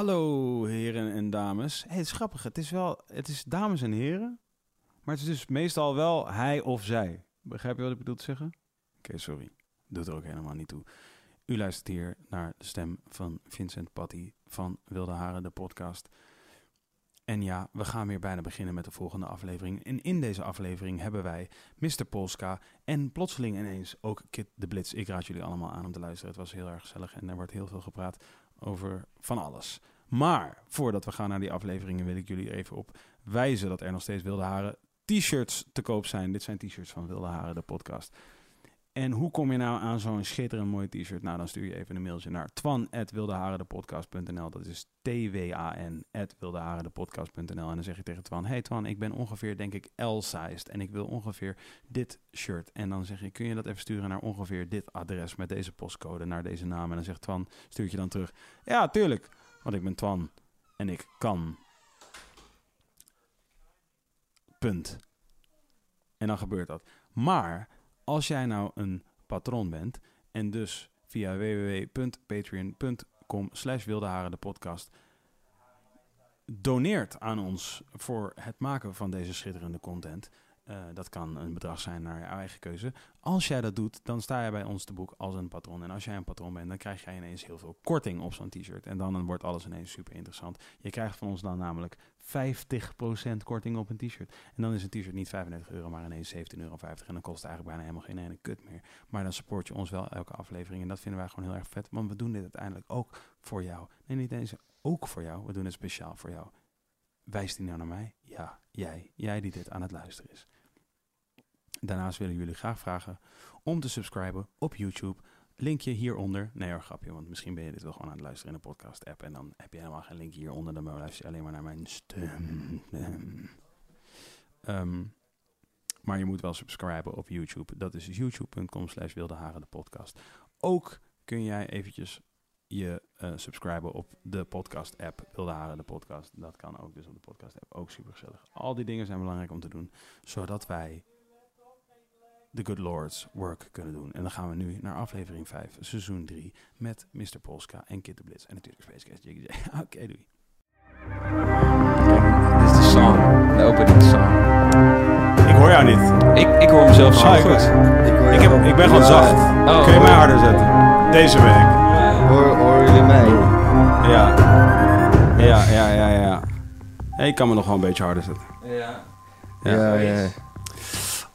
Hallo heren en dames. Het is grappig. Het is wel, het is dames en heren, maar het is dus meestal wel hij of zij. Begrijp je wat ik bedoel te zeggen? Oké, sorry. Doet er ook helemaal niet toe. U luistert hier naar de stem van Vincent Patty van Wilde Haren, de podcast. En ja, we gaan weer bijna beginnen met de volgende aflevering. En in deze aflevering hebben wij Mr. Polska en plotseling ineens ook Kit de Blitz. Ik raad jullie allemaal aan om te luisteren. Het was heel erg gezellig en er wordt heel veel gepraat over van alles. Maar voordat we gaan naar die afleveringen wil ik jullie even op wijzen dat er nog steeds Wilde Haren t-shirts te koop zijn. Dit zijn t-shirts van Wilde Haren, de podcast. En hoe kom je nou aan zo'n schitterend mooi t-shirt? Nou, dan stuur je even een mailtje naar twan.wildeharendepodcast.nl. Dat is T-W-A-N. En dan zeg je tegen Twan, hey Twan, ik ben ongeveer, denk ik, L-sized. En ik wil ongeveer dit shirt. En dan zeg je, kun je dat even sturen naar ongeveer dit adres met deze postcode, naar deze naam. En dan zegt Twan, stuurt je dan terug, ja, tuurlijk, want ik ben Twan en ik kan. Punt. En dan gebeurt dat. Maar als jij nou een patroon bent en dus via www.patreon.com slash de podcast doneert aan ons voor het maken van deze schitterende content. Uh, dat kan een bedrag zijn naar je eigen keuze. Als jij dat doet, dan sta je bij ons te boek als een patron. En als jij een patron bent, dan krijg jij ineens heel veel korting op zo'n t-shirt. En dan, dan wordt alles ineens super interessant. Je krijgt van ons dan namelijk 50% korting op een t-shirt. En dan is een t-shirt niet 35 euro, maar ineens 17,50 euro. En dan kost het eigenlijk bijna helemaal geen ene kut meer. Maar dan support je ons wel elke aflevering. En dat vinden wij gewoon heel erg vet. Want we doen dit uiteindelijk ook voor jou. Nee, niet eens ook voor jou. We doen het speciaal voor jou. Wijst die nou naar mij? Ja, jij. Jij die dit aan het luisteren is. Daarnaast willen jullie graag vragen om te subscriben op YouTube. Linkje hieronder. Nee hoor, grapje, want misschien ben je dit wel gewoon aan het luisteren in de podcast-app. En dan heb je helemaal geen link hieronder. Dan luister je alleen maar naar mijn stem. Um, maar je moet wel subscriben op YouTube. Dat is youtube.com slash de podcast. Ook kun jij eventjes je uh, subscriben op de podcast-app. Wilde Haren, de podcast. Dat kan ook dus op de podcast-app. Ook super gezellig. Al die dingen zijn belangrijk om te doen. Zodat wij The Good Lord's work kunnen doen. En dan gaan we nu naar aflevering 5, seizoen 3, met Mr. Polska en Kid de Blitz. En natuurlijk Space Case. Oké, okay, doei. Dit is de song, de opening song. Ik hoor jou niet. Ik, ik hoor mezelf zo Ah, goed. ik- Ik, hoor Ik, heb, jou. ik ben gewoon zacht. Oh. Kun je mij harder zetten? Deze week. Hoor, horen jullie mij? Ja. Ja, ja, ja, ja. Hey, ik kan me nog wel een beetje harder zetten. Ja. Ja, ja.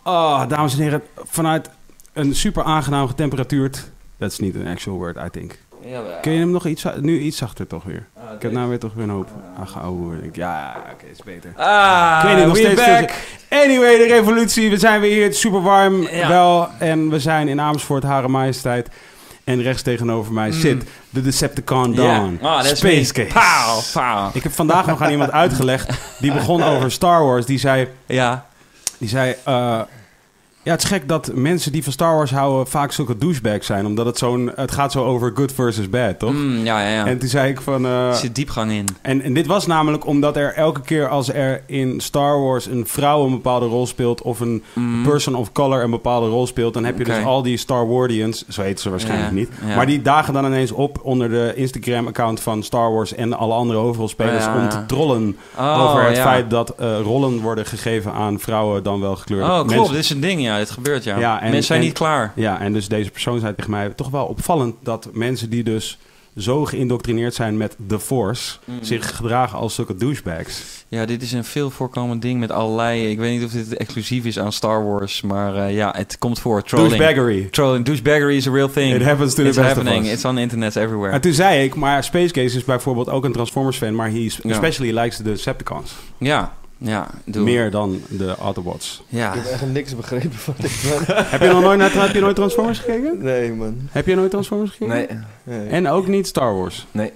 Oh, dames en heren, vanuit een super aangenaam getemperatuurd. Dat is niet een actual word, I think. Kun je hem nog iets, nu iets zachter toch weer? Ik heb nou weer toch weer een hoop aangehouden. Ja, oké, is beter. Ah, Ik weet nog steeds back. Anyway, de revolutie. We zijn weer hier. Het is super warm. Ja. Wel. En we zijn in Amersfoort, Hare Majesteit. En rechts tegenover mij zit de Decepticon Mm. Dawn. Ah, Space me. Case. Pauw, pauw. Ik heb vandaag nog aan iemand uitgelegd. Die begon over Star Wars. Die zei... Ja. Die zei eh, ja, het is gek dat mensen die van Star Wars houden vaak zulke douchebags zijn. Omdat het zo'n... Het gaat zo over good versus bad, toch? Mm, ja, ja, ja. En toen zei ik van... eh, er zit diepgang in. en, en dit was namelijk omdat er elke keer als er in Star Wars een vrouw een bepaalde rol speelt of een Mm. person of color een bepaalde rol speelt, dan heb je dus al die Star Wardians, zo heet ze waarschijnlijk Ja, niet, ja. maar die dagen dan ineens op onder de Instagram-account van Star Wars en alle andere hoofdrolspelers om te trollen Oh, over het feit dat eh, rollen worden gegeven aan vrouwen dan wel gekleurde Oh, klopt. mensen. Dit is een ding, ja. Dit gebeurt, ja. Ja, en- Mensen zijn en- niet klaar. Ja, en dus deze persoon zei tegen mij, toch wel opvallend dat mensen die dus zo geïndoctrineerd zijn met The Force, Mm. zich gedragen als zulke douchebags. Ja, dit is een veel voorkomend ding met allerlei... Ik weet niet of dit exclusief is aan Star Wars, maar eh, ja, het komt voor. Trolling. Douchebaggery. Trolling. Douchebaggery is a real thing. It happens to the It's best of us. It's on the internet everywhere. En toen zei ik, maar Space Case is bijvoorbeeld ook een Transformers fan, maar hij Ja. especially likes de Decepticons. Ja, ja. Doe. Meer dan de Autobots. Ja. Ik heb echt niks begrepen van dit, man. heb, je nog nooit naar, heb je nooit Transformers gekeken? Nee, man. Heb je nooit Transformers gekeken? Nee, Nee. En ook niet Star Wars. nee.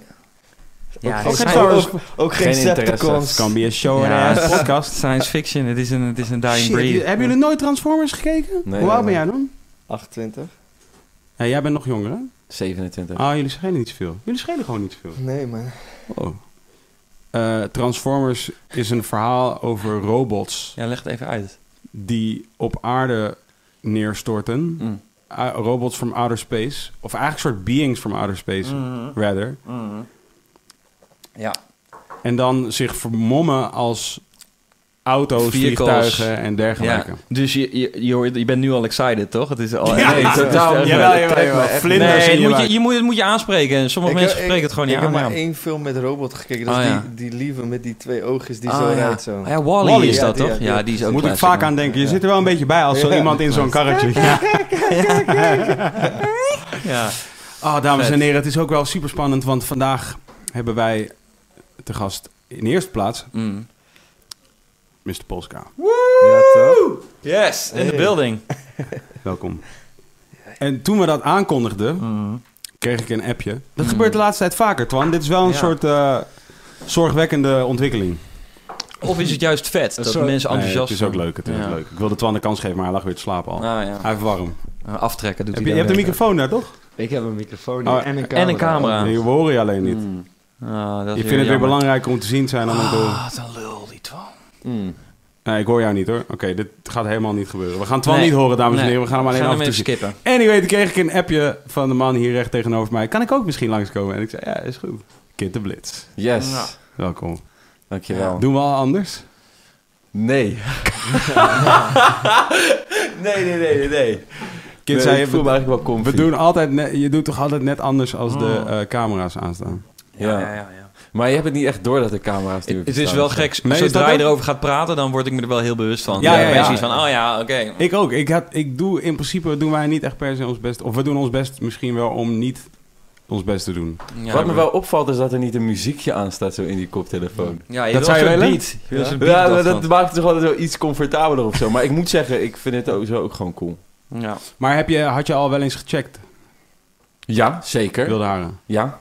Ja, ook, het geen Star Wars, ook geen Geen interesse. Decepticons. Kan be a show Ja, het is- podcast. Science fiction, het is een, het is een dying Shit, breed. hebben jullie nooit Transformers gekeken? Nee, Hoe oud ben jij dan? 28? Ja, jij bent nog jonger, hè? 27. Ah, jullie schelen niet zoveel. Jullie schelen gewoon niet zoveel. Nee, man. Oh. Eh, Transformers is een verhaal over robots Ja, leg het even uit. die op aarde neerstorten. Mm. Uh, robots from outer space. Of eigenlijk een soort beings from outer space, Mhm. rather. Mhm. Ja. En dan zich vermommen als auto's, Vehicles. vliegtuigen en dergelijke. Ja. Dus je, je, je, bent nu al excited, toch? Het is al, Ja, nee, ja, totaal niet. Jawel, Dat jawel, Vlinders Nee, je moet je, je moet, het moet je aanspreken. En sommige Ik- mensen ik- spreken het gewoon niet ik aan. heb maar één film met robot gekeken. Dat is Oh, ja. die, die lieve met die twee oogjes die Ah, zo ja. rijdt zo. Ah, ja, Wally, Wally, is dat, toch? die- Ja, die is ook Moet ik vaak aan denken. Je zit er wel een beetje bij als zo iemand in zo'n karretje. Ja. Ja. Oh, dames en heren, het is ook wel super spannend, want vandaag hebben wij te gast in eerste plaats Mm. Mr. Polska. Ja, toch? Yes, in the building. Welkom. En toen we dat aankondigden, Mm. kreeg ik een appje. Dat Mm. gebeurt de laatste tijd vaker, Twan. Dit is wel een Ja. soort eh, zorgwekkende ontwikkeling. Of is het juist vet, dat soort- mensen Nee, enthousiast het is ook leuk, het is Ja. leuk. Ik wilde Twan de kans geven, maar hij lag weer te slapen al. Ah, ja. Hij heeft warm. Uh, Aftrekken doet Heb je, hij je hebt een dan microfoon daar, toch? Ik heb een microfoon Oh, en een camera. en een camera. Nee, we horen je alleen niet. Mm. weer. Ah, dat is Je vindt het jammer. weer belangrijker om te zien te zijn dan om te horen. Ah, wat een lul, die Twan. Mm. Nee, ik hoor jou niet hoor. Oké, dit gaat helemaal niet gebeuren. We gaan Twan Nee. niet horen, dames en Nee. heren. We gaan hem alleen Gaan af hem en toe skippen. Anyway, toen kreeg ik een appje van de man hier recht tegenover mij. Kan ik ook misschien langskomen? En ik zei, ja, is goed. Kid de Blitz. Yes. Ja. Welkom. Dankjewel. Doen we al anders? Nee. nee, nee, nee, nee. Kid Nee, zei, ik voel me eigenlijk wel comfy. we doen altijd net, je doet toch altijd net anders als de Oh. eh, camera's aanstaan? Ja. Ja, ja, ja. ja. Maar je hebt het niet echt door dat de camera's nu Het is wel gek. Nee, Zodra je ook? erover gaat praten, dan word ik me er wel heel bewust van. Ja, ja, van, oh ja, oké. Ik ook. Ik, had, ik doe in principe doen wij niet echt per se ons best. Of we doen ons best misschien wel om niet ons best te doen. Ja, Wat me wel opvalt is dat er niet een muziekje aan staat zo in die koptelefoon. Ja, je Dat zou je beat. Je Ja, beat dat maakt het toch altijd wel iets comfortabeler of zo. Maar ik moet zeggen, ik vind het sowieso ook gewoon cool. Ja. Maar heb je, had je al wel eens gecheckt, Ja, zeker. wilde haren? Ja.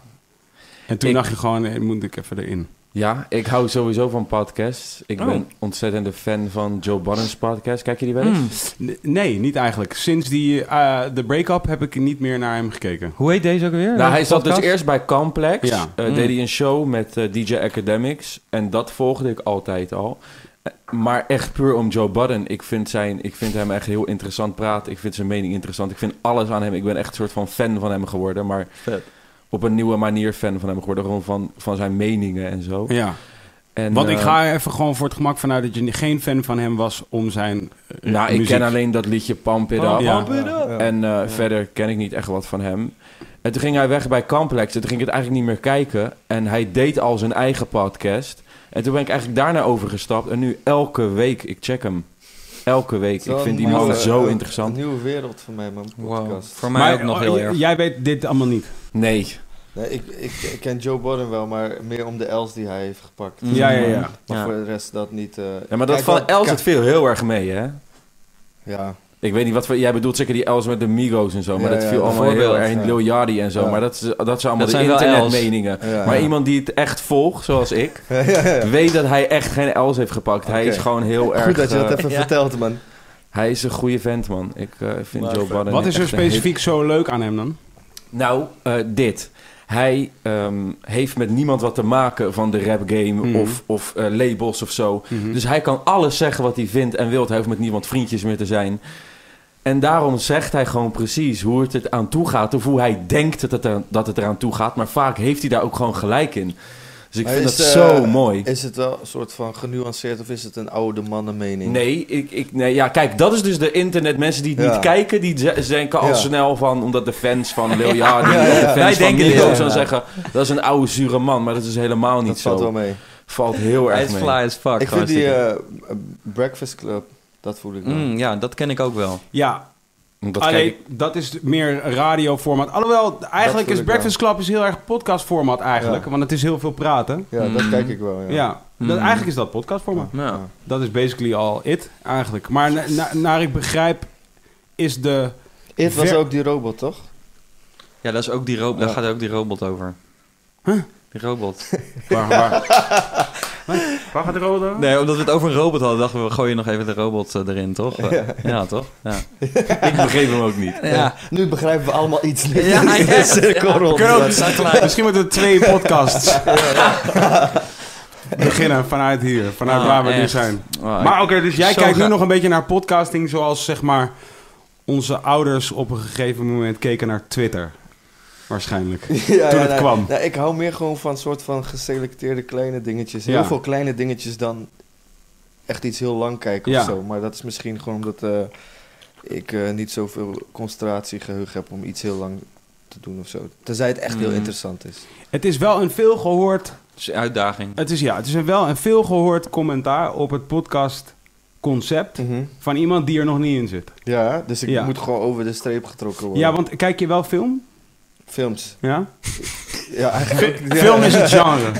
En toen Ik- dacht je gewoon, eh, moet ik even erin. Ja, ik hou sowieso van podcasts. Ik Oh. ben ontzettende fan van Joe Budden's podcast. Kijk je die wel eens? Mm. N- Nee, niet eigenlijk. Sinds die, eh, de break-up heb ik niet meer naar hem gekeken. Hoe heet deze ook weer? Nou, hij zat dus eerst bij Complex. Ja. Eh, Mm. Deed hij een show met eh, DJ Academics. En dat volgde ik altijd al. Eh, Maar echt puur om Joe Budden. Ik vind, zijn, ik vind hem echt heel interessant praten. Ik vind zijn mening interessant. Ik vind alles aan hem. Ik ben echt een soort van fan van hem geworden. Maar Vet. Op een nieuwe manier fan van hem geworden. Gewoon van, van zijn meningen en zo. Ja, En, want ik eh, ga er even gewoon voor het gemak vanuit dat je geen fan van hem was om zijn eh, Nou, ik ken alleen dat liedje Pump It Pump Up. Ja. Pump it up. En eh, verder ken ik niet echt wat van hem. En toen ging hij weg bij Complex. En toen ging ik het eigenlijk niet meer kijken. En hij deed al zijn eigen podcast. En toen ben ik eigenlijk daarna overgestapt. En nu elke week, ik check hem. Elke week. Ik vind die man zo interessant. Een nieuwe wereld voor mij, man. Wow. Podcast. Voor mij Maar ook nog oh, heel erg. Jij weet dit allemaal niet. Nee. Nee, ik, ik, ik ken Joe Budden wel, maar meer om de Els die hij heeft gepakt. Mm. Ja, ja, ja. Maar Ja. voor de rest dat niet. eh, Ja, maar dat van Els het veel heel erg mee, hè? Ja, Ik weet niet wat voor... Jij bedoelt zeker die Els met de Migos en zo. Maar Ja, dat ja, viel allemaal heel erg in ja. Lil Yachty en zo. Ja. Maar dat, is, dat zijn allemaal Dat de internetmeningen. ja, Maar ja. iemand die het echt volgt, zoals ik... ja, ja, ja. weet dat hij echt geen Els heeft gepakt. Hij is gewoon heel erg... Goed dat je dat eh, even ja. vertelt, man. Hij is een goede vent, man. Ik eh, vind Maar Joe. Budden Wat is er specifiek zo leuk aan hem dan? Nou, eh, dit. Hij ehm, heeft met niemand wat te maken van de rap game Mhm. of, of labels of zo. Mhm. Dus hij kan alles zeggen wat hij vindt en wil. Hij hoeft met niemand vriendjes meer te zijn. En daarom zegt hij gewoon precies hoe het er aan toe gaat. Of hoe hij denkt dat het, er, dat het eraan toe gaat. Maar vaak heeft hij daar ook gewoon gelijk in. Dus ik Maar vind is, dat eh, zo mooi. Is het wel een soort van genuanceerd of is het een oude mannenmening? Nee, ik, ik, nee, ja, kijk, dat is dus de internet. Mensen die het Ja. niet kijken, die denken al Ja. snel van... Omdat de fans van Lil Yachty, Ja, ja, de ja. fans Wij van dan ja. zeggen... Dat is een oude, zure man. Maar dat is helemaal niet dat zo. valt wel mee. Valt heel Hij erg is mee. fly as fuck. ik vind die eh, Breakfast Club, dat voel ik wel. Mm, ja, dat ken ik ook wel. Ja, Dat ik- dat is meer radioformat. Alhoewel, eigenlijk is Breakfast Club is heel erg podcastformat eigenlijk. Ja. Want het is heel veel praten. Ja, dat Mm. kijk ik wel. Ja. Ja, dat, Mm. eigenlijk is dat podcastformat. Ja. Dat is basically al it, eigenlijk. Maar na- na- naar ik begrijp is de... It was ook die robot, toch? ja, dat is ook die robot. Ja. Daar gaat ook die robot over. Huh? Die robot. Waar, waar? waar gaat de rode over? Nee, omdat we het over een robot hadden, dachten we, we gooien nog even de robot eh, erin, toch? Eh, ja, toch? Ja. ik begreep hem ook niet. Ja. Nu begrijpen we allemaal iets niet. Ja, ja. gelijk. Misschien moeten we twee podcasts beginnen vanuit hier. Vanuit Ah, waar we nu zijn. Oh, Maar oké, dus jij kijkt nu nog een beetje naar podcasting zoals zeg maar onze ouders op een gegeven moment keken naar Twitter. Waarschijnlijk. ja, toen ja, het nou, kwam. nou, ik hou meer gewoon van soort van geselecteerde kleine dingetjes. Heel Ja. veel kleine dingetjes dan echt iets heel lang kijken Ja. of zo. Maar dat is misschien gewoon omdat eh, ik eh, niet zoveel concentratiegeheugen heb om iets heel lang te doen of zo. Tenzij het echt heel Mhm. interessant is. Het is wel een veel gehoord... Het is een uitdaging. Het is, ja, het is een wel een veel gehoord commentaar op het podcast concept van iemand die er nog niet in zit. Ja, dus ik Ja. moet gewoon over de streep getrokken worden. Ja, want kijk je wel film? Films. Ja? Ja, eigenlijk. ja. Film is het genre.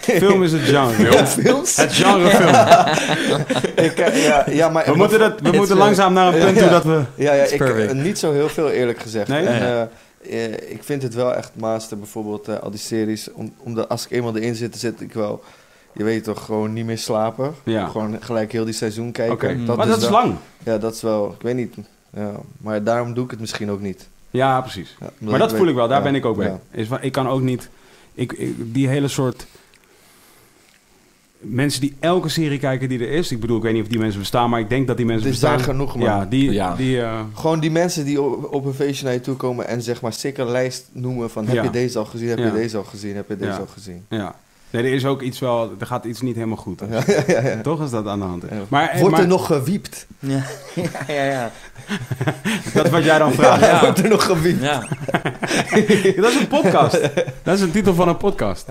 Film is het genre. Ja, films? Het genre film. Ik, eh, ja, ja, maar We moeten, dat, we It's, moeten eh, langzaam naar een punt toe ja. dat we... Ja, ja ik, perfect. eh, niet zo heel veel eerlijk gezegd. Nee? En, Ja. eh, eh, ik vind het wel echt master, bijvoorbeeld eh, al die series. Om, omdat als ik eenmaal erin zit, zit ik wel... Je weet toch, gewoon niet meer slapen. Ja. Gewoon gelijk heel die seizoen kijken. Dat maar dat is lang. Ja, dat is wel... Ik weet niet. Ja, maar daarom doe ik het misschien ook niet. Ja, precies. Ja, Maar dat weet- voel ik wel, daar ja, ben ik ook bij. ja. Is van, ik kan ook niet... Ik, ik- die hele soort... Mensen die elke serie kijken die er is. Ik bedoel, ik weet niet of die mensen bestaan, maar ik denk dat die mensen Er zijn bestaan. genoeg, man. Ja, die... Ja. die eh, Gewoon die mensen die op, op een feestje naar je toe komen en zeg maar zeker een lijst noemen van... Heb Ja. je deze al gezien? Heb Ja. je deze al gezien? Heb je deze Ja. al gezien? ja. Nee, er is ook iets wel... Er gaat iets niet helemaal goed. Ja, ja, ja, ja. Toch is dat aan de hand. Maar, eh, Wordt maar er nog gewiept? Ja, ja, ja. dat is wat jij dan vraagt. Ja. Wordt er nog gewiept? ja. dat is een podcast. Dat is een titel van een podcast.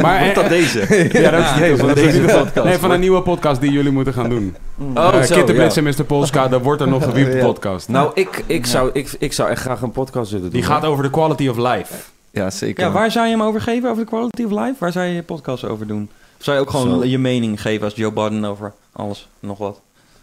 Maar, Wordt dat eh, deze? Ja, dat is Ja, de titel van deze podcast. Nee, van een nieuwe podcast die jullie moeten gaan doen. Oh, Eh, ja. Blitz en Mr. Polska, daar wordt er nog gewiept Ja. podcast. Nou, ik, ik, Ja. zou, ik, ik zou echt graag een podcast willen doen. Die gaat over de quality of life. Ja, zeker. Ja, waar zou je hem over geven, over de quality of life? Waar zou je je podcast over doen? Of zou je ook gewoon Zo. je mening geven als Joe Biden over alles, nog wat?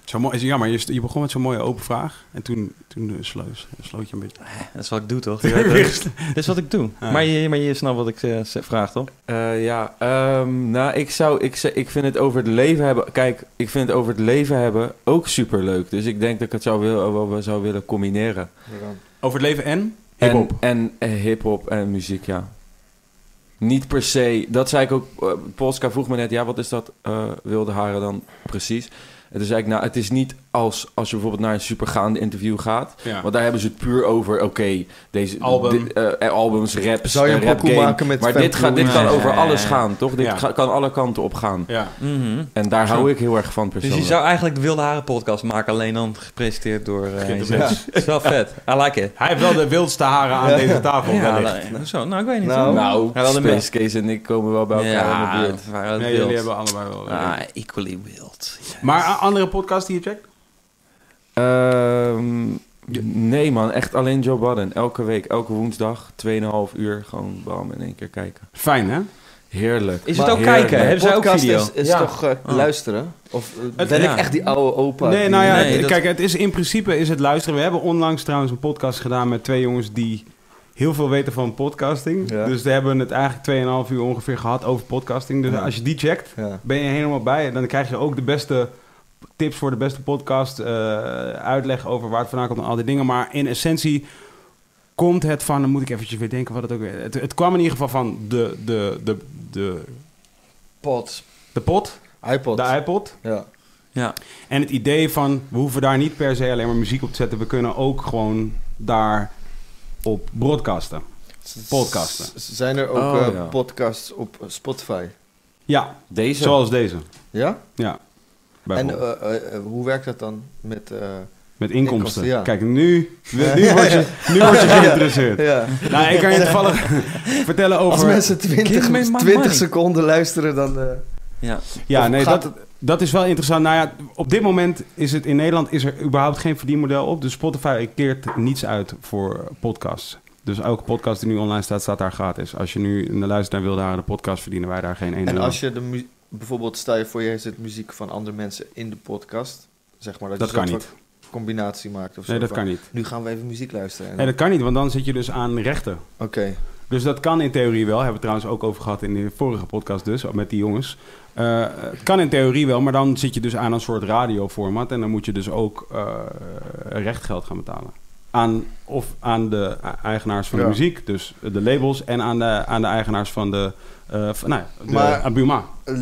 Zo mooi, ja, maar je, je begon met zo'n mooie open vraag. En toen, toen uh, sloot, sloot je een beetje. Dat is wat ik doe, toch? Dit is wat ik doe. Ja. Maar, je, maar je snapt wat ik eh, vraag, toch? Eh, ja, ehm, nou, ik zou, ik, ik vind het over het leven hebben. Kijk, ik vind het over het leven hebben ook super leuk. Dus ik denk dat ik het zou, wil, wel, wel zou willen combineren. Over het leven en hip-hop. En, en eh, hip-hop en muziek, ja. Niet per se, dat zei ik ook. eh, Polska vroeg me net, ja, wat is dat eh, wilde haren dan precies? Toen zei ik, nou, het is niet als, als je bijvoorbeeld naar een supergaande interview gaat. Ja. Want daar hebben ze het puur over, oké, deze Album. dit, eh, albums, raps, Zou je eh, een rap game. maken met Maar dit, gaat, dit kan Ja, over ja, ja, alles ja. gaan, toch? Dit Ja. ga- kan alle kanten op gaan. ja. Mhm. En daar hou ik heel erg van Dus persoonlijk. je zou eigenlijk de Wilde Haren podcast maken, alleen dan gepresenteerd door... eh. Dat is wel vet. I like it. Hij heeft wel de wildste haren aan Ja. deze tafel. Ja, nou, zo, nou, ik weet niet. Nou. Nou, Ja, Space Case en ik komen wel bij elkaar ja, in de buurt. Nee, jullie hebben allebei wel. Ah, equally wild. Maar andere podcast die je checkt? Ehm, nee man, echt alleen Joe Budden. Elke week, elke woensdag, 2,5 uur, gewoon bam in één keer kijken. Fijn, hè? Heerlijk. Is het ook heerlijk. kijken? Hebben zij ook video? is, is Ja. toch eh, Oh. luisteren? Of eh, Het- ben ja. ik echt die oude opa? Nee, die- nou ja, Nee, het- dat- kijk, het is in principe is het luisteren. We hebben onlangs trouwens een podcast gedaan met twee jongens die heel veel weten van podcasting. Ja. Dus we hebben het eigenlijk 2,5 uur ongeveer gehad over podcasting. Dus Ja. als je die checkt, Ja. ben je helemaal bij. En dan krijg je ook de beste tips voor de beste podcast. eh, uitleg over waar het vandaan komt en al die dingen. Maar in essentie komt het van... Dan moet ik eventjes weer denken wat het ook weer... Het, het kwam in ieder geval van de, de, de, de, Pod. de pot, iPod. de iPod. ja. Ja. En het idee van, we hoeven daar niet per se alleen maar muziek op te zetten. We kunnen ook gewoon daar op broadcasten. Podcasten. Zijn er ook Oh, eh, ja. podcasts op Spotify? Ja, Deze? zoals deze. Ja? Ja, En eh, eh, eh, hoe werkt dat dan met... eh, Met inkomsten. inkomsten, ja. Kijk, nu, nu, word je, nu word je geïnteresseerd. ja. Nou, ik kan je toevallig vertellen Als over... mensen Give me 20, my 20 money. seconden luisteren, dan... eh, Ja. Ja, nee, dat, dat is wel interessant. Nou ja, op dit moment is het in Nederland is er überhaupt geen verdienmodel op. Dus Spotify keert niets uit voor podcasts. Dus elke podcast die nu online staat, staat daar gratis. Als je nu naar luistert naar Wilde Haren, de podcast, verdienen wij daar geen ene En als je de bijvoorbeeld, stel je voor je zet muziek van andere mensen in de podcast, zeg maar dat, Dat je kan niet. combinatie maakt of zo. Nee, dat van, kan niet. Nu gaan we even muziek luisteren. En Nee, dat kan niet, want dan zit je dus aan rechten. Oké. Dus dat kan in theorie wel. Hebben we trouwens ook over gehad in de vorige podcast dus, met die jongens. Eh, het kan in theorie wel, maar dan zit je dus aan een soort radioformat. En dan moet je dus ook eh, rechtgeld gaan betalen. Aan, of aan de eigenaars van Ja. de muziek, dus de labels. En aan de, aan de eigenaars van de, eh van, nou, ja, de Maar- aan Buma. L-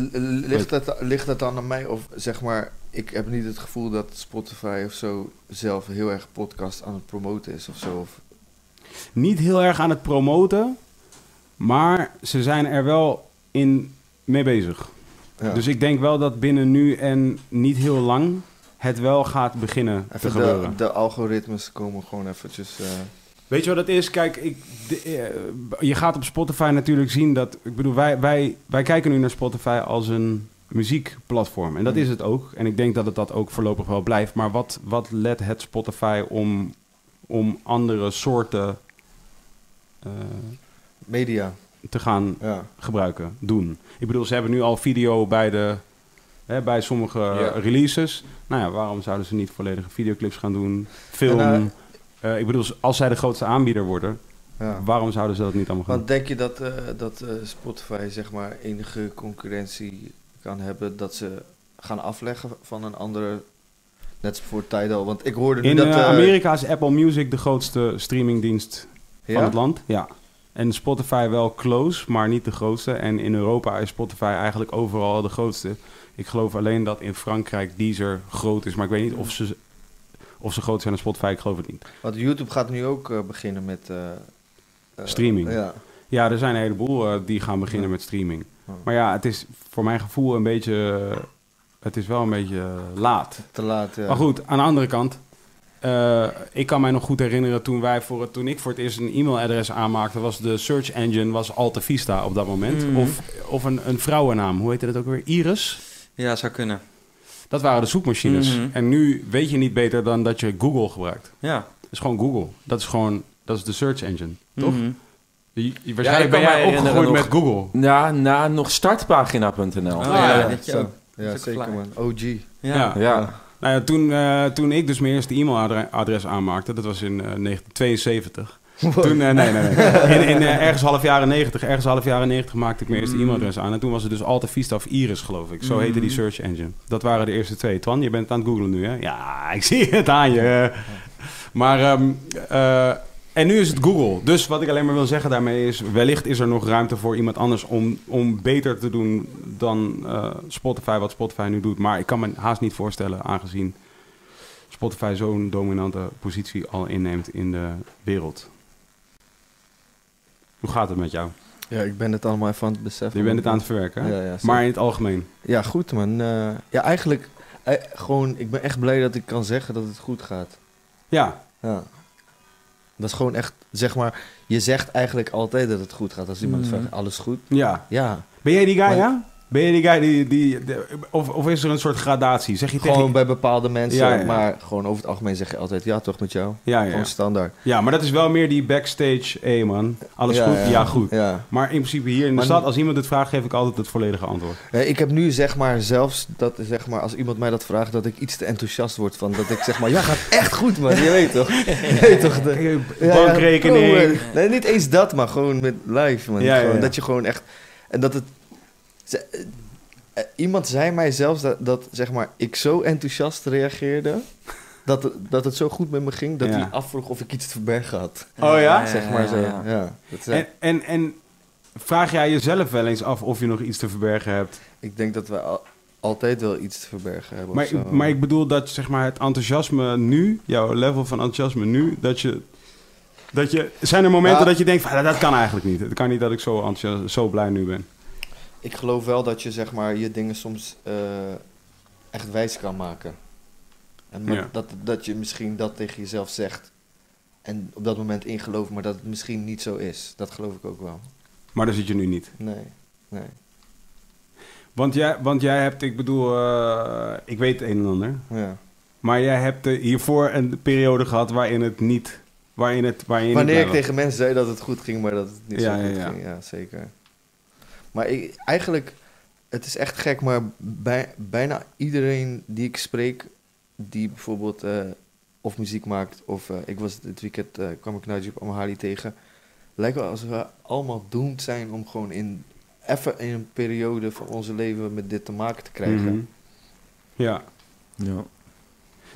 Ligt dat, ligt dat dan aan mij? Of zeg maar, ik heb niet het gevoel dat Spotify of zo zelf heel erg podcast aan het promoten is of zo. Of, niet heel erg aan het promoten, maar ze zijn er wel in mee bezig. Ja. Dus ik denk wel dat binnen nu en niet heel lang het wel gaat beginnen te Even gebeuren. de, de algoritmes komen gewoon eventjes... eh, Weet je wat dat is? Kijk, ik, de- eh, je gaat op Spotify natuurlijk zien dat... Ik bedoel, wij, wij, wij kijken nu naar Spotify als een muziekplatform. En dat Mm. is het ook. En ik denk dat het dat ook voorlopig wel blijft. Maar wat, wat let het Spotify om, om andere soorten eh, media, te gaan ja. gebruiken, doen? Ik bedoel, ze hebben nu al video bij, de, hè, bij sommige Ja. releases. Nou ja, waarom zouden ze niet volledige videoclips gaan doen? Film. En, Eh, ik bedoel, als zij de grootste aanbieder worden... ja. Waarom zouden ze dat niet allemaal gaan Want denk je dat, eh, dat eh, Spotify zeg maar enige concurrentie kan hebben dat ze gaan afleggen van een andere, net voor Tidal? Want ik hoorde nu In dat... eh, eh, Amerika is Apple Music de grootste streamingdienst ja? van het land. Ja. En Spotify wel close, maar niet de grootste. En in Europa is Spotify eigenlijk overal de grootste. Ik geloof alleen dat in Frankrijk Deezer groot is. Maar ik weet niet of ze, of ze groot zijn als Spotify. Ik geloof het niet. Want YouTube gaat nu ook eh, beginnen met... eh, eh, Streaming. Ja. Ja, er zijn een heleboel die gaan beginnen met streaming. Maar ja, het is voor mijn gevoel een beetje... het is wel een beetje laat. Te laat, ja. Maar goed, aan de andere kant. ik kan mij nog goed herinneren toen, wij voor het, toen ik voor het eerst een e-mailadres aanmaakte, was de search engine was Alta Vista op dat moment. Mhm. Of, of een, een vrouwennaam, hoe heette dat ook weer? Iris? Ja, zou kunnen. Dat waren de zoekmachines. Mhm. En nu weet je niet beter dan dat je Google gebruikt. Ja. Dat is gewoon Google. Dat is gewoon, dat is de search engine, toch? Mhm. Waarschijnlijk ik ben jij opgegroeid met Google. Ja, na nog startpagina.nl. Oh, ja, ja, dat ook. Ja, Dat zeker man. OG. Ja. Ja. Ja. Nou ja, toen, eh, toen ik dus mijn eerste e-mailadres aanmaakte, dat was in eh, 1972. Toen, eh, nee, nee, nee. In, in eh, ergens half jaren 90, ergens half jaren 90 maakte ik mijn eerste Mm. e-mailadres aan. En toen was het dus Alta Vista of Iris, geloof ik. Zo Mm. heette die search engine. Dat waren de eerste twee. Twan, je bent aan het googlen nu, hè? Ja, ik zie het aan je. Maar, eh, en nu is het Google. Dus wat ik alleen maar wil zeggen daarmee is... wellicht is er nog ruimte voor iemand anders om, om beter te doen dan Spotify, wat Spotify nu doet. Maar ik kan me haast niet voorstellen, aangezien Spotify zo'n dominante positie al inneemt in de wereld. Hoe gaat het met jou? Ja, ik ben het allemaal even aan het beseffen. Je bent het aan het verwerken, hè? Ja, ja, maar in het algemeen. Ja, goed man. Eh, ja, eigenlijk eh, gewoon, ik ben echt blij dat ik kan zeggen dat het goed gaat. Ja, Ja. Dat is gewoon echt, zeg maar, je zegt eigenlijk altijd dat het goed gaat. Als iemand Mhm. vraagt, alles goed? ja. Ja, Ben jij die guy, Maar- ja? Ben jij die guy die... die, de- of, of is er een soort gradatie? Zeg je gewoon tegen... bij bepaalde mensen. Ja, ja, ja. Maar gewoon over het algemeen zeg je altijd, ja toch met jou? Ja, ja, Gewoon standaard. ja, maar dat is wel meer die backstage... Hé man, alles goed? ja. Goed. Ja. Maar in principe hier in de Maar- stad, als iemand het vraagt, geef ik altijd het volledige antwoord. Ik heb nu zeg maar zelfs dat zeg maar als iemand mij dat vraagt dat ik iets te enthousiast word van dat ik zeg maar ja gaat echt goed man je weet toch je weet toch de, Bankrekening. eh, nee niet eens dat maar gewoon met live man Gewoon ja. dat je gewoon echt en dat het ze- eh, eh, iemand zei mij zelfs dat, dat zeg maar ik zo enthousiast reageerde dat het, dat het zo goed met me ging dat Ja. hij afvroeg of ik iets te verbergen had Oh ja? zeg maar zo ja, dat En, en, en vraag jij jezelf wel eens af of je nog iets te verbergen hebt? ik denk dat we al- altijd wel iets te verbergen hebben Maar, of zo. maar ik bedoel dat zeg maar, het enthousiasme nu, jouw level van enthousiasme nu, dat je. Dat je zijn er momenten Ja. dat je denkt: van, "Ah, dat kan eigenlijk niet. Het kan niet dat ik zo, enthousiast, zo blij nu ben. Ik geloof wel dat je zeg maar je dingen soms eh, echt wijs kan maken. En Ja. dat, dat je misschien dat tegen jezelf zegt. En op dat moment ingelooft, maar dat het misschien niet zo is. Dat geloof ik ook wel. Maar daar zit je nu niet. Nee, nee. Want jij, want jij hebt, ik bedoel, eh, ik weet het een en ander. Ja. Maar jij hebt eh, hiervoor een periode gehad waarin het niet. Waarin het, waarin Wanneer ik tegen mensen zei dat het goed ging, maar dat het niet Ja, zo goed ja. ging. Ja, zeker. Maar ik, eigenlijk, het is echt gek, maar bij, bijna iedereen die ik spreek, die bijvoorbeeld eh, of muziek maakt, of eh, ik was dit weekend, eh, kwam ik Najib Amhali tegen, lijkt wel alsof we allemaal doemd zijn om gewoon in, even in een periode van onze leven met dit te maken te krijgen. Mhm. Ja. Ja.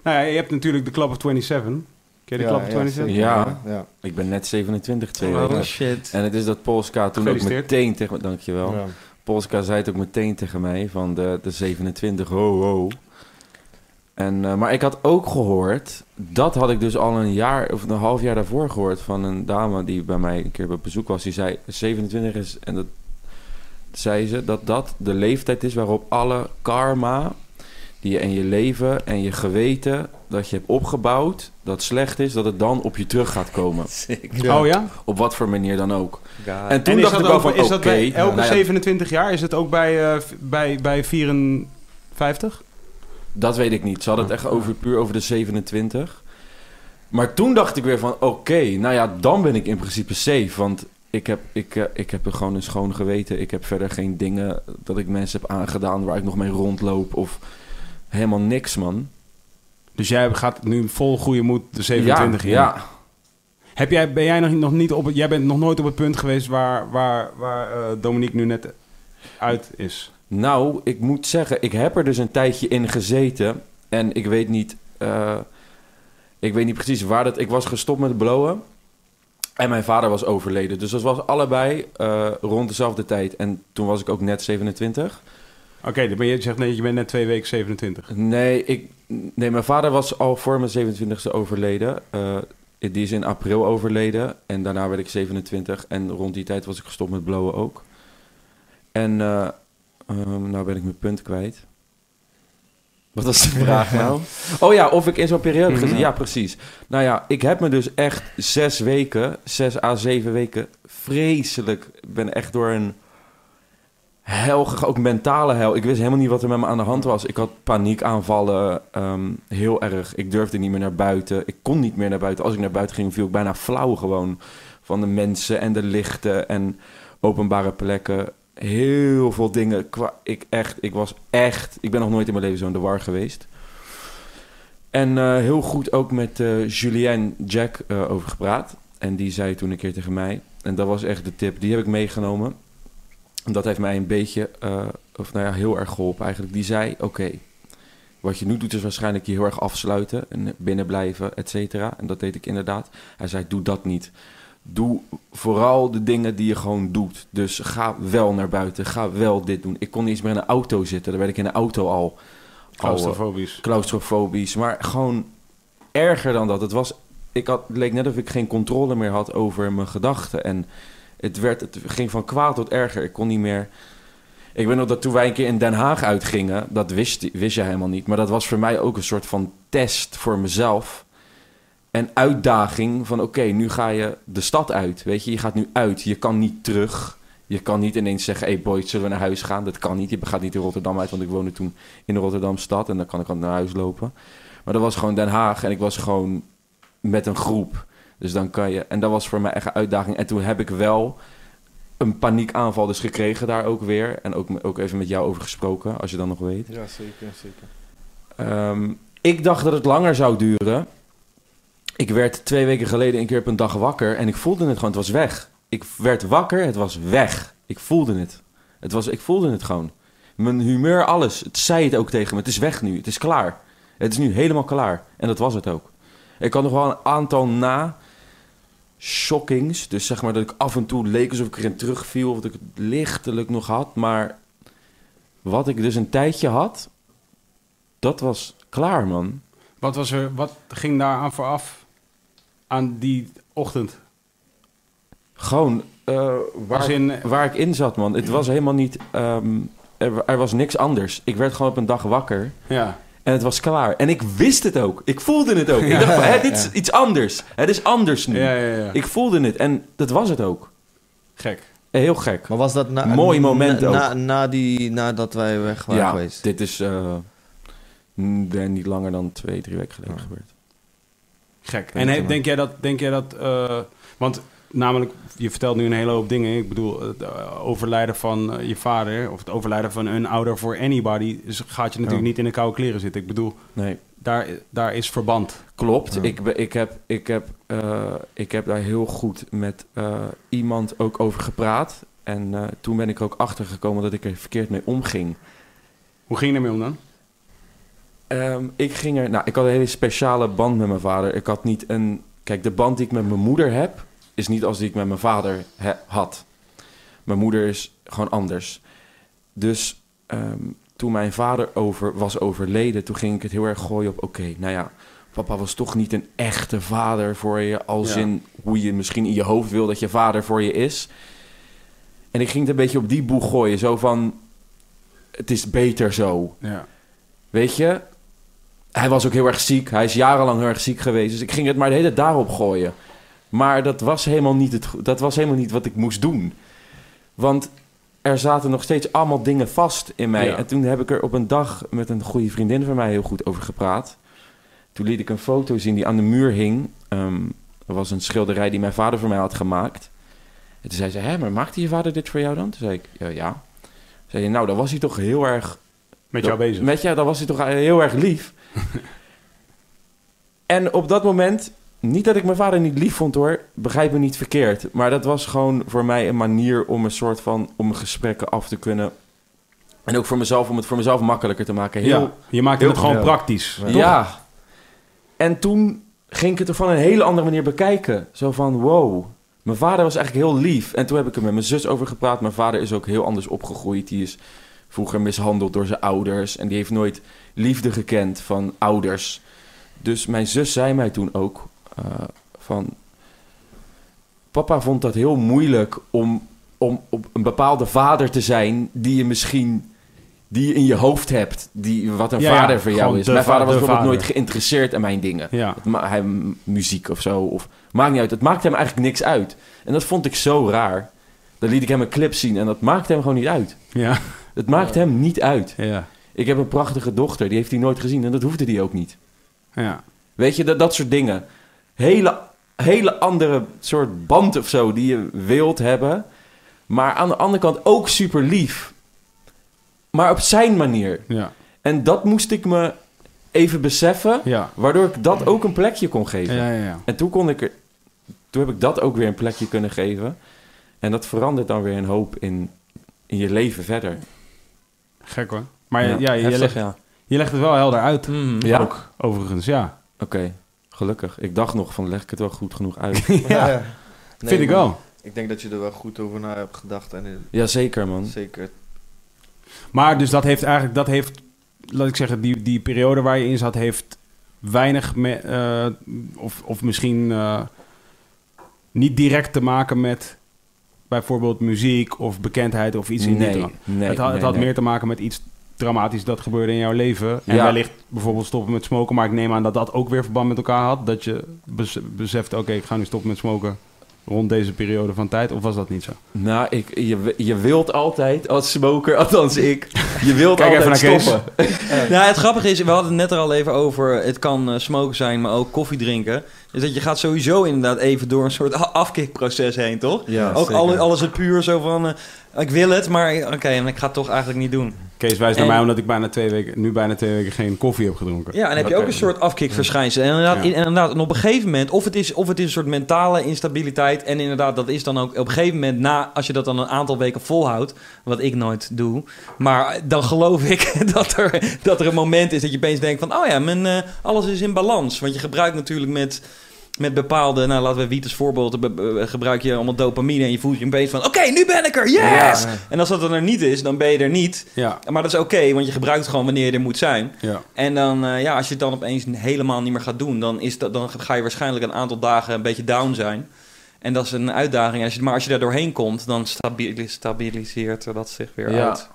Nou ja, je hebt natuurlijk de Club of 27. Ken je de ja, 27? zeker, Ja. ja. Ik ben net 27, twee Oh shit. En het is dat Polska toen ook meteen tegen me... Dankjewel. Ja. Polska zei het ook meteen tegen mij van de, de 27, ho ho. En, eh, maar ik had ook gehoord, dat had ik dus al een jaar of een half jaar daarvoor gehoord van een dame die bij mij een keer op bezoek was. Die zei 27 is, en dat zei ze, dat dat de leeftijd is waarop alle karma die je in je leven en je geweten dat je hebt opgebouwd, dat slecht is, dat het dan op je terug gaat komen. Oh ja? Op wat voor manier dan ook. Ja, En toen en dacht ik wel van, is dat bij elke nou ja, 27 jaar? Is het ook bij, eh, bij, bij 54? Dat weet ik niet. Ze hadden het echt over, puur over de 27. Maar toen dacht ik weer van, oké, nou ja, dan ben ik in principe safe. Want ik heb, ik, eh, ik heb er gewoon een schoon geweten. Ik heb verder geen dingen dat ik mensen heb aangedaan waar ik nog mee rondloop. Of helemaal niks, man. Dus jij gaat nu vol goede moed de 27 ja, in. ja. Heb jij, ben jij nog, nog niet op het, jij bent nog nooit op het punt geweest waar, waar, waar eh, Dominique nu net uit is? Nou, ik moet zeggen, ik heb er dus een tijdje in gezeten. En ik weet niet, eh, ik weet niet precies waar dat... Ik was gestopt met blowen. En mijn vader was overleden. Dus dat was allebei eh, rond dezelfde tijd. En toen was ik ook net 27. Oké, dan ben je, zegt nee, je bent net twee weken 27. Nee, ik, nee mijn vader was al voor mijn 27e overleden. Eh, die is in april overleden. En daarna werd ik 27. En rond die tijd was ik gestopt met blowen ook. En eh ehm, nou ben ik mijn punt kwijt. Wat was de vraag nou? Oh ja, of ik in zo'n periode heb gezien. Ja, precies. Nou ja, ik heb me dus echt zes weken, zes à zeven weken, vreselijk... Ik ben echt door een hel gegaan, ook mentale hel. Ik wist helemaal niet wat er met me aan de hand was. Ik had paniekaanvallen, ehm, heel erg. Ik durfde niet meer naar buiten. Ik kon niet meer naar buiten. Als ik naar buiten ging, viel ik bijna flauw gewoon. Van de mensen en de lichten en openbare plekken. Heel veel dingen. Qua, ik, echt, ik was echt... Ik ben nog nooit in mijn leven zo in de war geweest. En eh, heel goed ook met eh Julien Jack eh, over gepraat. En die zei toen een keer tegen mij... En dat was echt de tip. Die heb ik meegenomen. Dat heeft mij een beetje... eh, of nou ja, heel erg geholpen eigenlijk. Die zei... Oké, wat je nu doet is waarschijnlijk je heel erg afsluiten. En binnen blijven, et cetera. En dat deed ik inderdaad. Hij zei, doe dat niet. Doe vooral de dingen die je gewoon doet. Dus ga wel naar buiten. Ga wel dit doen. Ik kon niet eens meer in een auto zitten. Dan werd ik in een auto al... al Claustrofobisch. claustrofobisch. Maar gewoon erger dan dat. Het, was, ik had, het leek net of ik geen controle meer had over mijn gedachten. En het, werd, het ging van kwaad tot erger. Ik kon niet meer... Ik weet nog dat toen wij een keer in Den Haag uitgingen... dat wist, wist je helemaal niet. Maar dat was voor mij ook een soort van test voor mezelf. En uitdaging van... oké, nu ga je de stad uit. Weet je, je gaat nu uit. Je kan niet terug. Je kan niet ineens zeggen... hey boys, zullen we naar huis gaan? Dat kan niet. Je gaat niet in Rotterdam uit... want ik woonde toen in de Rotterdamstad... en dan kan ik altijd naar huis lopen. Maar dat was gewoon Den Haag... en ik was gewoon met een groep. Dus dan kan je... En dat was voor mij echt een uitdaging. En toen heb ik wel een paniekaanval dus gekregen daar ook weer. En ook, ook even met jou over gesproken, als je dan nog weet. Ja, zeker, zeker. Ehm, ik dacht dat het langer zou duren. Ik werd twee weken geleden een keer op een dag wakker en ik voelde het gewoon, het was weg. Ik werd wakker, het was weg. Ik voelde het. het was, ik voelde het gewoon. Mijn humeur, alles. Het zei het ook tegen me. Het is weg nu, het is klaar. Het is nu helemaal klaar. En dat was het ook. Ik had nog wel een aantal na shockings. Dus zeg maar dat ik af en toe leek alsof ik erin terugviel. Of dat ik het lichtelijk nog had. Maar wat ik dus een tijdje had, dat was klaar, man. Wat, was er, wat ging daar aan vooraf aan die ochtend? Gewoon eh, waar, in, waar ik in zat, man. Het was helemaal niet... ehm, er, er was niks anders. Ik werd gewoon op een dag wakker. ja. En het was klaar. En ik wist het ook. Ik voelde het ook. Ik dacht van, hè, dit is iets anders. Het is anders nu. Ja, ja, ja. Ik voelde het. En dat was het ook. Gek. Eh, Heel gek. Maar was dat na, Mooi moment na, ook. na, na die, nadat wij weg waren ja, geweest? dit is eh, ben niet langer dan twee, drie weken geleden Ja. gebeurd. Gek. En denk jij dat, denk jij dat eh, want namelijk, je vertelt nu een hele hoop dingen. Ik bedoel, het eh, overlijden van eh, je vader of het overlijden van een ouder voor anybody, gaat je natuurlijk Ja. niet in de koude kleren zitten. Ik bedoel, Nee, daar, daar is verband. klopt. Ja. Ik, ik, heb, ik, heb, eh, ik heb daar heel goed met iemand ook over gepraat. En toen ben ik er ook achter gekomen dat ik er verkeerd mee omging. Hoe ging je ermee om dan? Ehm, ik ging er, nou, ik had een hele speciale band met mijn vader. Ik had niet een, kijk, de band die ik met mijn moeder heb, is niet als die ik met mijn vader he- had. Mijn moeder is gewoon anders. Dus ehm, toen mijn vader over, was overleden, toen ging ik het heel erg gooien op... Oké, nou ja, papa was toch niet een echte vader voor je... als Ja. in hoe je misschien in je hoofd wil dat je vader voor je is. En ik ging het een beetje op die boeg gooien. Zo van, het is beter zo. Ja. Weet je? Hij was ook heel erg ziek. Hij is jarenlang heel erg ziek geweest. Dus ik ging het maar de hele daarop gooien. Maar dat was helemaal niet, het, dat was helemaal niet wat ik moest doen. Want er zaten nog steeds allemaal dingen vast in mij. Ja. En toen heb ik er op een dag met een goede vriendin van mij heel goed over gepraat. Toen liet ik een foto zien die aan de muur hing. Ehm dat was een schilderij die mijn vader voor mij had gemaakt. En toen zei ze, hè, maar maakte je vader dit voor jou dan? Toen zei ik, ja. ja. Zei je, nou, dan was hij toch heel erg Met jou bezig. met jou, dan was hij toch heel erg lief. en op dat moment, niet dat ik mijn vader niet lief vond hoor, begrijp me niet verkeerd. Maar dat was gewoon voor mij een manier om een soort van, om gesprekken af te kunnen. En ook voor mezelf, om het voor mezelf makkelijker te maken. Heel, ja, je maakt heel- het gewoon praktisch. ja. En toen ging ik het er van een hele andere manier bekijken. Zo van, wow, mijn vader was eigenlijk heel lief. En toen heb ik er met mijn zus over gepraat. Mijn vader is ook heel anders opgegroeid. Die is vroeger mishandeld door zijn ouders. En die heeft nooit liefde gekend van ouders. Dus mijn zus zei mij toen ook van... Papa vond dat heel moeilijk om, om op een bepaalde vader te zijn... die je misschien die je in je hoofd hebt. Die, wat een Ja, ja, vader voor jou is. Mijn va- vader was bijvoorbeeld vader. nooit geïnteresseerd in mijn dingen. Ja. Hij, muziek of zo. Of, maakt niet uit. Het maakte hem eigenlijk niks uit. En dat vond ik zo raar. Dan liet ik hem een clip zien en dat maakte hem gewoon niet uit. Ja. Het maakte hem niet uit. Ja. Ik heb een prachtige dochter, die heeft hij nooit gezien en dat hoefde hij ook niet. Ja. Weet je, dat, dat soort dingen. Hele, hele andere soort band of zo die je wilt hebben. Maar aan de andere kant ook super lief. Maar op zijn manier. Ja. En dat moest ik me even beseffen, Ja. waardoor ik dat ook een plekje kon geven. Ja, ja, ja. En toen kon ik er, toen heb ik dat ook weer een plekje kunnen geven. En dat verandert dan weer een hoop in, in je leven verder. Gek hoor. Maar ja, je, Heftig, legt, ja. je legt het wel helder uit. Ja. Ook, overigens, ja. Oké, gelukkig. Ik dacht nog van leg ik het wel goed genoeg uit. ja, Nee, vind ik wel. Ik denk dat je er wel goed over na hebt gedacht. En eh, Jazeker man. zeker. Maar dus dat heeft eigenlijk, dat heeft, laat ik zeggen, die, die periode waar je in zat, heeft weinig met, eh, of, of misschien eh, niet direct te maken met bijvoorbeeld muziek of bekendheid of iets in die nee, het had, het had nee. meer te maken met iets dramatisch dat gebeurde in jouw leven. En Ja. wellicht bijvoorbeeld stoppen met smoken. Maar ik neem aan dat dat ook weer verband met elkaar had. Dat je bes- beseft, oké, ik ga nu stoppen met smoken rond deze periode van tijd. Of was dat niet zo? Nou, ik, je, je wilt altijd als smoker, althans ik, je wilt Kijk even altijd naar Kees. stoppen. Nou, het grappige is, we hadden het net er al even over. Het kan eh, smoken zijn, maar ook koffie drinken. Dus dat je gaat sowieso inderdaad even door een soort a- afkikproces heen, toch? Ja, ook zeker. alle, alles het puur zo van, eh, ik wil het, maar oké, en ik ga het toch eigenlijk niet doen. Kees wijst naar mij omdat ik bijna twee weken, nu bijna twee weken geen koffie heb gedronken. Ja, en heb je ook een soort afkikverschijnsel. En inderdaad, Ja. in- en inderdaad, en op een gegeven moment, of het, is, of het is een soort mentale instabiliteit. En inderdaad, dat is dan ook op een gegeven moment, na, als je dat dan een aantal weken volhoudt, wat ik nooit doe. Maar dan geloof ik dat er, dat er een moment is dat je opeens denkt van, oh ja, mijn, eh, alles is in balans. Want je gebruikt natuurlijk met, met bepaalde, nou laten we wiet als voorbeeld, be- be- gebruik je allemaal dopamine en je voelt je opeens van, oké, nu ben ik er, yes! Ja. En als dat er niet is, dan ben je er niet. Ja, Maar dat is oké, want je gebruikt gewoon wanneer je er moet zijn. ja. En dan, eh, ja, als je het dan opeens helemaal niet meer gaat doen, dan, is dat, dan ga je waarschijnlijk een aantal dagen een beetje down zijn. En dat is een uitdaging. Als je, maar als je daar doorheen komt, dan stabili- stabiliseert dat zich weer Ja. uit.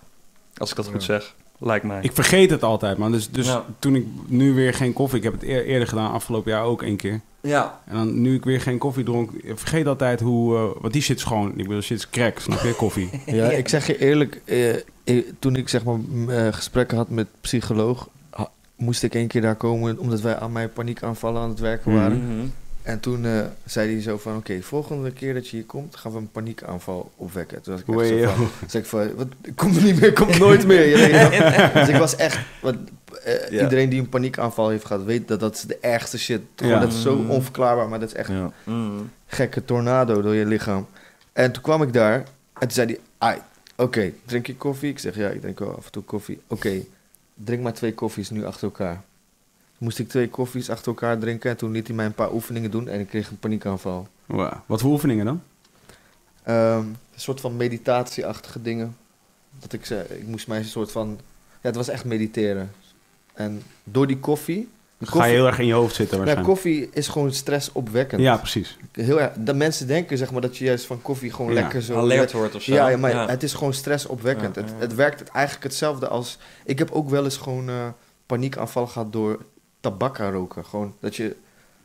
Als ik dat goed zeg, lijkt mij. Ik vergeet het altijd, man. Dus, dus Ja. toen ik nu weer geen koffie... Ik heb het eer- eerder gedaan, afgelopen jaar ook één keer. ja. En dan, nu ik weer geen koffie dronk... Vergeet altijd hoe... eh, want die shit is gewoon... Ik bedoel, shit is crack, snap je? Koffie. Ja, ik zeg je eerlijk, eh, eh, toen ik zeg maar eh, gesprekken had met psycholoog, ha- moest ik één keer daar komen omdat wij aan mijn paniekaanvallen aan het werken Mhm. waren. Mhm. En toen eh, zei hij zo van, oké, volgende keer dat je hier komt, gaan we een paniekaanval opwekken. Toen was ik echt zo Wee, van, zei ik van, wat, ik kom er niet meer, ik kom nooit meer. Je weet wel. dus ik was echt, wat, eh, Ja. iedereen die een paniekaanval heeft gehad, weet dat dat is de ergste shit. Gewoon, Ja. Dat is zo Mhm. onverklaarbaar, maar dat is echt Ja. Mhm. gekke tornado door je lichaam. En toen kwam ik daar en toen zei hij, ai, oké, drink je koffie? Ik zeg, ja, ik drink wel af en toe koffie. Oké, drink maar twee koffies nu achter elkaar. Moest ik twee koffies achter elkaar drinken en toen liet hij mij een paar oefeningen doen en ik kreeg een paniekaanval. Wow. Wat voor oefeningen dan? Ehm, een soort van meditatieachtige dingen. Dat ik zei, ik moest mij een soort van, het was echt mediteren. En door die koffie... De Ga je koffie, heel erg in je hoofd zitten ja, waarschijnlijk. koffie is gewoon stressopwekkend. Ja, precies. Heel erg, dat mensen denken zeg maar, dat je juist van koffie gewoon Ja. lekker zo... Alert wordt of zo. Ja, ja, maar het is gewoon stressopwekkend. Ja, het, ja. het werkt eigenlijk hetzelfde als... Ik heb ook wel eens gewoon eh paniekaanval gehad door tabakka roken. Gewoon dat je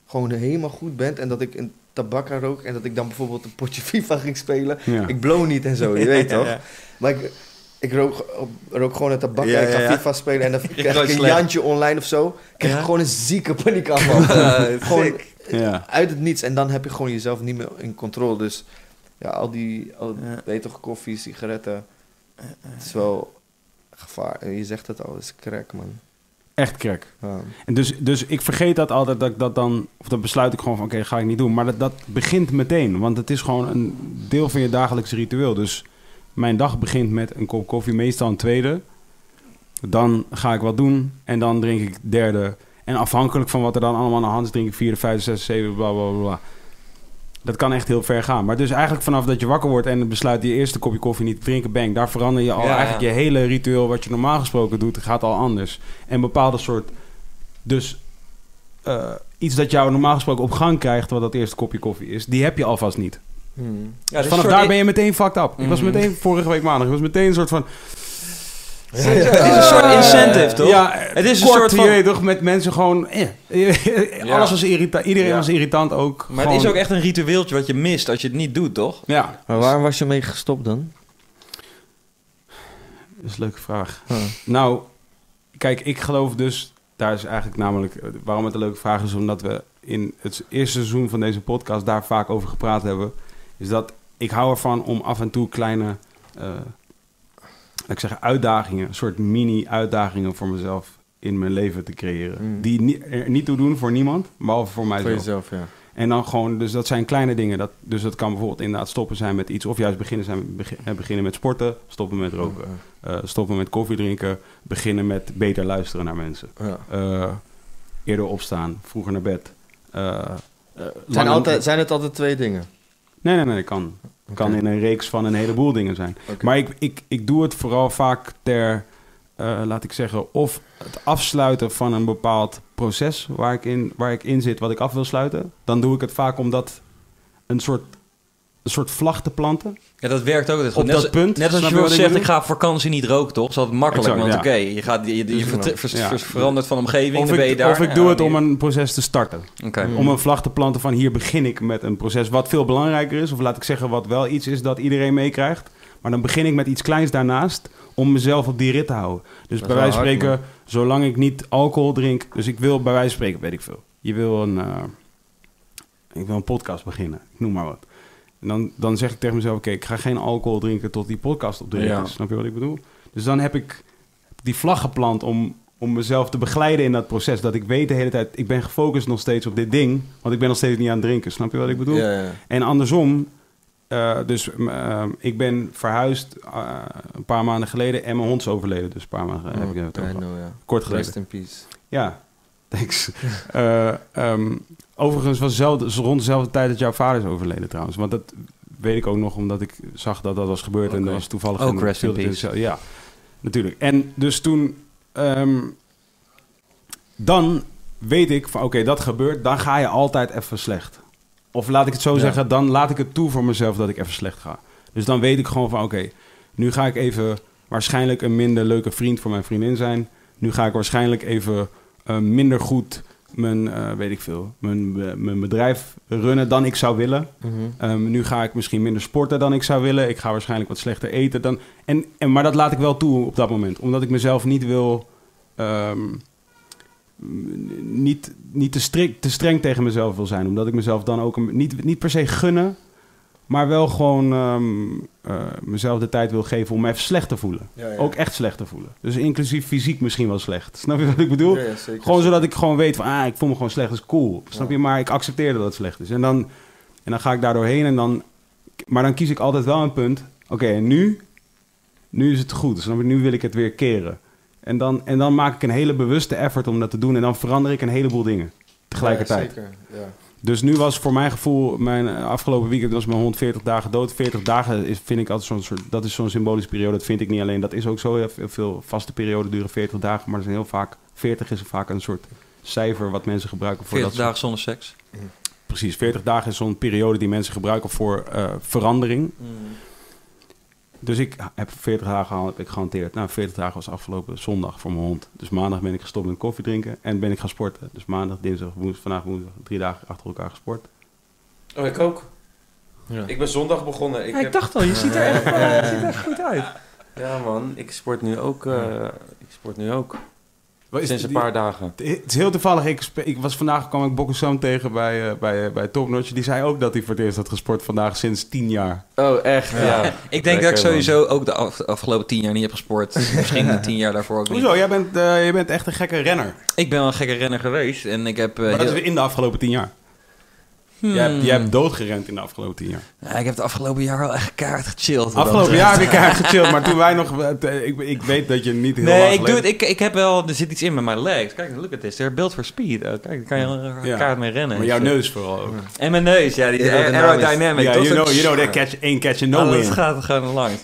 gewoon helemaal goed bent en dat ik een tabakka rook... en dat ik dan bijvoorbeeld een potje FIFA ging spelen. Ja. Ik blow niet en zo, je weet toch? ja. Maar ik, ik rook, rook gewoon een tabakka, Ja, ik ga. FIFA spelen... en dan krijg ik een slecht. jantje online of zo. krijg ik gewoon een zieke paniekaanval. gewoon. Ja. uit het niets. En dan heb je gewoon jezelf niet meer in controle. Dus ja, al die, al, weet toch, koffie, sigaretten. Het is wel gevaar. Je zegt het al, het is crack, man. Echt krek. Ja. En dus, dus ik vergeet dat altijd, dat ik dat dan... Of dan besluit ik gewoon van, oké, dat ga ik niet doen. Maar dat, dat begint meteen. Want het is gewoon een deel van je dagelijks ritueel. Dus mijn dag begint met een kop koffie, meestal een tweede. Dan ga ik wat doen. En dan drink ik derde. En afhankelijk van wat er dan allemaal aan de hand is... drink ik vierde, vijfde, zesde, zevende, bla, bla, bla, bla. Dat kan echt heel ver gaan. Maar dus eigenlijk vanaf dat je wakker wordt... en besluit je eerste kopje koffie niet te drinken... bang, daar verander je al Ja, eigenlijk ja. je hele ritueel... wat je normaal gesproken doet, gaat al anders. En bepaalde soort... Dus eh, iets dat jou normaal gesproken op gang krijgt... wat dat eerste kopje koffie is... die heb je alvast niet. Hmm. Ja, Dus vanaf daar ben je meteen fucked up. Ik was Mhm. meteen vorige week maandag... ik was meteen een soort van... Het is een soort incentive, toch? Ja, Het is een kort, soort van- je weet toch, met mensen gewoon... eh. Alles was irritant. Iedereen Ja. was irritant ook. Maar het is ook echt een ritueeltje wat je mist als je het niet doet, toch? Ja, Maar waar was je mee gestopt dan? dat is een leuke vraag. Huh. Nou, kijk, ik geloof dus... Daar is eigenlijk namelijk... eh, Waarom het een leuke vraag is, omdat we in het eerste seizoen van deze podcast... daar vaak over gepraat hebben. Is dat ik hou ervan om af en toe kleine... eh ik zeggen, uitdagingen... een soort mini-uitdagingen voor mezelf in mijn leven te creëren. Mm. Die ni- er niet toe doen voor niemand, behalve voor Voor mijzelf. jezelf, ja. En dan gewoon, dus dat zijn kleine dingen. Dat, dus dat kan bijvoorbeeld inderdaad stoppen zijn met iets... of juist beginnen, zijn, eh, beginnen met sporten, stoppen met roken. Eh, stoppen met koffie drinken, beginnen met beter luisteren naar mensen. Ja. Eh, eerder opstaan, vroeger naar bed. Eh, Zijn, altijd, zijn het altijd twee dingen? Nee, nee, nee, kan. Kan Oké. in een reeks van een heleboel dingen zijn. Maar ik, ik, ik doe het vooral vaak ter, eh, laat ik zeggen, of het afsluiten van een bepaald proces waar ik, in, waar ik in zit, wat ik af wil sluiten. Dan doe ik het vaak om dat een soort, een soort vlag te planten. Ja, dat werkt ook goed. Op Net, dat als- punt, net als je zegt, ik ga op vakantie niet roken, toch? Is altijd makkelijk, Exact, want ja. oké, je, gaat, je, je, Dus ver- dan- ver- ja. ver- verandert van omgeving, Of dan ben je ik, daar. of ik doe het om een proces te starten. Oké. Mm. Om een vlag te planten van hier begin ik met een proces wat veel belangrijker is. Of laat ik zeggen wat wel iets is dat iedereen meekrijgt. Maar dan begin ik met iets kleins daarnaast om mezelf op die rit te houden. Dus bij wijze van spreken, zolang ik niet alcohol drink... Dus ik wil bij wijze van spreken, weet ik veel. Je wil een, eh, ik wil een podcast beginnen, ik noem maar wat. En dan, dan zeg ik tegen mezelf, oké, ik ga geen alcohol drinken tot die podcast op de Ja. is. Snap je wat ik bedoel? Dus dan heb ik die vlag geplant om, om mezelf te begeleiden in dat proces. Dat ik weet de hele tijd, ik ben gefocust nog steeds op dit ding. Want ik ben nog steeds niet aan het drinken. Snap je wat ik bedoel? Ja, ja. En andersom, eh, dus eh, ik ben verhuisd eh, een paar maanden geleden en mijn hond is overleden. Dus een paar maanden geleden heb ik het I over. know. Kort geleden. Rest in peace. Ja, thanks. Ehm, overigens was zelf, rond dezelfde tijd dat jouw vader is overleden trouwens. Want dat weet ik ook nog omdat ik zag dat dat was gebeurd. En dat was toevallig... Ook een- rest in peace. Ja, natuurlijk. En dus toen... ehm, dan weet ik van oké, dat gebeurt. Dan ga je altijd even slecht. Of laat ik het zo Ja. zeggen, dan laat ik het toe voor mezelf dat ik even slecht ga. Dus dan weet ik gewoon van oké, nu ga ik even waarschijnlijk een minder leuke vriend voor mijn vriendin zijn. Nu ga ik waarschijnlijk even eh, minder goed mijn, eh, weet ik veel, mijn, mijn bedrijf runnen dan ik zou willen. Mhm. Ehm, nu ga ik misschien minder sporten dan ik zou willen. Ik ga waarschijnlijk wat slechter eten dan. En, en, maar dat laat ik wel toe op dat moment. Omdat ik mezelf niet wil. ehm, niet niet te, strik, te streng tegen mezelf wil zijn. Omdat ik mezelf dan ook een, niet, niet per se gunnen. Maar wel gewoon ehm, eh, mezelf de tijd wil geven om me even slecht te voelen. Ja, ja. Ook echt slecht te voelen. Dus inclusief fysiek misschien wel slecht. Snap je wat ik bedoel? Ja. Gewoon zodat ik gewoon weet van, ah, ik voel me gewoon slecht, dat is cool. Snap je? Maar ik accepteer dat het slecht is. En dan, en dan ga ik daar doorheen en dan... Maar dan kies ik altijd wel een punt. Oké, en nu? Nu is het goed. Snap je? Nu wil ik het weer keren. En dan, en dan maak ik een hele bewuste effort om dat te doen. En dan verander ik een heleboel dingen. Tegelijkertijd. Zeker. Ja. Dus nu was voor mijn gevoel, mijn eh, afgelopen weekend was mijn hond 40 dagen dood. 40 dagen is, vind ik altijd zo'n soort, dat is zo'n symbolische periode. Dat vind ik niet alleen. Dat is ook zo heel veel- vaste perioden duren 40 dagen. Maar er zijn heel vaak, 40 is vaak een soort cijfer wat mensen gebruiken voor 40 dat soort- dagen zonder seks. Precies, 40 dagen is zo'n periode die mensen gebruiken voor eh, verandering. Dus ik heb 40 dagen geha- heb ik gehanteerd. Nou, 40 dagen was afgelopen zondag voor mijn hond. Dus maandag ben ik gestopt met koffie drinken en ben ik gaan sporten. Dus maandag, dinsdag, woensdag, vandaag woensdag, drie dagen achter elkaar gesport. Oh, ik ook. Ja. Ik ben zondag begonnen. Ik Ja, ik heb- dacht al, je ziet er echt, Ja, ja, ja. je ziet er echt goed uit. Ja man, ik sport nu ook. eh, ik sport nu ook. Wat is Sinds een die- paar dagen. Het is heel toevallig. Ik, ik was vandaag kwam ik Bokusam tegen bij, eh, bij, eh, bij Topnotch. Die zei ook dat hij voor het eerst had gesport vandaag sinds 10 jaar. Oh, echt? Ja. Ik denk dat ik sowieso ook de af- afgelopen tien jaar niet heb gesport. Misschien de tien jaar daarvoor ook niet. Hoezo? Jij bent, eh, je bent echt een gekke renner. Ik ben wel een gekke renner geweest en ik heb... eh, maar dat is heel- weer in de afgelopen 10 jaar. Hmm. Jij, hebt, jij hebt doodgerend in de afgelopen 10 jaar. Ja, ik heb het afgelopen jaar wel echt kaart gechilled. Afgelopen jaar heb ik keihard gechilled. Maar toen wij nog... Ik, ik weet dat je niet heel lang Nee, ik doe het. Ik, ik heb wel... Er zit iets in met mijn legs. Kijk, look at this. They're built for speed. Oh, kijk, daar kan je een Ja. kaart mee rennen. Maar jouw neus vooral ook. En mijn neus, ja. Die aerodynamic. Ja, you know, you know that catch, één catch and no Oh, win. dat gaat er gewoon langs.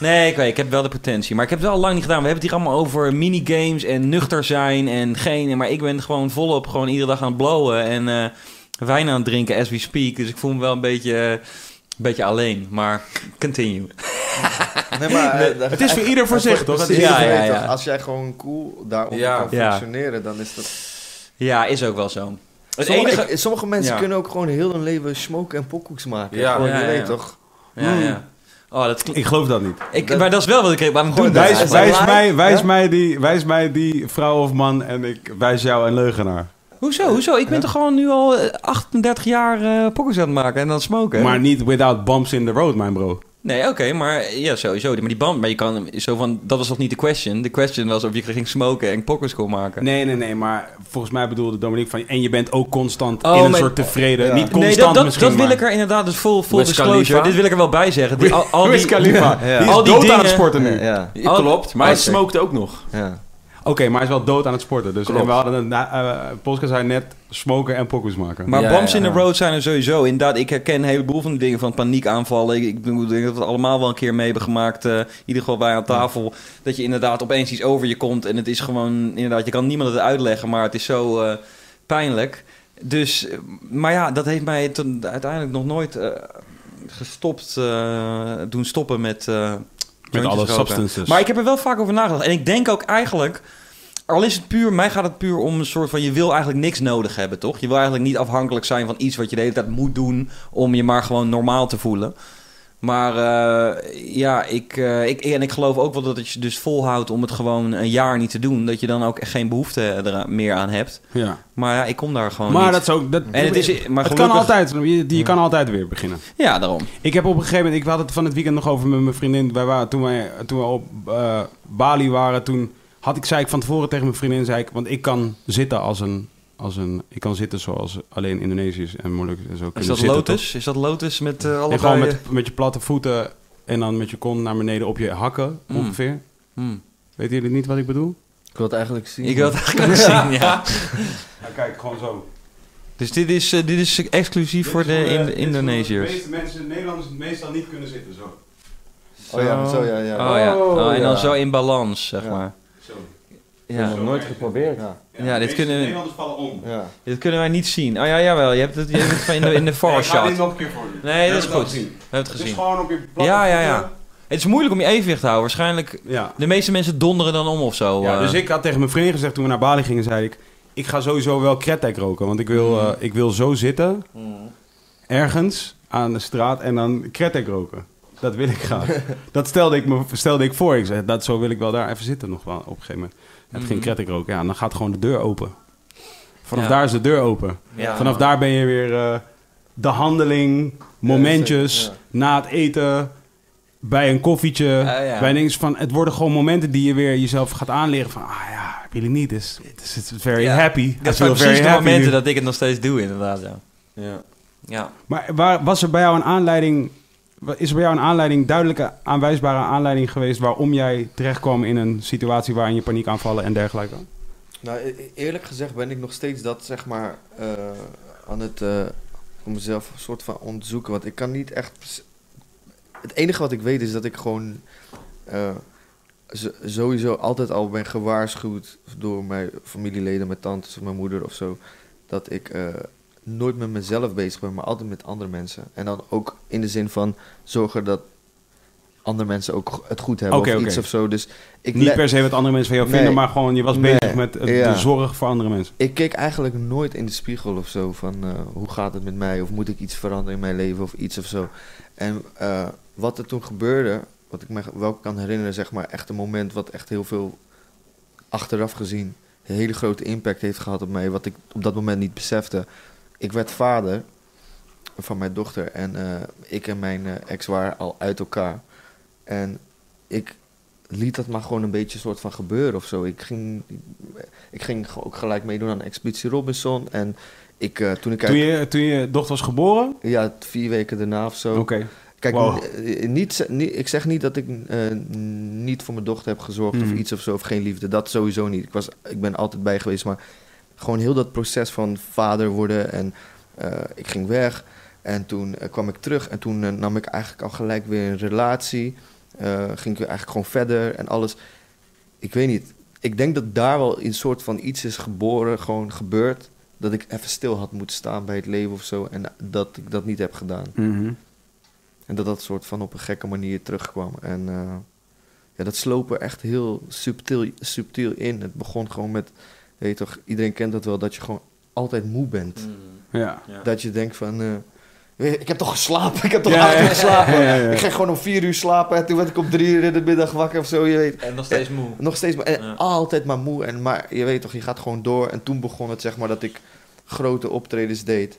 Nee, ik weet, ik heb wel de potentie. Maar ik heb het wel al lang niet gedaan. We hebben het hier allemaal over minigames en nuchter zijn en geen... Maar ik ben gewoon volop gewoon iedere dag aan het blowen en eh, wijn aan het drinken as we speak. Dus ik voel me wel een beetje, eh, een beetje alleen. Maar continue. Nee, maar, eh, dat- Het is voor ieder voor zich, toch? precies, Ja, ja, ja. Als jij gewoon cool daaronder Ja. kan Ja. functioneren, dan is dat... Ja, is ook wel zo. Het Sommige, enige... ik- sommige mensen Ja. kunnen ook gewoon heel hun leven smoken en pokoeks maken. Ja. Gewoon, Ja, je ja, weet toch? Ja, ja. Oh, dat klinkt... Ik geloof dat niet. Ik, maar dat is wel wat ik waarom doen dat Wijs, mij, wijs, ja? mij die, wijs mij die vrouw of man en ik wijs jou een leugenaar. Hoezo? Hoezo? Ik ben toch gewoon nu al eh, 38 jaar eh pokkers aan het maken en aan het smoken? Maar niet without bumps in the road, mijn bro. Nee, oké, maar ja, sowieso. Maar die band, maar je kan zo van, dat was toch niet de question? De question was of je ging smoken en pokkers kon maken. Nee, nee, nee, maar volgens mij bedoelde Dominique van... En je bent ook constant Oh, in een maar- soort tevreden... Ja. Niet constant nee, dat, dat, misschien, dat wil maar- ik er inderdaad, dus full Wiz disclosure. Khalifa? Dit wil ik er wel bij zeggen. Die, al, al die. Ja. Die Al is die dood aan het sporten nu. Ja, Ja, klopt. Maar hij smokte ook nog. ja. Oké, maar hij is wel dood aan het sporten. Dus Klopt. en we hadden een uh, podcast zei net smoken en pokus maken. Maar Ja, bumps ja, in the road zijn er sowieso. Inderdaad, ik herken een heleboel van die dingen van paniekaanvallen. Ik, ik bedoel, ik denk dat we het allemaal wel een keer mee hebben gemaakt. eh, in ieder geval wij aan tafel. Dat je inderdaad opeens iets over je komt. En het is gewoon, inderdaad, je kan niemand het uitleggen. Maar het is zo eh, pijnlijk. Dus, eh, maar ja, dat heeft mij ten- uiteindelijk nog nooit eh, gestopt, eh, doen stoppen met... Met alle roken. substances. Maar ik heb er wel vaak over nagedacht. En ik denk ook eigenlijk, al is het puur, mij gaat het puur om een soort van, je wil eigenlijk niks nodig hebben, toch? Je wil eigenlijk niet afhankelijk zijn van iets wat je de hele tijd moet doen om je maar gewoon normaal te voelen. Maar eh, ja, ik, eh, ik, en ik geloof ook wel dat als je dus volhoudt om het gewoon een jaar niet te doen, dat je dan ook echt geen behoefte er meer aan hebt. ja. Maar ja, ik kom daar gewoon Maar niet. dat is ook... Dat, en het is, maar het gelukkig, kan altijd. Je, je kan altijd weer beginnen. Ja, daarom. Ik heb op een gegeven moment... Ik had het van het weekend nog over met mijn vriendin. Wij waren, toen, wij, toen we op eh, Bali waren, toen had ik, zei ik van tevoren tegen mijn vriendin... Zei ik, want ik kan zitten als een... Als een ik kan zitten zoals alleen Indonesiërs en en zo Is kunnen dat zitten, Lotus? Is dat Lotus met eh allebei... En gewoon eh, met, met je platte voeten en dan met je kont naar beneden op je hakken, Mm. ongeveer. hmm. Weten jullie niet wat ik bedoel? Ik wil het eigenlijk zien. Ik wil het eigenlijk zien, ja. Ja, kijk, gewoon zo. Dus dit is, eh, dit is exclusief voor de in, Indonesiërs. De meeste mensen, Nederlanders, meestal niet kunnen zitten, zo. Oh ja, zo ja, ja. Oh ja, oh, en dan ja. zo in balans, zeg Ja. maar. Zo. Ja, nog nooit geprobeerd. Ja, Ja, dit kunnen we- Nederlanders vallen om. ja. dit kunnen wij niet zien. Oh ja, jawel, je hebt het, je hebt het van in de, in de far ik ga dit shot. nog een keer voor je. Nee, dat is goed. het We gezien. hebben het Het is gezien. gewoon op je Ja, ja, ja. Het is moeilijk om je evenwicht te houden. Waarschijnlijk, Ja. de meeste mensen donderen dan om of zo. ja, eh. dus ik had tegen mijn vriendin gezegd toen we naar Bali gingen, zei ik... Ik ga sowieso wel kretek roken, want ik wil, Mm. eh, ik wil zo zitten, ergens aan de straat en dan kretek roken. Dat wil ik graag. dat stelde ik, me, stelde ik voor. Ik zei, dat, zo wil ik wel daar even zitten nog wel op een gegeven moment. Het ging Mhm. kretek roken. Ja, dan gaat gewoon de deur open. Vanaf Ja. daar is de deur open. Ja. Vanaf daar ben je weer eh, de handeling, momentjes, Ja. na het eten, bij een koffietje, bij dingen van... Het worden gewoon momenten die je weer jezelf gaat aanleren van... Ah ja, really need this. It's, it's very happy. Dat zijn precies de momenten nu. dat ik het nog steeds doe, inderdaad. Ja. Ja. ja. Maar waar, was er bij jou een aanleiding... Is er bij jou een aanleiding, duidelijke aanwijsbare aanleiding geweest... waarom jij terechtkwam in een situatie waarin je paniekaanvallen en dergelijke? Nou, e- e- eerlijk gezegd ben ik nog steeds dat, zeg maar, eh, aan het voor mezelf een soort van onderzoeken. Want ik kan niet echt. Het enige wat ik weet is dat ik gewoon eh, sowieso altijd al ben gewaarschuwd door mijn familieleden, mijn tantes of mijn moeder of zo. Dat ik nooit met mezelf bezig ben, maar altijd met andere mensen. En dan ook in de zin van zorgen dat andere mensen ook het goed hebben Oké, of iets of zo. Dus ik Niet per se wat andere mensen van jou Nee. vinden, maar gewoon je was Nee. bezig met het- Ja. de zorg voor andere mensen. Ik keek eigenlijk nooit in de spiegel of zo van eh, hoe gaat het met mij of moet ik iets veranderen in mijn leven of iets of zo. En eh, wat er toen gebeurde, wat ik me wel kan herinneren, zeg maar echt een moment wat echt heel veel achteraf gezien een hele grote impact heeft gehad op mij, wat ik op dat moment niet besefte. Ik werd vader van mijn dochter en eh, ik en mijn eh, ex waren al uit elkaar. En ik liet dat maar gewoon een beetje soort van gebeuren of zo. Ik ging, ik ging ook gelijk meedoen aan Expeditie Robinson. En ik, eh, toen ik Toen uit, je, toen je dochter was geboren? ja, vier weken daarna of zo. Oké. Kijk, Wow. niet, niet, ik zeg niet dat ik niet voor mijn dochter heb gezorgd of iets of zo, of geen liefde. Dat sowieso niet. Ik, was, ik ben altijd bij geweest, maar gewoon heel dat proces van vader worden. En eh, ik ging weg en toen eh, kwam ik terug en toen eh, nam ik eigenlijk al gelijk weer een relatie. Ging ik eigenlijk gewoon verder en alles. Ik weet niet. Ik denk dat daar wel een soort van iets is geboren, gewoon gebeurd. Dat ik even stil had moeten staan bij het leven of zo. En dat ik dat niet heb gedaan. Mhm. En dat dat soort van op een gekke manier terugkwam. En ja, dat sloop er echt heel subtiel, subtiel in. Het begon gewoon met, weet je toch, iedereen kent dat wel, dat je gewoon altijd moe bent. Ja. Ja. Dat je denkt van, eh, ik heb toch geslapen, ik heb toch Ja, acht ja, uur geslapen. ja, ja, ja. Ik ging gewoon om vier uur slapen en toen werd ik om drie uur in de middag wakker of zo, je weet. En nog steeds moe. Nog steeds, maar, en Ja. altijd maar moe. En, maar je weet toch, je gaat gewoon door. En toen begon het zeg maar dat ik grote optredens deed.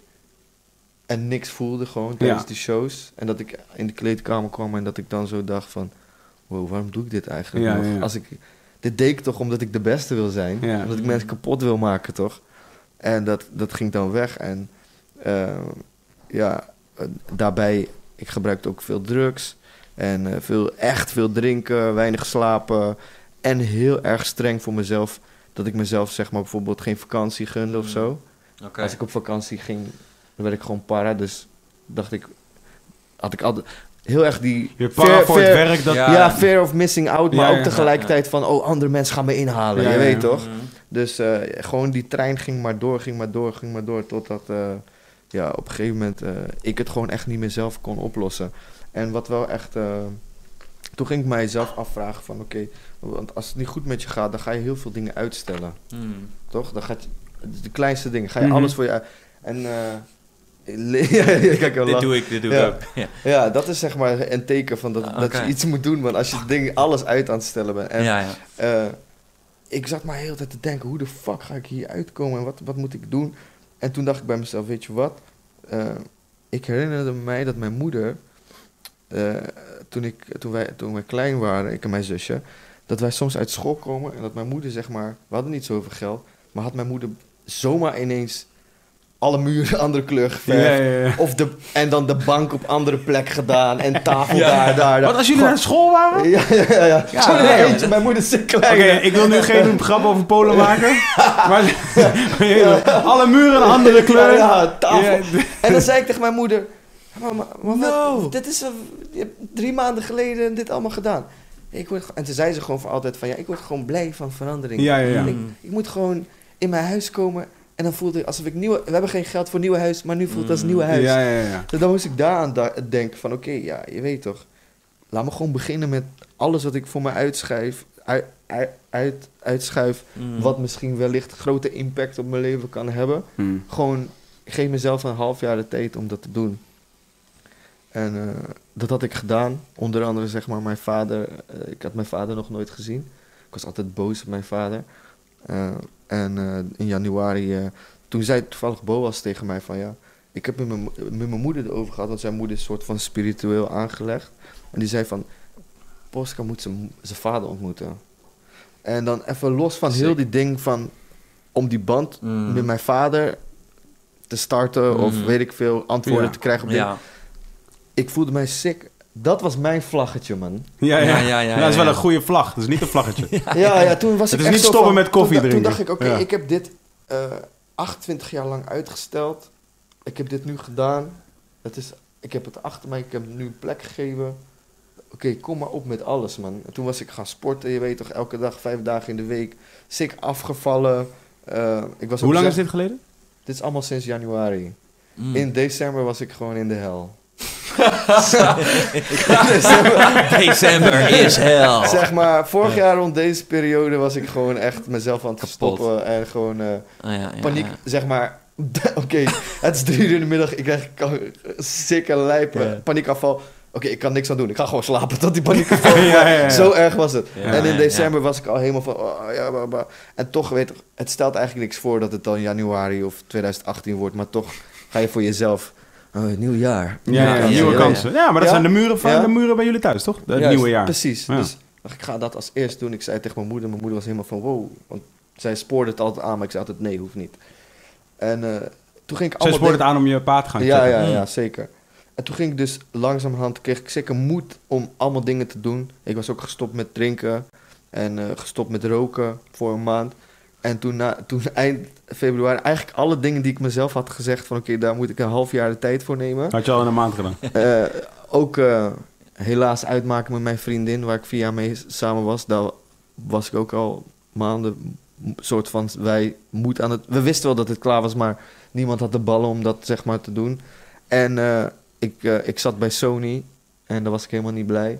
En niks voelde gewoon tijdens Ja. die shows. En dat ik in de kleedkamer kwam en dat ik dan zo dacht van... Wow, waarom doe ik dit eigenlijk Ja, nog? ja, ja. Als ik, dit deed ik toch omdat ik de beste wil zijn. Ja. Omdat ik mensen kapot wil maken, toch? En dat, dat ging dan weg. En eh, ja, eh, daarbij, ik gebruikte ook veel drugs. En eh, veel, echt veel drinken, weinig slapen. En heel erg streng voor mezelf. Dat ik mezelf zeg maar bijvoorbeeld geen vakantie gunde of Mm. zo. Als ik op vakantie ging, dan werd ik gewoon para. Dus dacht ik, had ik altijd heel erg die... Je fear- voor het werk. Dat, Ja. Ja, fear of missing out, maar Ja, ook ja, tegelijkertijd van, oh, andere mensen gaan me inhalen, Ja, je ja, weet ja. toch? Mhm. Dus eh, gewoon die trein ging maar door, ging maar door, ging maar door, totdat eh, ja, op een gegeven moment eh, ik het gewoon echt niet meer zelf kon oplossen. En wat wel echt, eh, toen ging ik mijzelf afvragen van, oké, want als het niet goed met je gaat, dan ga je heel veel dingen uitstellen, Mhm. toch? Dan gaat je, de kleinste dingen, ga je Mhm. alles voor je uit. En eh, ja, kijk, Dit lang. doe ik, dit doe Ja. ik ook. Ja. ja, dat is zeg maar een teken van dat, Ah, dat je iets moet doen, want als je ding, alles uit aan het stellen bent. En, ja, eh, ik zat maar heel tijd te denken, hoe de fuck ga ik hier uitkomen en wat, wat moet ik doen? En toen dacht ik bij mezelf, weet je wat? Eh, ik herinnerde mij dat mijn moeder, eh, toen, ik, toen, wij, toen wij klein waren, ik en mijn zusje, dat wij soms uit school komen en dat mijn moeder zeg maar, we hadden niet zoveel geld, maar had mijn moeder zomaar ineens alle muren andere kleur geverfd. Ja, ja, ja. Of de, en dan de bank op andere plek gedaan en tafel daar, daar. Wat als jullie naar school waren? Ja, ja, ja. nee, eentje, mijn moeder zo klein. Oké, ik wil nu geen grap over Polen maken. maar alle muren een andere kleur. Ja, tafel. En dan zei ik tegen mijn moeder... Maar wat- No. dit is... Je hebt drie maanden geleden dit allemaal gedaan. Ik word, en toen zei ze gewoon voor altijd van... Ja, ik word gewoon blij van verandering. Ja, ja, ja. Ik, ik moet gewoon in mijn huis komen... En dan voelt het alsof ik nieuwe... We hebben geen geld voor nieuw huis... Maar nu voelt het als nieuw huis. Ja, ja, ja. Dus dan moest ik daaraan da- denken van... Oké, ja, je weet toch... Laat me gewoon beginnen met alles wat ik voor me uitschuif... Uit, uit, uit, uitschuif... Mhm. Wat misschien wellicht grote impact op mijn leven kan hebben Hm. gewoon, ik geef mezelf een half jaar de tijd om dat te doen. En eh, dat had ik gedaan. Onder andere zeg maar mijn vader, eh, ik had mijn vader nog nooit gezien. Ik was altijd boos op mijn vader. Eh, en eh, in januari, eh, toen zei toevallig Boas tegen mij van ja, ik heb met mijn, met mijn moeder erover gehad, want zijn moeder is een soort van spiritueel aangelegd. En die zei van, Posca moet zijn zijn vader ontmoeten. En dan even los van heel die ding van, om die band Mhm. met mijn vader te starten of Mhm. weet ik veel, antwoorden Ja. te krijgen op. Ja. Ik voelde mij sick. Dat was mijn vlaggetje, man. Ja, ja. Ja, ja, ja, dat is wel ja. een goede vlag. Dat is niet een vlaggetje. Ja, ja, toen was Het ik is echt niet stoppen van- met koffie toen, da- Toen drinken. dacht ik, oké, Ja. ik heb dit eh 28 jaar lang uitgesteld. ik heb dit nu gedaan. Het is, ik heb het achter mij, ik heb nu een plek gegeven. Oké, kom maar op met alles, man. En toen was ik gaan sporten, je weet toch, elke dag, vijf dagen in de week. Sick afgevallen. Eh, ik was Hoe lang is dit geleden? Dit is allemaal sinds januari. Mm. In december was ik gewoon in de hel. December- is hell. zeg maar, vorig jaar rond deze periode was ik gewoon echt mezelf aan het stoppen. En gewoon eh, Ah, ja, ja, paniek, ja. zeg maar. Oké, het is drie uur in de middag. Ik krijg sikke lijpen. Paniekafval. Oké, ik kan niks aan doen. Ik ga gewoon slapen tot die paniekafval. Ja, ja, ja. Zo erg was het. En in december was ik al helemaal van... oh, ja, bah, bah. En toch, weet het stelt eigenlijk niks voor dat het dan januari of 2018 wordt. Maar toch ga je voor jezelf... Oh, nieuw jaar. Ja, ja, ja, nieuwe ja, kansen. Ja, maar dat Ja. zijn de muren van Ja. de muren bij jullie thuis, toch? Het nieuwe jaar. Precies. Ja. Dus dacht, ik ga dat als eerst doen. Ik zei tegen mijn moeder. Mijn moeder was helemaal van wow. Want zij spoorde het altijd aan. Maar ik zei altijd nee, hoeft niet. En eh, toen ging ik Ze allemaal... spoort het aan om je paard te gaan Ja, checken. ja, Mm. ja, zeker. En toen ging ik dus langzamerhand, kreeg ik zeker moed om allemaal dingen te doen. Ik was ook gestopt met drinken en eh, gestopt met roken voor een maand. En toen, na, toen eind februari, eigenlijk alle dingen die ik mezelf had gezegd van oké, daar moet ik een half jaar de tijd voor nemen. Had je al in een maand gedaan. Eh, ook eh, helaas uitmaken met mijn vriendin, waar ik vier jaar mee samen was. Daar was ik ook al maanden, soort van, wij moed aan het... We wisten wel dat het klaar was, maar niemand had de ballen om dat zeg maar te doen. En eh, ik, ik zat bij Sony en daar was ik helemaal niet blij.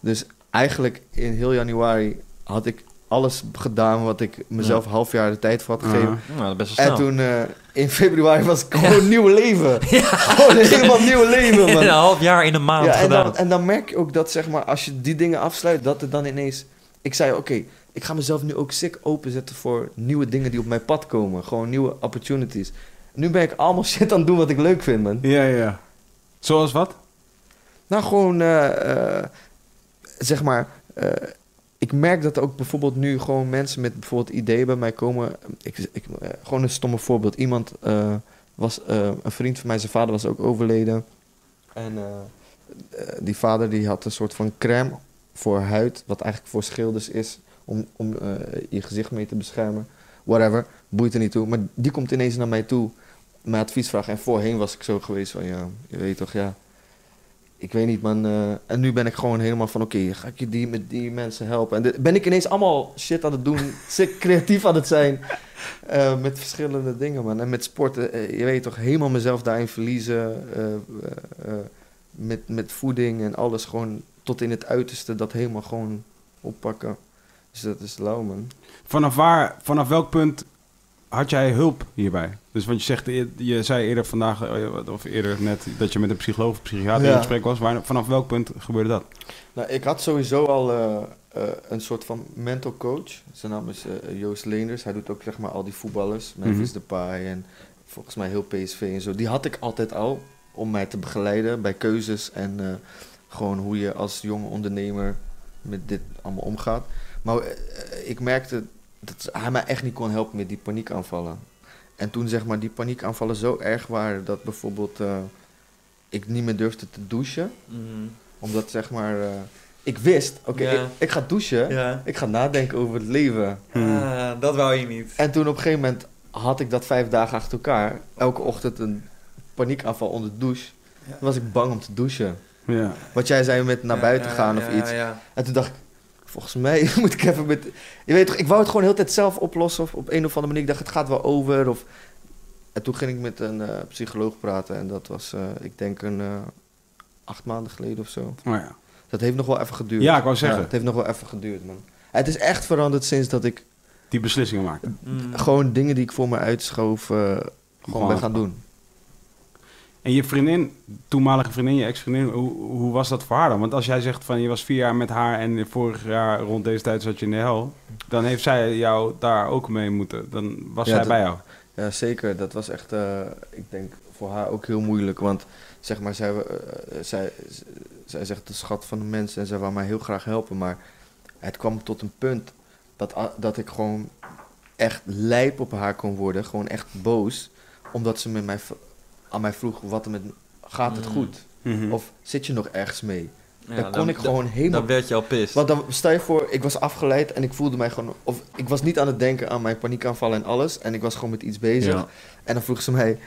Dus eigenlijk in heel januari had ik alles gedaan wat ik mezelf half jaar de tijd voor had gegeven. Nou, best wel En snel. toen eh, in februari was ik gewoon nieuw leven. Gewoon een helemaal nieuw leven, man. een half jaar in een maand Ja, en gedaan. dan, en dan merk je ook dat, zeg maar, als je die dingen afsluit, dat er dan ineens... Ik zei, oké, ik ga mezelf nu ook sick openzetten voor nieuwe dingen die op mijn pad komen. Gewoon nieuwe opportunities. Nu ben ik allemaal shit aan het doen wat ik leuk vind, man. Ja, ja, ja. Zoals wat? Nou, gewoon, eh, eh, zeg maar... ik merk dat ook bijvoorbeeld nu gewoon mensen met bijvoorbeeld ideeën bij mij komen. Ik, ik, eh, gewoon een stomme voorbeeld. Iemand eh, was, eh, een vriend van mij, zijn vader was ook overleden. En die vader die had een soort van crème voor huid, wat eigenlijk voor schilders is, om, om je gezicht mee te beschermen. Whatever, boeit er niet toe. Maar die komt ineens naar mij toe, mijn advies vragen. En voorheen was ik zo geweest van, ja, je weet toch, ja, ik weet niet, man. eh, en nu ben ik gewoon helemaal van, oké, ga ik je die met die mensen helpen? En ben ik ineens allemaal shit aan het doen, creatief aan het zijn. eh, met verschillende dingen, man. En met sporten, eh, je weet toch, helemaal mezelf daarin verliezen. met, met voeding en alles gewoon tot in het uiterste dat helemaal gewoon oppakken. Dus dat is lauw, man. Vanaf waar, vanaf welk punt had jij hulp hierbij? Dus want je zegt, je, zei eerder vandaag, eh, of eerder net, dat je met een psycholoog of psychiater in gesprek was. Waar, vanaf welk punt gebeurde dat? Nou, ik had sowieso al eh, eh, een soort van mental coach. Zijn naam is Joost Leenders. Hij doet ook zeg maar al die voetballers. Memphis Mhm. Depay en volgens mij heel PSV en zo. Die had ik altijd al om mij te begeleiden bij keuzes en gewoon hoe je als jonge ondernemer met dit allemaal omgaat. Maar ik merkte dat hij mij echt niet kon helpen met die paniekaanvallen. En toen zeg maar die paniekaanvallen zo erg waren dat bijvoorbeeld eh, ik niet meer durfde te douchen Mhm. omdat zeg maar, eh, ik wist, oké, Ja. ik, ik ga douchen. Ja. Ik ga nadenken over het leven. Ah, dat wou je niet. En toen op een gegeven moment had ik dat vijf dagen achter elkaar. Elke ochtend een paniekaanval onder de douche. Ja. Toen was ik bang om te douchen. Ja. Wat jij zei met naar Ja, buiten ja, gaan ja, of iets. Ja, ja. En toen dacht ik, volgens mij moet ik even met... Je weet toch, ik wou het gewoon heel tijd zelf oplossen. Of op een of andere manier. Ik dacht, het gaat wel over. Of... En toen ging ik met een eh, psycholoog praten. En dat was, eh, ik denk, een eh, acht maanden geleden of zo. Oh, ja. Dat heeft nog wel even geduurd. Ja, ik wou zeggen. het heeft nog wel even geduurd, man. Het is echt veranderd sinds dat ik Die beslissingen. Mm. gewoon dingen die ik voor me uitschoof, Gewoon ben gaan doen. En je vriendin, toenmalige vriendin, je ex-vriendin, hoe, hoe was dat voor haar dan? Want als jij zegt van je was vier jaar met haar en vorig jaar rond deze tijd zat je in de hel, dan heeft zij jou daar ook mee moeten. Dan was Ja, zij dat- bij jou. Ja, zeker. Dat was echt, eh, ik denk, voor haar ook heel moeilijk. Want zeg maar, zij, eh, zij, zij echt de schat van de mensen en zij wou mij heel graag helpen. Maar het kwam tot een punt dat, dat ik gewoon echt lijp op haar kon worden. Gewoon echt boos. Omdat ze met mij, aan mij vroeg, wat er met, gaat het Mm. goed? Mhm. Of zit je nog ergens mee? Ja, dan kon ik gewoon helemaal Dan werd je al pist. Want dan stel je voor, ik was afgeleid en ik voelde mij gewoon... Of ik was niet aan het denken aan mijn paniekaanvallen en alles. En ik was gewoon met iets bezig. Ja. En dan vroeg ze mij...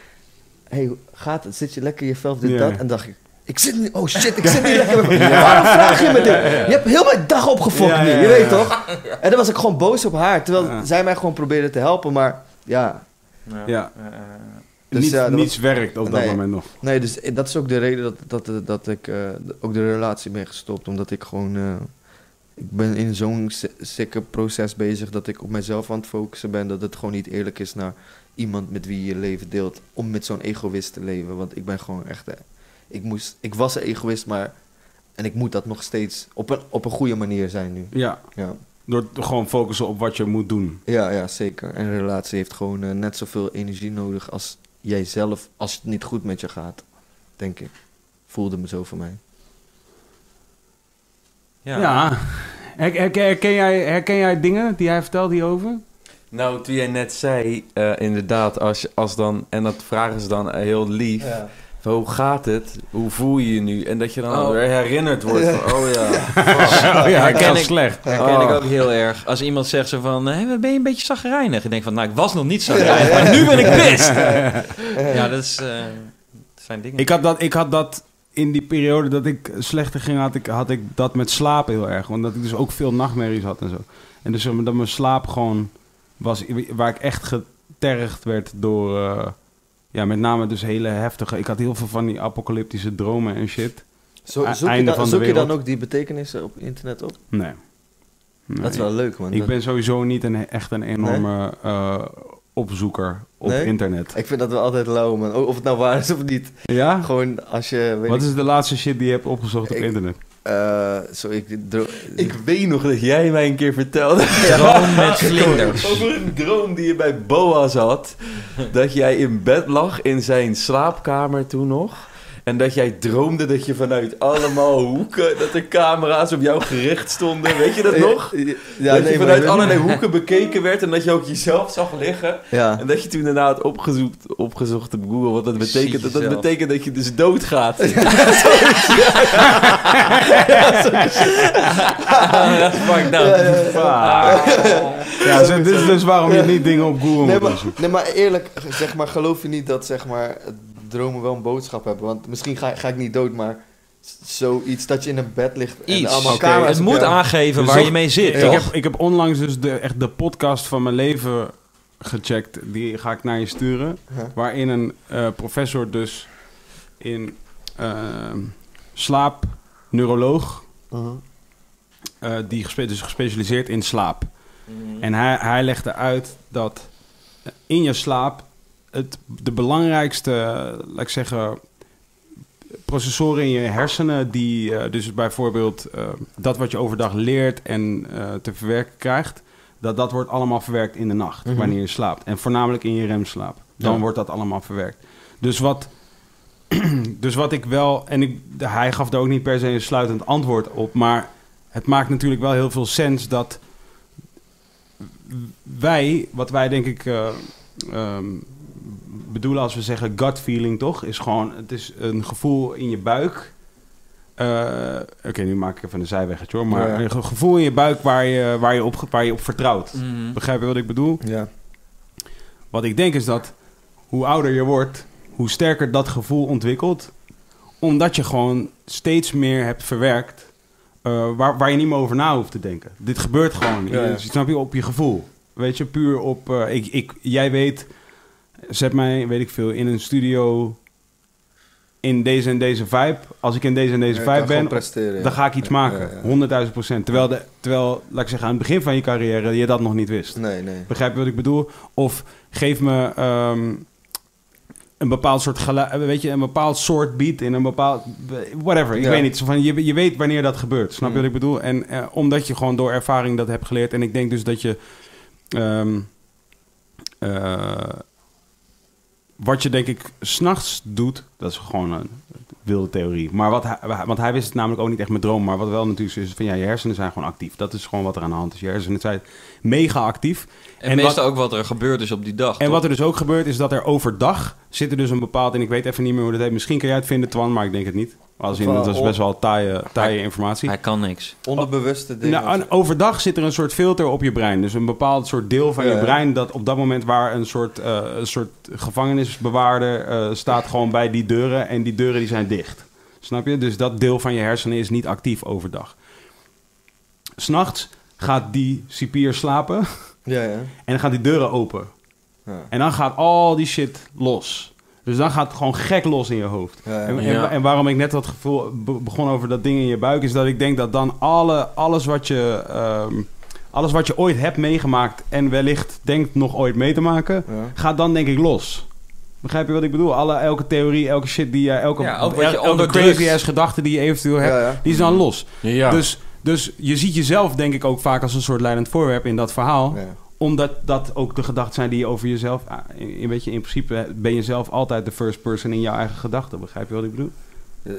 hey, gaat het? Zit je lekker in je vel dit, Ja. dat? En dacht ik, ik zit niet, oh shit, ik zit niet lekker met Waarom vraag je me dit? Je hebt heel mijn dag opgefokt Ja, nu, ja, je ja, weet ja. toch? En dan was ik gewoon boos op haar, terwijl Ja. zij mij gewoon probeerde te helpen, maar ja, Ja. Dus Niet- ja, dat was- niets werkt op dat Nee. moment nog. Nee, dus dat is ook de reden dat, dat, dat ik eh, ook de relatie ben gestopt. Omdat ik gewoon... eh, ik ben in zo'n si- sikke proces bezig dat ik op mezelf aan het focussen ben. Dat het gewoon niet eerlijk is naar iemand met wie je leven deelt. Om met zo'n egoïst te leven. Want ik ben gewoon echt... eh, ik, moest, ik was een egoïst, maar... En ik moet dat nog steeds op een, op een goede manier zijn nu. Ja, Ja, door te gewoon focussen op wat je moet doen. ja, ja zeker. En een relatie heeft gewoon net zoveel energie nodig als jij zelf... Als het niet goed met je gaat, denk ik. Voelde me zo voor mij. ja. Ja. Her- Herken, herken, jij, herken jij dingen die hij vertelt hierover? Nou, toen jij net zei, eh, inderdaad, als, je- als dan, en dat vragen ze dan heel lief, van, hoe gaat het? Hoe voel je je nu? En dat je dan Oh. weer herinnerd wordt van, oh ja, oh ja, herken ik- slecht. herken ik Oh. ook heel erg. Als iemand zegt zo van, hey, ben je een beetje zagrijnig? Ik denk van, nou, ik was nog niet zagrijnig, maar nu ben ik pissed. Ja, dat, is, eh, dat zijn dingen. Ik had, dat, ik had dat in die periode dat ik slechter ging, had ik, had ik dat met slapen heel erg. Want dat ik dus ook veel nachtmerries had en zo. En dus dat mijn slaap gewoon was, waar ik echt getergd werd door, eh, ja, met name dus hele heftige... Ik had heel veel van die apocalyptische dromen en shit. Zo, E- zoek je, einde dan, van de zoek je dan ook die betekenissen op internet op? Nee. Nee. Dat is wel leuk, man. Ik Dat- ben sowieso niet een, echt een enorme eh, opzoeker op Nee? internet. ik vind dat wel altijd lauw, man. Of het nou waar is of niet. Ja? Gewoon als je... Weet Wat ik, is de laatste shit die je hebt opgezocht op internet? Eh, zo, ik, ik weet nog dat jij mij een keer vertelde Droom met vlinders. over een droom die je bij Boas had. Dat jij in bed lag in zijn slaapkamer toen nog. En dat jij droomde dat je vanuit allemaal hoeken, dat er camera's op jou gericht stonden. Weet je dat nog? Ja, dat nee, je vanuit allerlei hoeken bekeken werd en dat je ook jezelf zag liggen. Ja. En dat je toen daarna had opgezocht, opgezocht op Google wat dat betekent. Dat, dat betekent dat je dus doodgaat. Fuck. Ja, dit is dus waarom je niet dingen op Google Nee moet maar, nee, maar eerlijk, zeg maar, geloof je niet dat zeg maar, dromen wel een boodschap hebben? Want misschien ga, ga ik niet dood, maar zoiets dat je in een bed ligt en Iets. allemaal camera's het moet jou. aangeven Dus waar je mee zit, ik, toch? heb, ik heb onlangs dus de, echt de podcast van mijn leven gecheckt. Die ga ik naar je sturen. Waarin een eh, professor dus in ehm slaap, neuroloog, Mhm. eh, die gespe dus gespecialiseerd in slaap. Mhm. En hij, hij legde uit dat in je slaap het, de belangrijkste, laat ik zeggen, processoren in je hersenen, die eh, dus bijvoorbeeld eh, dat wat je overdag leert en eh, te verwerken krijgt, dat dat wordt allemaal verwerkt in de nacht, Mhm. wanneer je slaapt. En voornamelijk in je remslaap. Dan Ja. wordt dat allemaal verwerkt. Dus wat, dus wat ik wel, en ik, hij gaf daar ook niet per se een sluitend antwoord op, maar het maakt natuurlijk wel heel veel sens dat wij, wat wij denk ik eh, ehm, bedoelen als we zeggen gut feeling, toch? Is gewoon, het is een gevoel in je buik. Eh, Oké, nu maak ik even een zijweggetje hoor. Maar Ja, ja. een ge- gevoel in je buik waar je, waar je, op, waar je op vertrouwt. Mhm. Begrijp je wat ik bedoel? Ja. Wat ik denk is dat hoe ouder je wordt, hoe sterker dat gevoel ontwikkelt. Omdat je gewoon steeds meer hebt verwerkt eh, waar, waar je niet meer over na hoeft te denken. Dit gebeurt gewoon. Ja, ja. Je, snap je? Op je gevoel. Weet je, puur op... eh, ik, ik, jij weet, zet mij, weet ik veel, in een studio in deze en deze vibe. Als ik in deze en deze Ja, vibe ben, ja. dan ga ik iets Ja, maken. ja, ja. Honderdduizend procent. Terwijl, de, terwijl, laat ik zeggen, aan het begin van je carrière je dat nog niet wist. Nee, nee. Begrijp je wat ik bedoel? Of geef me ehm, een bepaald soort geluid, weet je, een bepaald soort beat in een bepaald, whatever. Ik weet niet. Van, je, je weet wanneer dat gebeurt. Snap je Mm. wat ik bedoel? En eh, omdat je gewoon door ervaring dat hebt geleerd. En ik denk dus dat je, ehm, eh, wat je denk ik s'nachts doet, dat is gewoon een wilde theorie. Maar wat hij, want hij wist het namelijk ook niet echt met droom. Maar wat wel natuurlijk is, van ja, je hersenen zijn gewoon actief. Dat is gewoon wat er aan de hand is. Je hersenen zijn mega actief. En, En meestal wat- ook wat er gebeurd is op die dag. En toch? wat er dus ook gebeurt, is dat er overdag zit er dus een bepaald... En ik weet even niet meer hoe dat heet. Misschien kan jij het vinden, Twan, maar ik denk het niet. Als in, uh, dat is best wel taaie, taaie informatie. Hij kan niks. Onderbewuste dingen. Nou, en overdag zit er een soort filter op je brein. Dus een bepaald soort deel van Ja, je brein... dat op dat moment waar een soort, eh, een soort gevangenisbewaarder eh, staat gewoon bij die deuren... en die deuren die zijn dicht. Snap je? Dus dat deel van je hersenen is niet actief overdag. S'nachts gaat die cipier slapen ja, ja. en dan gaan die deuren open. Ja. En dan gaat al die shit los. Dus dan gaat het gewoon gek los in je hoofd. Ja, ja. En, en, waarom ik net dat gevoel be- begon over dat ding in je buik, is dat ik denk dat dan alle, alles, wat je, ehm, alles wat je ooit hebt meegemaakt en wellicht denkt nog ooit mee te maken, Ja. gaat dan denk ik los. Begrijp je wat ik bedoel? Alle, elke theorie, elke shit die je, elke, Ja, ook wat je elke onderdrukt. crazy ass gedachte die je eventueel hebt, Ja, ja. die is dan los. Ja. Dus, dus je ziet jezelf denk ik ook vaak als een soort leidend voorwerp in dat verhaal Ja. omdat dat ook de gedachten zijn die je over jezelf... ah, In, in, weet je, in principe ben je zelf altijd de first person in jouw eigen gedachten. Begrijp je wat ik bedoel?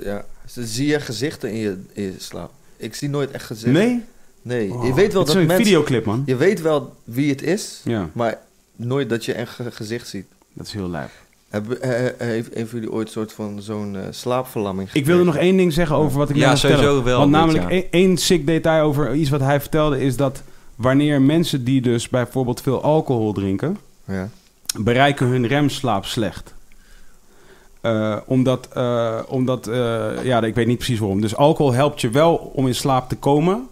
Ja. Dus zie je gezichten in je, in je slaap? Ik zie nooit echt gezichten. Nee? Nee. Oh, je weet wel dat een mensen... videoclip, man. Je weet wel wie het is, Ja, maar nooit dat je een ge- gezicht ziet. dat is heel lijp. Hebben, eh, eh, heeft een van jullie ooit soort van zo'n eh, slaapverlamming Ik wilde nog gekregen? één ding zeggen over wat ik Ja, sowieso wel Want dit, namelijk ja. één- één sick detail over iets wat hij vertelde... is dat wanneer mensen die dus bijvoorbeeld veel alcohol drinken... Ja. bereiken hun remslaap slecht. Eh, omdat, eh, omdat eh, ja, ik weet niet precies waarom. Dus alcohol helpt je wel om in slaap te komen,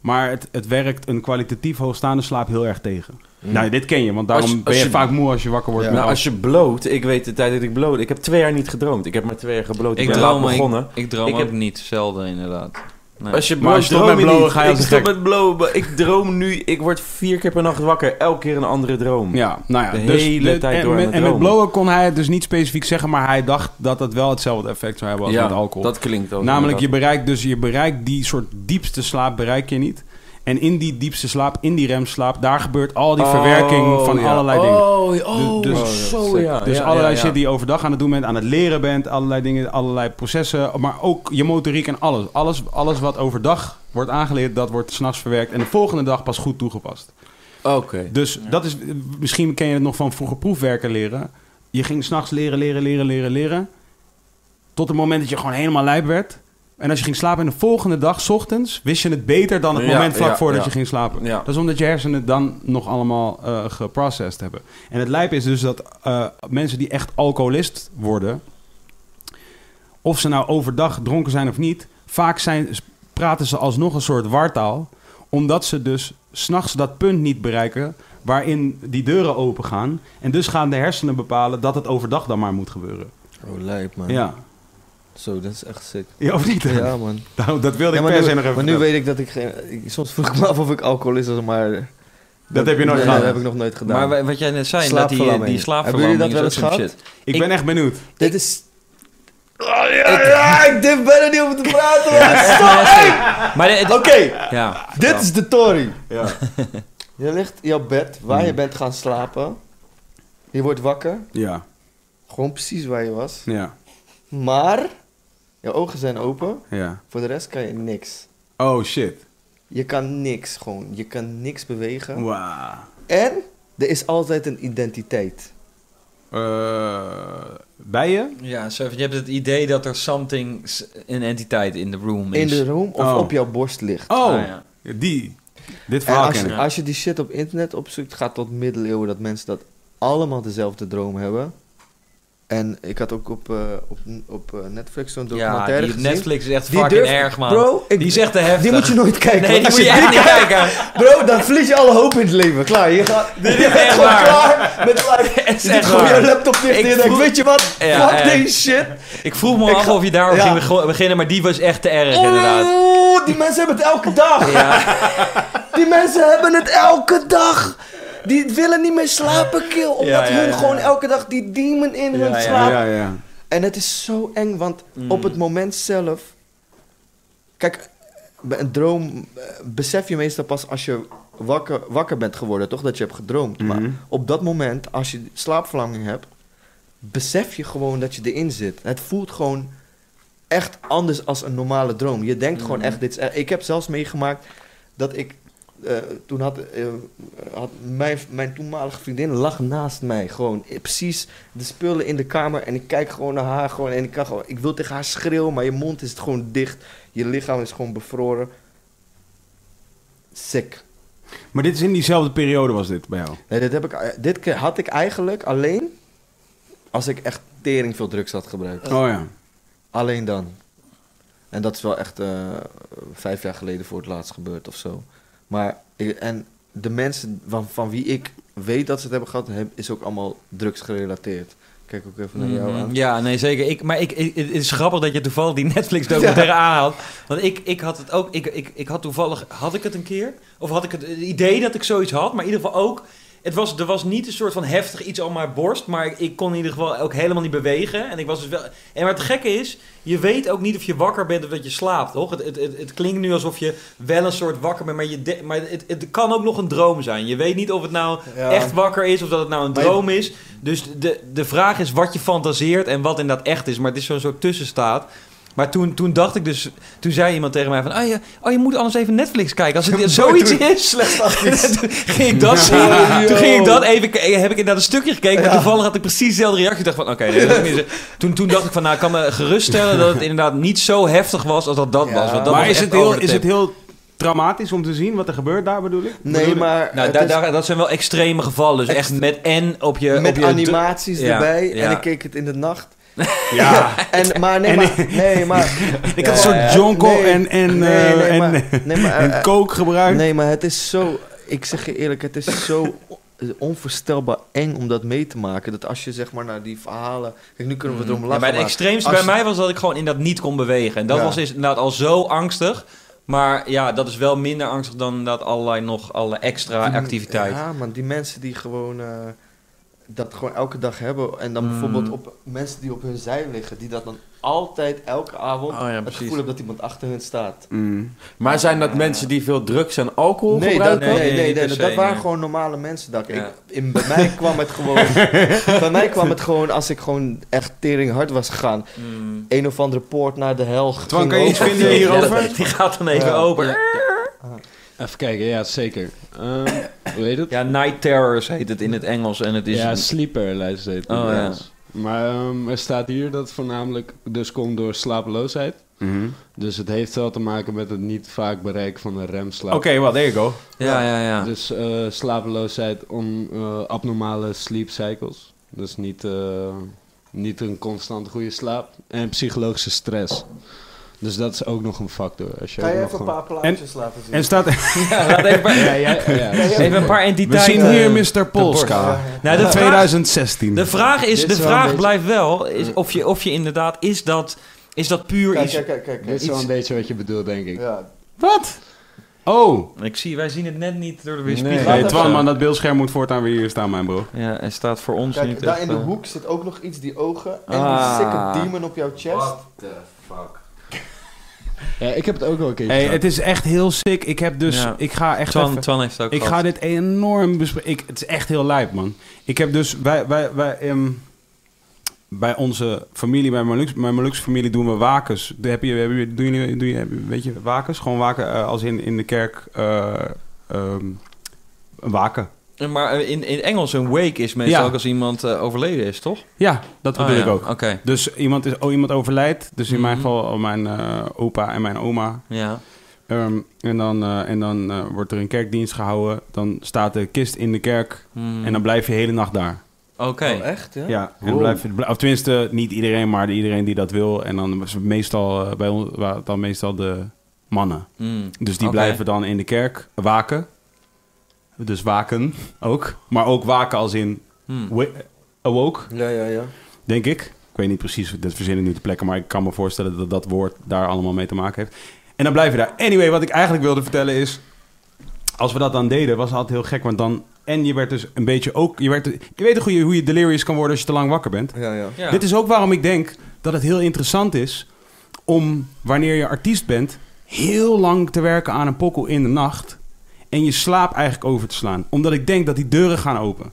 maar het, het werkt een kwalitatief hoogstaande slaap heel erg tegen. Nou, dit ken je, want daarom Als ben je, vaak moe als je wakker wordt. Ja. met Nou, als je bloot, ik weet de tijd dat ik bloot. Ik heb twee jaar niet gedroomd. Ik heb maar twee jaar gebloot. Ik ben droom, laat begonnen. ik droom Ik ook heb- niet, zelden inderdaad. Nee. Als je Maar als je stopt droom met blowen, niet. ga je als ik een stop gek. met blowen. Ik droom nu. Ik word vier keer per nacht wakker. Elke keer een andere droom. Ja, nou ja. De dus, hele de- tijd en, door aan met, het en met dromen. blowen kon hij het dus niet specifiek zeggen, maar hij dacht dat het wel hetzelfde effect zou hebben als Ja, met alcohol. dat klinkt ook. Namelijk, je inderdaad. bereikt dus je bereikt die soort diepste slaap bereik je niet. En in die diepste slaap, in die remslaap, daar gebeurt al die verwerking Oh, van ja. allerlei dingen. Oh, oh, Dus- dus- zo ja. Dus Ja, allerlei ja, ja. shit die je overdag aan het doen bent, aan het leren bent, allerlei dingen, allerlei processen, maar ook je motoriek en alles. Alles, alles wat overdag wordt aangeleerd, dat wordt s'nachts verwerkt en de volgende dag pas goed toegepast. Oké. Dus dat is, misschien ken je het nog van vroeger proefwerken leren. Je ging s'nachts leren, leren, leren, leren, leren. Tot het moment dat je gewoon helemaal lijp werd. En als je ging slapen en de volgende dag, 's ochtends, wist je het beter dan het Ja, moment vlak ja, voordat ja. je ging slapen. Ja. Dat is omdat je hersenen het dan nog allemaal eh geprocessed hebben. En het lijp is dus dat eh, mensen die echt alcoholist worden, of ze nou overdag dronken zijn of niet, vaak zijn, praten ze alsnog een soort wartaal, omdat ze dus s'nachts dat punt niet bereiken waarin die deuren open gaan. En dus gaan de hersenen bepalen dat het overdag dan maar moet gebeuren. Oh, lijp, man. Ja. Zo, dat is echt sick. Ja, of niet? Ja, man. Nou, dat wilde Ja, ik per se nog even maar nu weet ik dat ik geen... ik- soms vroeg ik me af of ik alcoholist was, maar... Dat heb je nooit nee, gedaan. Dat heb ik nog nooit gedaan. Maar wa- wat jij net zei, dat die, Slaapverlamming. die slaapverlamming Hebben jullie dat wel eens shit. Ik Ik- ben echt benieuwd. Dit is... Oh, ja, ja, ik durf bijna niet over te praten. Maar Oké, ja, dit is de tory. Ja. Je ligt in jouw bed, waar je Hmm. bent gaan slapen. Je wordt wakker. Ja, Gewoon precies waar je was. ja, Maar, je ogen zijn open. ja. Voor de rest kan je niks. Oh, shit. Je kan niks gewoon. Je kan niks bewegen. Wauw. En er is altijd een identiteit. Eh, bij je? ja zo, je hebt het idee dat er something, een entiteit in de room is. In de room of Oh. op jouw borst ligt. Oh, Ah, ja. die. Dit verhaal als ken je, ik. als je die shit op internet opzoekt, gaat tot middeleeuwen dat mensen dat allemaal dezelfde droom hebben. En ik had ook op, eh, op, op eh, Netflix zo'n Ja, documentaire die gezien. Netflix is echt Die fucking erg, man. Bro, ik, die is echt te heftig. die moet je nooit kijken. Nee, die moet je echt niet kijken. Bro, dan verlies je alle hoop in het leven. Klaar, je, gaat, bent echt gewoon waar. klaar met is Je gewoon je laptop dicht en je denkt, weet je wat? Ja, Fuck deze shit. Ik vroeg me Ik af ga- of je daarover Ja. ging beginnen, maar die was echt te erg, inderdaad. Oeh, die mensen hebben het elke dag. Ja. Die mensen hebben het elke dag. Die willen niet meer slapen, kill. Omdat Ja, ja, hun ja. gewoon elke dag die demon in Ja, hun ja. slaap. Ja, ja. En het is zo eng, want Mm. op het moment zelf... Kijk, bij een droom eh, besef je meestal pas als je wakker, wakker bent geworden, toch? Dat je hebt gedroomd. Maar Mhm. op dat moment, als je slaapverlamming hebt, besef je gewoon dat je erin zit. Het voelt gewoon echt anders als een normale droom. Je denkt gewoon Mhm. echt, dit is echt- Ik heb zelfs meegemaakt dat ik... eh, toen had, eh, had mijn, mijn toenmalige vriendin lag naast mij. Gewoon eh, precies de spullen in de kamer. En ik kijk gewoon naar haar. Gewoon, en ik, kan gewoon, ik wil tegen haar schreeuwen, maar je mond is gewoon dicht. Je lichaam is gewoon bevroren. Sick. Maar dit is in diezelfde periode was dit bij jou? Nee, dit, heb ik, dit keer had ik eigenlijk alleen als ik echt tering veel drugs had gebruikt. Oh ja. Alleen dan. En dat is wel echt vijf jaar geleden voor het laatst gebeurd of zo. Maar, en de mensen van, van wie ik weet dat ze het hebben gehad, is ook allemaal drugs gerelateerd. Kijk ook even naar jou Mhm. aan. Ja, nee, zeker. Ik, maar ik, ik- het is grappig dat je toevallig die Netflix-documentaire aanhaalt. Want ik, ik had het ook... Ik, ik, ik had toevallig... Had ik het een keer? Of had ik het, het idee dat ik zoiets had? Maar in ieder geval ook... Het was, er was niet een soort van heftig iets aan mijn borst. Maar ik, ik kon in ieder geval ook helemaal niet bewegen. En ik was dus wel... En maar het gekke is... Je weet ook niet of je wakker bent of dat je slaapt, toch? Het, het, het, het klinkt nu alsof je wel een soort wakker bent. Maar, je de- maar het, het kan ook nog een droom zijn. Je weet niet of het nou Ja. echt wakker is of dat het nou een je- droom is. Dus de, de vraag is wat je fantaseert en wat inderdaad echt is. Maar het is zo'n soort tussenstaat. Maar toen, toen dacht ik dus... Toen zei iemand tegen mij van... Oh je, oh, je moet anders even Netflix kijken. Als het zoiets is... toen ging ik dat zien. Ja. Toen ging ik dat even... Heb ik inderdaad een stukje gekeken. Maar toevallig had ik precies dezelfde reactie. Ik dacht van... Oké, nee, toen, toen dacht ik van... Nou, ik kan me geruststellen dat het inderdaad niet zo heftig was als dat dat Ja. was. Want dat maar was is het, heel, is het heel traumatisch om te zien wat er gebeurt daar bedoel ik? Nee, Bedoel ik- maar Nou, is daar, dat zijn wel extreme gevallen. Dus echt met en op je... met op je animaties Ja, erbij. ja. En ik keek het in de nacht. Ja. En, maar nee, En- maar... Nee, maar... Ik had Ja, een soort ja, jonko nee. en, en, Nee, eh, nee, en, maar- nee, maar, en coke gebruikt. Nee, maar het is zo... Ik zeg je eerlijk, het is zo onvoorstelbaar eng om dat mee te maken. Dat als je zeg maar naar die verhalen... Kijk, nu kunnen we erom Ja, lachen, bij het maar extreemste als bij je- mij was dat ik gewoon inderdaad niet kon bewegen. En dat Ja. was dus inderdaad al zo angstig. Maar ja, dat is wel minder angstig dan dat allerlei nog alle extra die- activiteit. Ja, man, die mensen die gewoon... eh, dat gewoon elke dag hebben. En dan Mm. bijvoorbeeld op mensen die op hun zij liggen. Die dat dan altijd, elke avond... Oh ja, het gevoel hebben dat iemand achter hun staat. Mm. Maar zijn dat mensen die veel drugs en alcohol Nee, dat, gebruiken? nee, Nee, nee, dat, waren gewoon normale mensen. Dat ik, in, bij mij kwam het gewoon... bij mij kwam het gewoon als ik gewoon echt tering hard was gegaan. Mm. Een of andere poort naar de hel Twan, kan je iets vinden hierover? Die gaat dan even Ja. open. Ja. Ja. Even kijken, ja, zeker. Ehm, hoe heet het? Night Terrors heet het in het Engels. En het is... ja, sleeper lijst heet het Oh, het ja. Maar ehm, er staat hier dat het voornamelijk dus komt door slapeloosheid. Mhm. Dus het heeft wel te maken met het niet vaak bereiken van een remslaap. Oké, well, there you go. ja, ja, ja. Dus eh, slapeloosheid, on, eh, abnormale sleep cycles. Dus niet, eh, niet een constant goede slaap. En psychologische stress. Dus dat is ook nog een factor. Als je Kan je nog even een paar plaatjes laten zien? En staat, Ja, laat even, een paar- Ja, ja, ja, even een paar we entiteiten. zien hier Mr. Polska. Nou, de vraag, 2016. de vraag, is, de vraag beetje- blijft wel is of, je, of je inderdaad... Is dat, is dat puur Kijk, iets... kijk, kijk, kijk. Dit is wel een beetje wat je bedoelt, denk ik. Ja. Wat? Oh. Ik zie, wij zien het net niet door de Nee. weerspiegel. Nee, even- Twan, man, dat beeldscherm moet voortaan weer hier staan, mijn bro. Ja, hij staat voor ons Kijk, niet daar echt, in de eh, hoek zit ook nog iets, die ogen. En Ah. die sikke demon op jouw chest. the fuck? Ja, ik heb het ook wel een keertje Hey, het is echt heel sick. Ik heb dus, Ja. ik ga echt Twan, even- Twan heeft het ook Ik gehad. ga dit enorm bespreken. Het is echt heel lijp, man. Ik heb dus, wij, wij, wij, ehm, bij onze familie, bij mijn Molux, mijn familie doen we wakens. De- Heb je, heb je, doen jullie, doe je, weet je, wakens? Gewoon waken eh, als in, in de kerk, eh, ehm, een waken. Maar eh, in, in Engels een wake is meestal Ja. ook als iemand eh, overleden is, toch? Ja, dat bedoel Oh, ik ja. ook. Oké, Dus iemand, is, oh, iemand overlijdt. Dus in mijn Mhm. geval mijn eh, opa en mijn oma. ja. Ehm, en dan, eh, en dan eh, wordt er een kerkdienst gehouden. Dan staat de kist in de kerk. Hmm. En dan blijf je de hele nacht daar. Oké. Oh, echt? Ja? Ja, en Wow. blijf, je- of tenminste niet iedereen, maar iedereen die dat wil. En dan was het meestal bij ons waren het dan meestal de mannen. Hmm. Dus die blijven dan in de kerk waken. Dus waken ook. Maar ook waken als in Hmm. awoke, Ja, ja, ja. denk ik. Ik weet niet precies, dat verzin ik nu te plekken, maar ik kan me voorstellen dat dat woord daar allemaal mee te maken heeft. En dan blijf je daar. Anyway, wat ik eigenlijk wilde vertellen is, als we dat dan deden, was het altijd heel gek, want dan en je werd dus een beetje ook, je werd, je weet toch hoe je, hoe je delirious kan worden als je te lang wakker bent. Ja, ja. Ja. Dit is ook waarom ik denk dat het heel interessant is om, wanneer je artiest bent, heel lang te werken aan een pokkel in de nacht en je slaap eigenlijk over te slaan. Omdat ik denk dat die deuren gaan open.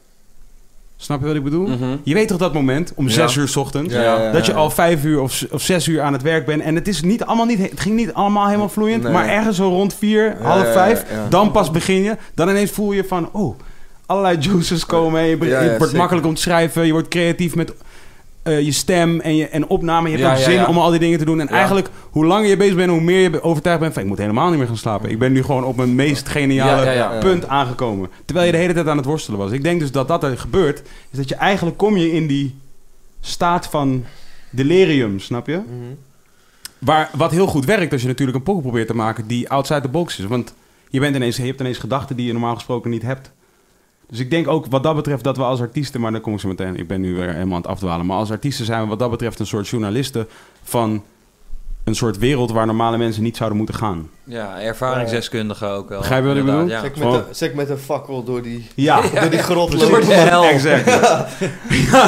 Snap je wat ik bedoel? Mhm. Je weet toch dat moment, om Ja. zes uur 's ochtends, Ja, dat je al vijf uur of, of zes uur aan het werk bent. En het, is niet, allemaal niet, het ging niet allemaal helemaal vloeiend, Nee. maar ergens zo rond vier, half vijf, dan pas begin je. Dan ineens voel je van, oh, allerlei juices komen. En je, je wordt makkelijk om te schrijven, je wordt creatief met eh, je stem en, je, en opname. Je hebt Ja, ook ja, zin ja. om al die dingen te doen. En eigenlijk, hoe langer je bezig bent, hoe meer je overtuigd bent van, ik moet helemaal niet meer gaan slapen. Ik ben nu gewoon op mijn meest geniale punt aangekomen. Terwijl je de hele tijd aan het worstelen was. Ik denk dus dat dat er gebeurt, is dat je eigenlijk kom je in die staat van delirium, snap je? Mhm. Waar, wat heel goed werkt als je natuurlijk een pokoe probeert te maken die outside the box is. Want je, bent ineens, je hebt ineens gedachten die je normaal gesproken niet hebt. Dus ik denk ook wat dat betreft dat we als artiesten, maar dan kom ik zo meteen, ik ben nu weer helemaal aan het afdwalen. Maar als artiesten zijn we wat dat betreft een soort journalisten van een soort wereld waar normale mensen niet zouden moeten gaan. Ja, ervaringsdeskundige ook wel. Begrijp je wat ik bedoel? Ja. Zeg met, zeg met een fakkel door die, Ja, door die grot hel. exact. Ja.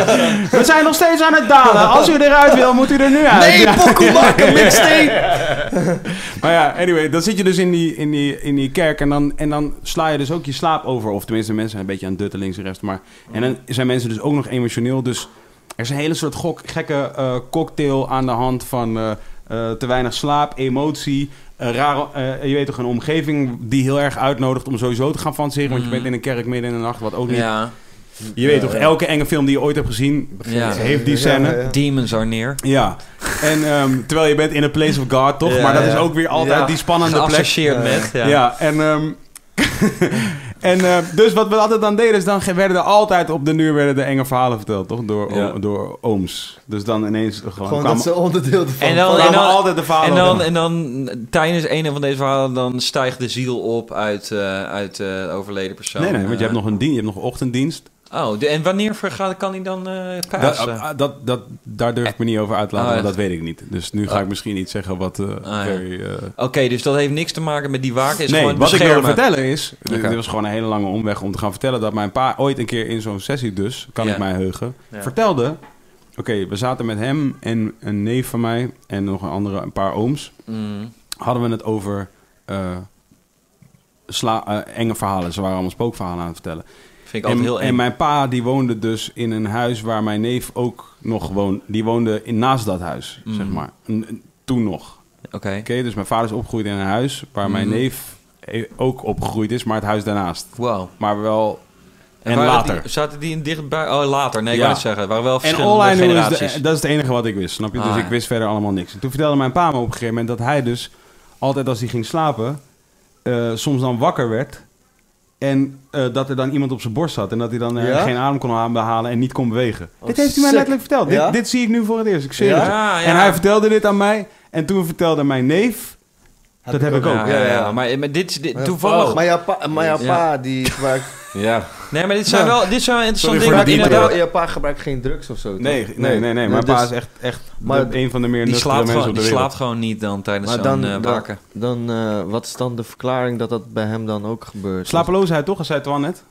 We zijn nog steeds aan het dalen. Als u eruit wil, moet u er nu uit. Nee, Ja. pokkel maken, mixtape! Maar ja, anyway, dan zit je dus in die, in die, in die kerk en dan, en dan sla je dus ook je slaap over. Of tenminste, mensen zijn een beetje aan het dutten links en rechts. Maar, en dan zijn mensen dus ook nog emotioneel. Dus er is een hele soort gok, gekke eh, cocktail aan de hand van eh, eh, te weinig slaap, emotie. eh, rare, eh, je weet toch, een omgeving die heel erg uitnodigt om sowieso te gaan fantaseren. Want je Mhm. bent in een kerk midden in de nacht, wat ook niet... Ja, Je weet toch, elke enge film die je ooit hebt gezien, ja. heeft die scène. Demons are near. Ja, en ehm, terwijl je bent in a place of God, toch? Ja, maar dat ja. is ook weer altijd Ja. die spannende plek. Geassocieerd met. Ja. Ja, en, ehm, en eh, dus wat we altijd dan deden, is dan werden er altijd op de nuur werden de enge verhalen verteld, toch? Door, Ja. door ooms. Dus dan ineens gewoon, Gewoon kwamen, dat ze onderdeel ervan. En dan- en dan- altijd de verhalen En dan, op. en dan tijdens een van deze verhalen dan stijgt de ziel op uit, eh, uit eh, de overleden persoon. Nee, nee, want je hebt Eh, nog een dienst, je hebt nog ochtenddienst. Oh, de- en wanneer vergaat, kan hij dan eh Dat, ah, dat, dat, daar durf ik me niet over uit te laten, Oh, want dat weet ik niet. Dus nu ga Oh. ik misschien iets zeggen wat eh, ja. very, eh, Oké, dus dat heeft niks te maken met die waken. Is nee, gewoon wat ik beschermen. vertellen is... Dit, was gewoon een hele lange omweg om te gaan vertellen... dat mijn pa ooit een keer in zo'n sessie dus... kan Ja. ik mij heugen... Ja. vertelde... Oké, we zaten met hem en een neef van mij... en nog een andere, een paar ooms... Mm. hadden we het over... sla, enge verhalen. Ze waren allemaal spookverhalen aan het vertellen. Vind ik altijd En, heel en mijn pa die woonde dus in een huis... waar mijn neef ook nog woonde. Die woonde in, naast dat huis, Mm. zeg maar. Toen nog. Oké. Oké, dus mijn vader is opgegroeid in een huis... waar mijn Mhm. neef eh, ook opgegroeid is... maar het huis daarnaast. Wow. Maar wel... En later. Die, zaten die in dichtbij? Oh, later. Nee, ik Ja. het zeggen. Waren wel En verschillende all is, generaties. de, dat is het enige wat ik wist, snap je? Ah, dus ik ja. wist verder allemaal niks. En toen vertelde mijn pa me op een gegeven moment dat hij dus altijd als hij ging slapen, eh, soms dan wakker werd. En eh, dat er dan iemand op zijn borst zat. En dat hij dan eh, Ja? geen adem kon behalen en niet kon bewegen. Oh, dit heeft hij mij letterlijk verteld. Ja? Dit, dit zie ik nu voor het eerst. Ik zweer Ja? het je. Ja, ja. En hij vertelde dit aan mij. En toen vertelde mijn neef... Dat heb ik ook. Ja, ja, ja. Maar, maar dit toevallig... Maar jouw pa, maar jouw Ja. pa die gebruikt... Ja. Nee, maar dit zijn Ja. wel dit zijn wel interessante dingen. Inderdaad, Jouw pa gebruikt geen drugs of zo, toch? Nee, nee, nee. nee. Mijn dus- pa is echt, echt Maar de- een van de meer die slaapt, mensen gewoon, op de die wereld. slaapt gewoon niet dan tijdens Maar zo'n dan, eh, dan, waken. dan eh, wat is dan de verklaring dat dat bij hem dan ook gebeurt? Slapeloosheid toch, zei Twan net?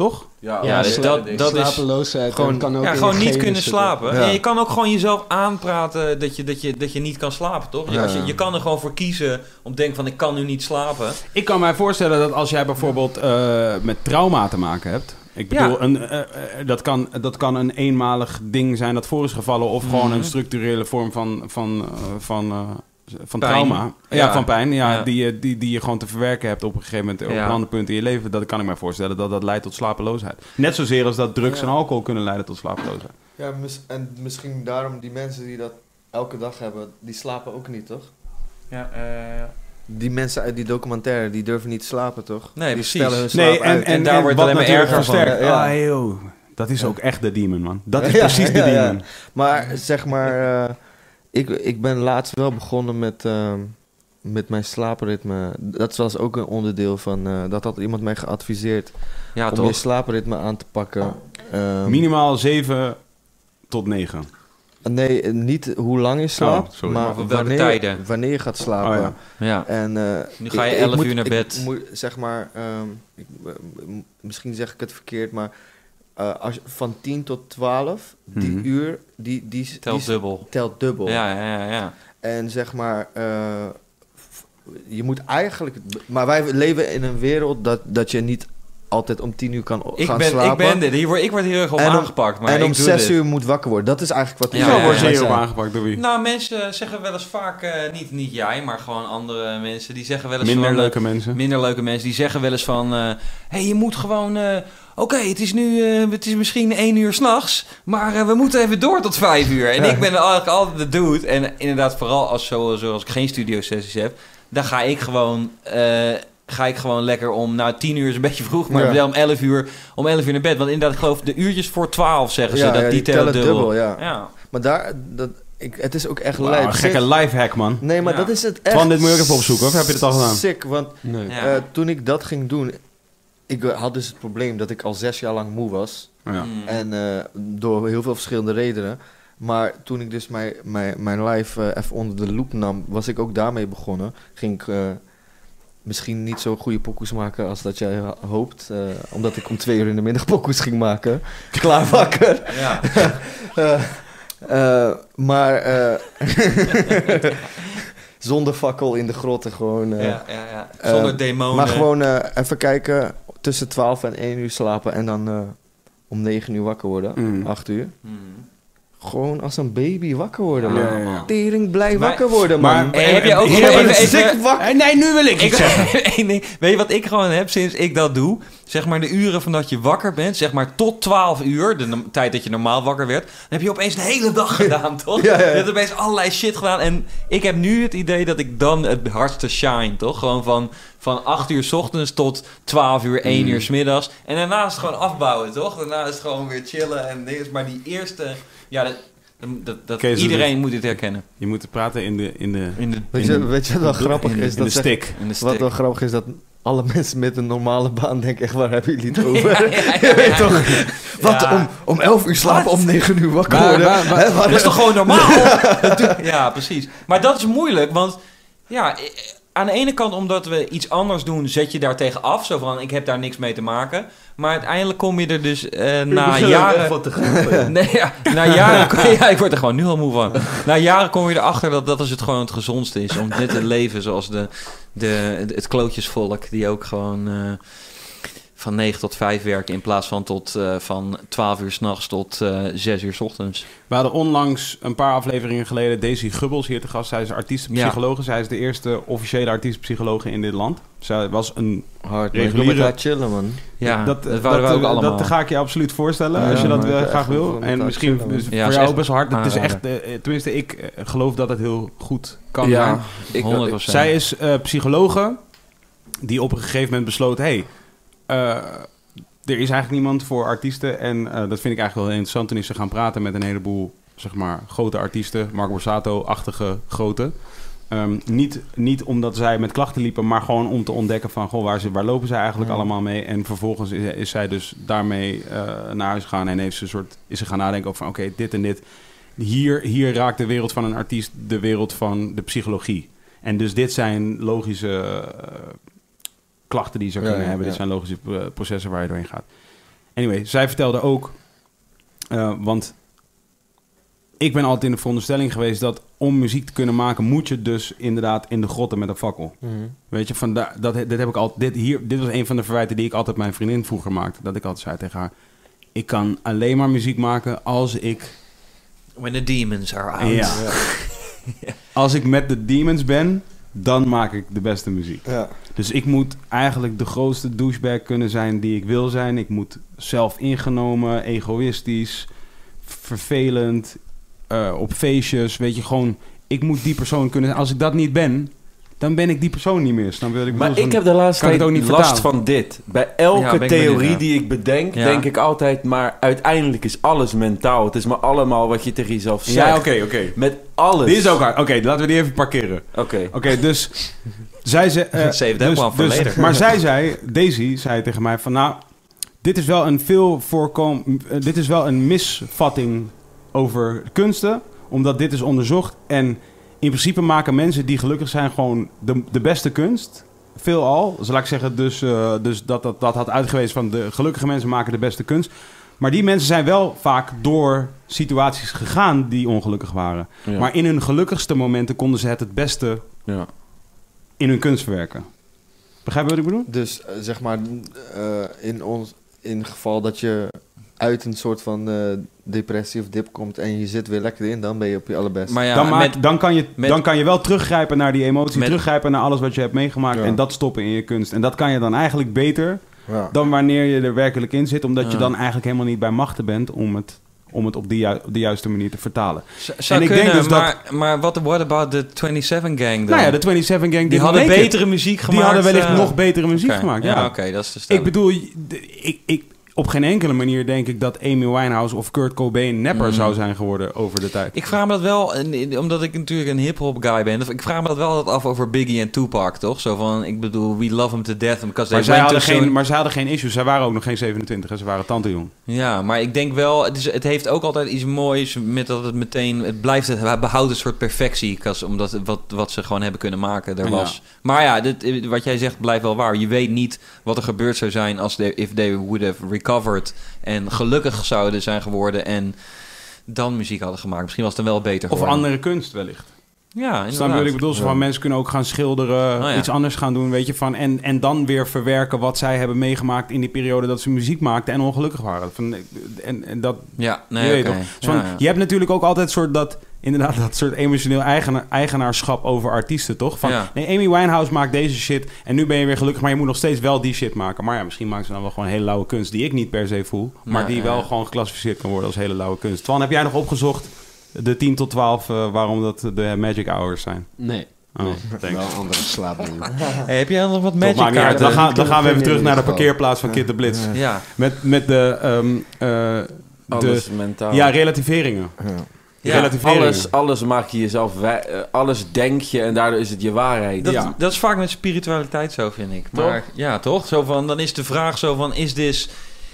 Toch? Ja, Ja, dus dat- dat is- slapeloosheid Gewoon- en kan ook Ja, gewoon niet kunnen zitten. slapen. Ja. En je kan ook gewoon jezelf aanpraten dat je, dat je, dat je niet kan slapen, toch? Ja. Als je, je kan er gewoon voor kiezen om te denken van ik kan nu niet slapen. Ik kan mij voorstellen dat als jij bijvoorbeeld eh, met trauma te maken hebt. Ik bedoel, Ja. een, eh, eh, dat, kan, dat kan een eenmalig ding zijn dat voor is gevallen. Of gewoon Mhm. een structurele vorm van, van, van, eh, van Pijn. trauma. Ja, Ja. van pijn. Ja, Ja. Die, je, die, die je gewoon te verwerken hebt op een gegeven moment. Op Ja. een ander punt in je leven. Dat kan ik mij voorstellen dat dat leidt tot slapeloosheid. Net zozeer als dat drugs Ja. en alcohol kunnen leiden tot slapeloosheid. Ja, mis- en misschien daarom die mensen die dat elke dag hebben, die slapen ook niet, toch? Ja, Die mensen uit die documentaire, die durven niet te slapen, toch? Nee, die precies. stellen hun slaap Nee, en, uit. en, En daar en wordt alleen maar erger van. Ja. Ah, joh. Dat is Ja. ook echt de demon, man. Dat is Ja, precies de ja, ja. demon. Maar zeg maar, eh, ik, ik ben laatst wel begonnen met, ehm, met mijn slaapritme. Dat was ook een onderdeel van, eh, dat had iemand mij geadviseerd ja om je slaapritme aan te pakken. Ehm, Minimaal 7 tot 9. Nee, niet hoe lang je slaapt, Oh, maar wanneer, tijden? wanneer je gaat slapen. Oh, ja. Ja. En, eh, Nu ga je ik- ik 11 moet- uur naar ik bed. moet, zeg maar, ehm, ik, misschien zeg ik het verkeerd, maar eh, als van 10 tot 12, die Mhm. uur, die, die, Telt die dubbel. telt dubbel. Ja, ja, ja, ja. En zeg maar, eh, je moet eigenlijk, maar wij leven in een wereld dat, dat je niet altijd om tien uur kan Ik gaan ben, slapen. ik ben dit. Hier word, ik word hier erg op aangepakt. Maar en ik om doe zes dit. uur moet wakker worden. Dat is eigenlijk wat Ja, ja, wordt ja. hierop aangepakt door wie? Nou, mensen zeggen wel eens vaak, eh, niet, niet jij, maar gewoon andere mensen, die zeggen wel eens Minder van... eh, leuke mensen. minder leuke mensen, die zeggen wel eens van... Hé, hey, je moet gewoon... eh, Oké, het is nu, eh, het is misschien één uur s'nachts, maar eh, we moeten even door tot vijf uur. En Ja. ik ben eigenlijk altijd de dude. En inderdaad, vooral als, zo, zoals ik geen studiosessies heb, dan ga ik gewoon... Ga ik gewoon lekker om, nou tien uur is een beetje vroeg, maar Ja. wel om elf uur, om elf uur naar bed. Want inderdaad, ik geloof de uurtjes voor twaalf zeggen ze, Ja, dat ja, die, tellen dubbel. ja. Ja. Maar daar, dat, ik, het is ook echt Wauw, lijp. een gekke lifehack, man. Nee, maar Ja. dat is het echt. Twan, dit moet je ook even opzoeken, of heb je het al gedaan? Sick, want Nee. Ja. eh, toen ik dat ging doen, ik had dus het probleem dat ik al zes jaar lang moe was. Ja. Mm. En eh, door heel veel verschillende redenen. Maar toen ik dus mijn, mijn, mijn life eh, even onder de loep nam, was ik ook daarmee begonnen. Ging ik eh, misschien niet zo goede pokoes maken als dat jij hoopt. eh, omdat ik om twee uur in de middag pokoes ging maken. Klaar wakker. Ja. Eh, eh, maar eh, zonder fakkel in de grotten gewoon. eh, ja, ja, ja. Zonder demonen. maar gewoon eh, even kijken, tussen 12 en 1 uur slapen en dan eh, om 9 uur wakker worden, Mm. 8 uur. Mm. Gewoon als een baby wakker worden, man. Ja, ja, ja. Tering blij Maar- wakker worden, Maar- man. Heb je ook even, even, een even- wakker. Eh, Nee, nu wil ik ik, zeggen. Ding. Weet je wat ik gewoon heb sinds ik dat doe? Zeg maar de uren van dat je wakker bent, zeg maar tot 12 uur, de tijd dat je normaal wakker werd, dan heb je opeens de hele dag gedaan, toch? Ja, ja, ja. Je hebt opeens allerlei shit gedaan. En ik heb nu het idee dat ik dan het hardste shine, toch? Gewoon van, van 8 uur s ochtends tot 12 uur, 1 Mm. uur s middags. En daarna is het gewoon afbouwen, toch? Daarna is het gewoon weer chillen en dingen. Maar die eerste, ja, dat, dat, dat, Kees, dat iedereen moet dit herkennen. Je moet praten in de, in de, In de, Weet in je, de- weet je wat wel grappig in, is? in de Dat zeg- stick. in de wat wel grappig is, dat alle mensen met een normale baan denken echt, waar hebben jullie het over? Ja, ja, ja, Je weet ja. toch? Wat, om, om 11 uur slapen, Wat? om 9 uur wakker worden? waar- Dat is toch gewoon normaal? Ja, precies. Maar dat is moeilijk, want ja, aan de ene kant omdat we iets anders doen, zet je daar tegen af. Zo van, ik heb daar niks mee te maken. Maar uiteindelijk kom je er dus eh, na jaren... Nee, ja, na jaren... Ja, ik word er gewoon nu al moe van. Na jaren kom je erachter dat dat is het gewoon het gezondste is. Om net te leven zoals de, de, het klootjesvolk, die ook gewoon... eh, van 9 tot 5 werken in plaats van tot eh, van 12 uur s'nachts tot eh 6 uur s ochtends. We hadden onlangs een paar afleveringen geleden Daisy Gubbels hier te gast. Zij is artiestenpsychologe. Zij is de eerste officiële artiestenpsychologe in dit land. Zij was een... Hard, Reguliere- chillen, man. Ja, dat, dat, waren we dat, ook allemaal. dat ga ik je absoluut voorstellen, Ja, als je dat eh, graag wil. En misschien chillen, dus man. voor Ja, is jou ook best wel hard. Het is echt, eh, tenminste, ik eh, geloof dat het heel goed kan zijn. Ja, ik, 100%. Zij is eh, psychologe die op een gegeven moment besloot... hey, eh, er is eigenlijk niemand voor artiesten. En eh, dat vind ik eigenlijk wel heel interessant. Toen is ze gaan praten met een heleboel zeg maar, grote artiesten. Mark Borsato-achtige grote. Ehm, niet, niet omdat zij met klachten liepen, maar gewoon om te ontdekken van... Goh, waar, ze, waar lopen zij eigenlijk Ja. allemaal mee? En vervolgens is, is zij dus daarmee eh, naar huis gegaan... en heeft ze een soort, is ze gaan nadenken over van... oké, dit en dit. Hier, hier raakt de wereld van een artiest de wereld van de psychologie. En dus dit zijn logische eh, klachten die Ja, kunnen ja, hebben. ja. Dit zijn logische eh, processen waar je doorheen gaat. Anyway, zij vertelde ook... eh, want ik ben altijd in de veronderstelling geweest... dat om muziek te kunnen maken... moet je dus inderdaad in de grotten met een fakkel. Mhm. Weet je, van da- dat, dit heb ik altijd. Dit, hier, dit was een van de verwijten die ik altijd mijn vriendin vroeger maakte. Dat ik altijd zei tegen haar: Ik kan alleen maar muziek maken als ik, When the demons are out. Ja. als ik met de demons ben. Dan maak ik de beste muziek. Ja. Dus ik moet eigenlijk de grootste douchebag kunnen zijn die ik wil zijn. Ik moet zelf ingenomen, egoïstisch, vervelend, eh, op feestjes. Weet je, gewoon, ik moet die persoon kunnen zijn. Als ik dat niet ben, dan ben ik die persoon niet meer. Snap je wat ik Maar ik heb de laatste tijd ook niet last vertalen. van dit. Bij elke theorie benieuwd, ja. die ik bedenk, Ja. denk ik altijd... maar uiteindelijk is alles mentaal. Het is maar allemaal wat je tegen jezelf zegt. Ja, oké, oké. Met alles. Die is ook hard. Oké, laten we die even parkeren. Oké. Oké, dus zij ze, eh, Save that dus, dus- later. Maar zij zei, Daisy zei tegen mij van, nou, dit is wel een veel voorkom, eh, dit is wel een misvatting over kunsten, omdat dit is onderzocht en in principe maken mensen die gelukkig zijn gewoon de, de beste kunst. Veelal, zal ik zeggen, dus, eh, dus dat, dat dat had uitgewezen van de gelukkige mensen maken de beste kunst. Maar die mensen zijn wel vaak door situaties gegaan die ongelukkig waren. Ja. Maar in hun gelukkigste momenten konden ze het het beste ja. in hun kunst verwerken. Begrijp je wat ik bedoel? Dus eh, zeg maar, eh, in ons in geval dat je uit een soort van eh, depressie of dip komt en je zit weer lekker in, dan ben je op je allerbest. Maar ja, dan, maak- met, dan, kan je, met- dan kan je wel teruggrijpen naar die emotie, Met- teruggrijpen naar alles wat je hebt meegemaakt Ja. en dat stoppen in je kunst. En dat kan je dan eigenlijk beter ja. dan wanneer je er werkelijk in zit, omdat je dan eigenlijk helemaal niet bij machten bent om het, om het op de, ju- de juiste manier te vertalen. z- zou en ik kunnen, denk dus dat- maar, maar what, what about the 27 Gang dan? Nou ja, de 27 Gang die hadden betere muziek gemaakt. Die hadden wellicht eh, nog betere muziek gemaakt. Ja, Ja, oké, dat is de Ik stelling. bedoel, de- ik, ik, op geen enkele manier denk ik dat Amy Winehouse of Kurt Cobain nepper Mm. zou zijn geworden over de tijd. Ik vraag me dat wel, omdat ik natuurlijk een hip-hop guy ben. Ik vraag me dat wel af over Biggie en Tupac, toch? Zo van, ik bedoel, we love him to death. Because Maar zij, hadden geen, maar zij hadden geen issues. Zij waren ook nog geen 27 en ze waren tante jong. Ja, maar ik denk wel, het, is, het heeft ook altijd iets moois met dat het meteen, het blijft, het behoudt een soort perfectie, omdat wat, wat ze gewoon hebben kunnen maken, er Ja. was. Maar ja, dit, wat jij zegt blijft wel waar. Je weet niet wat er gebeurd zou zijn als they, if they would have recovered en gelukkig zouden zijn geworden en dan muziek hadden gemaakt. Misschien was het dan wel beter Of andere kunst wellicht. Ja, Snap je ik bedoel? Zo Ja. van mensen kunnen ook gaan schilderen, Oh ja. iets anders gaan doen, weet je, van, en, en dan weer verwerken wat zij hebben meegemaakt in die periode dat ze muziek maakten en ongelukkig waren. Van, en, en dat, Ja, je nee, weet oké. toch? Zo van, Ja, ja. Je hebt natuurlijk ook altijd soort dat, inderdaad, dat soort emotioneel eigena- eigenaarschap over artiesten, toch? Van, Ja. nee, Amy Winehouse maakt deze shit en nu ben je weer gelukkig, maar je moet nog steeds wel die shit maken. Maar ja, misschien maken ze dan wel gewoon hele lauwe kunst die ik niet per se voel, maar Ja, die wel ja. gewoon geclassificeerd kan worden als hele lauwe kunst. Twan, heb jij nog opgezocht de 10 tot 12 eh, waarom dat de magic hours zijn? Nee. Oh, nee. Wel andere slaapdingen. Hey, heb jij nog wat magic kaarten? Dan gaan, dan gaan we even terug naar de parkeerplaats van Kid de Blitz. Ja. Met, met de, ehm, eh, de Alles mentaal. ja, relativeringen. Ja. Alles, alles maak je jezelf... eh, alles denk je en daardoor is het je waarheid. Dat, Ja. dat is vaak met spiritualiteit zo, vind ik. Toch? Maar ja, toch? Zo van, dan is de vraag zo van, is this,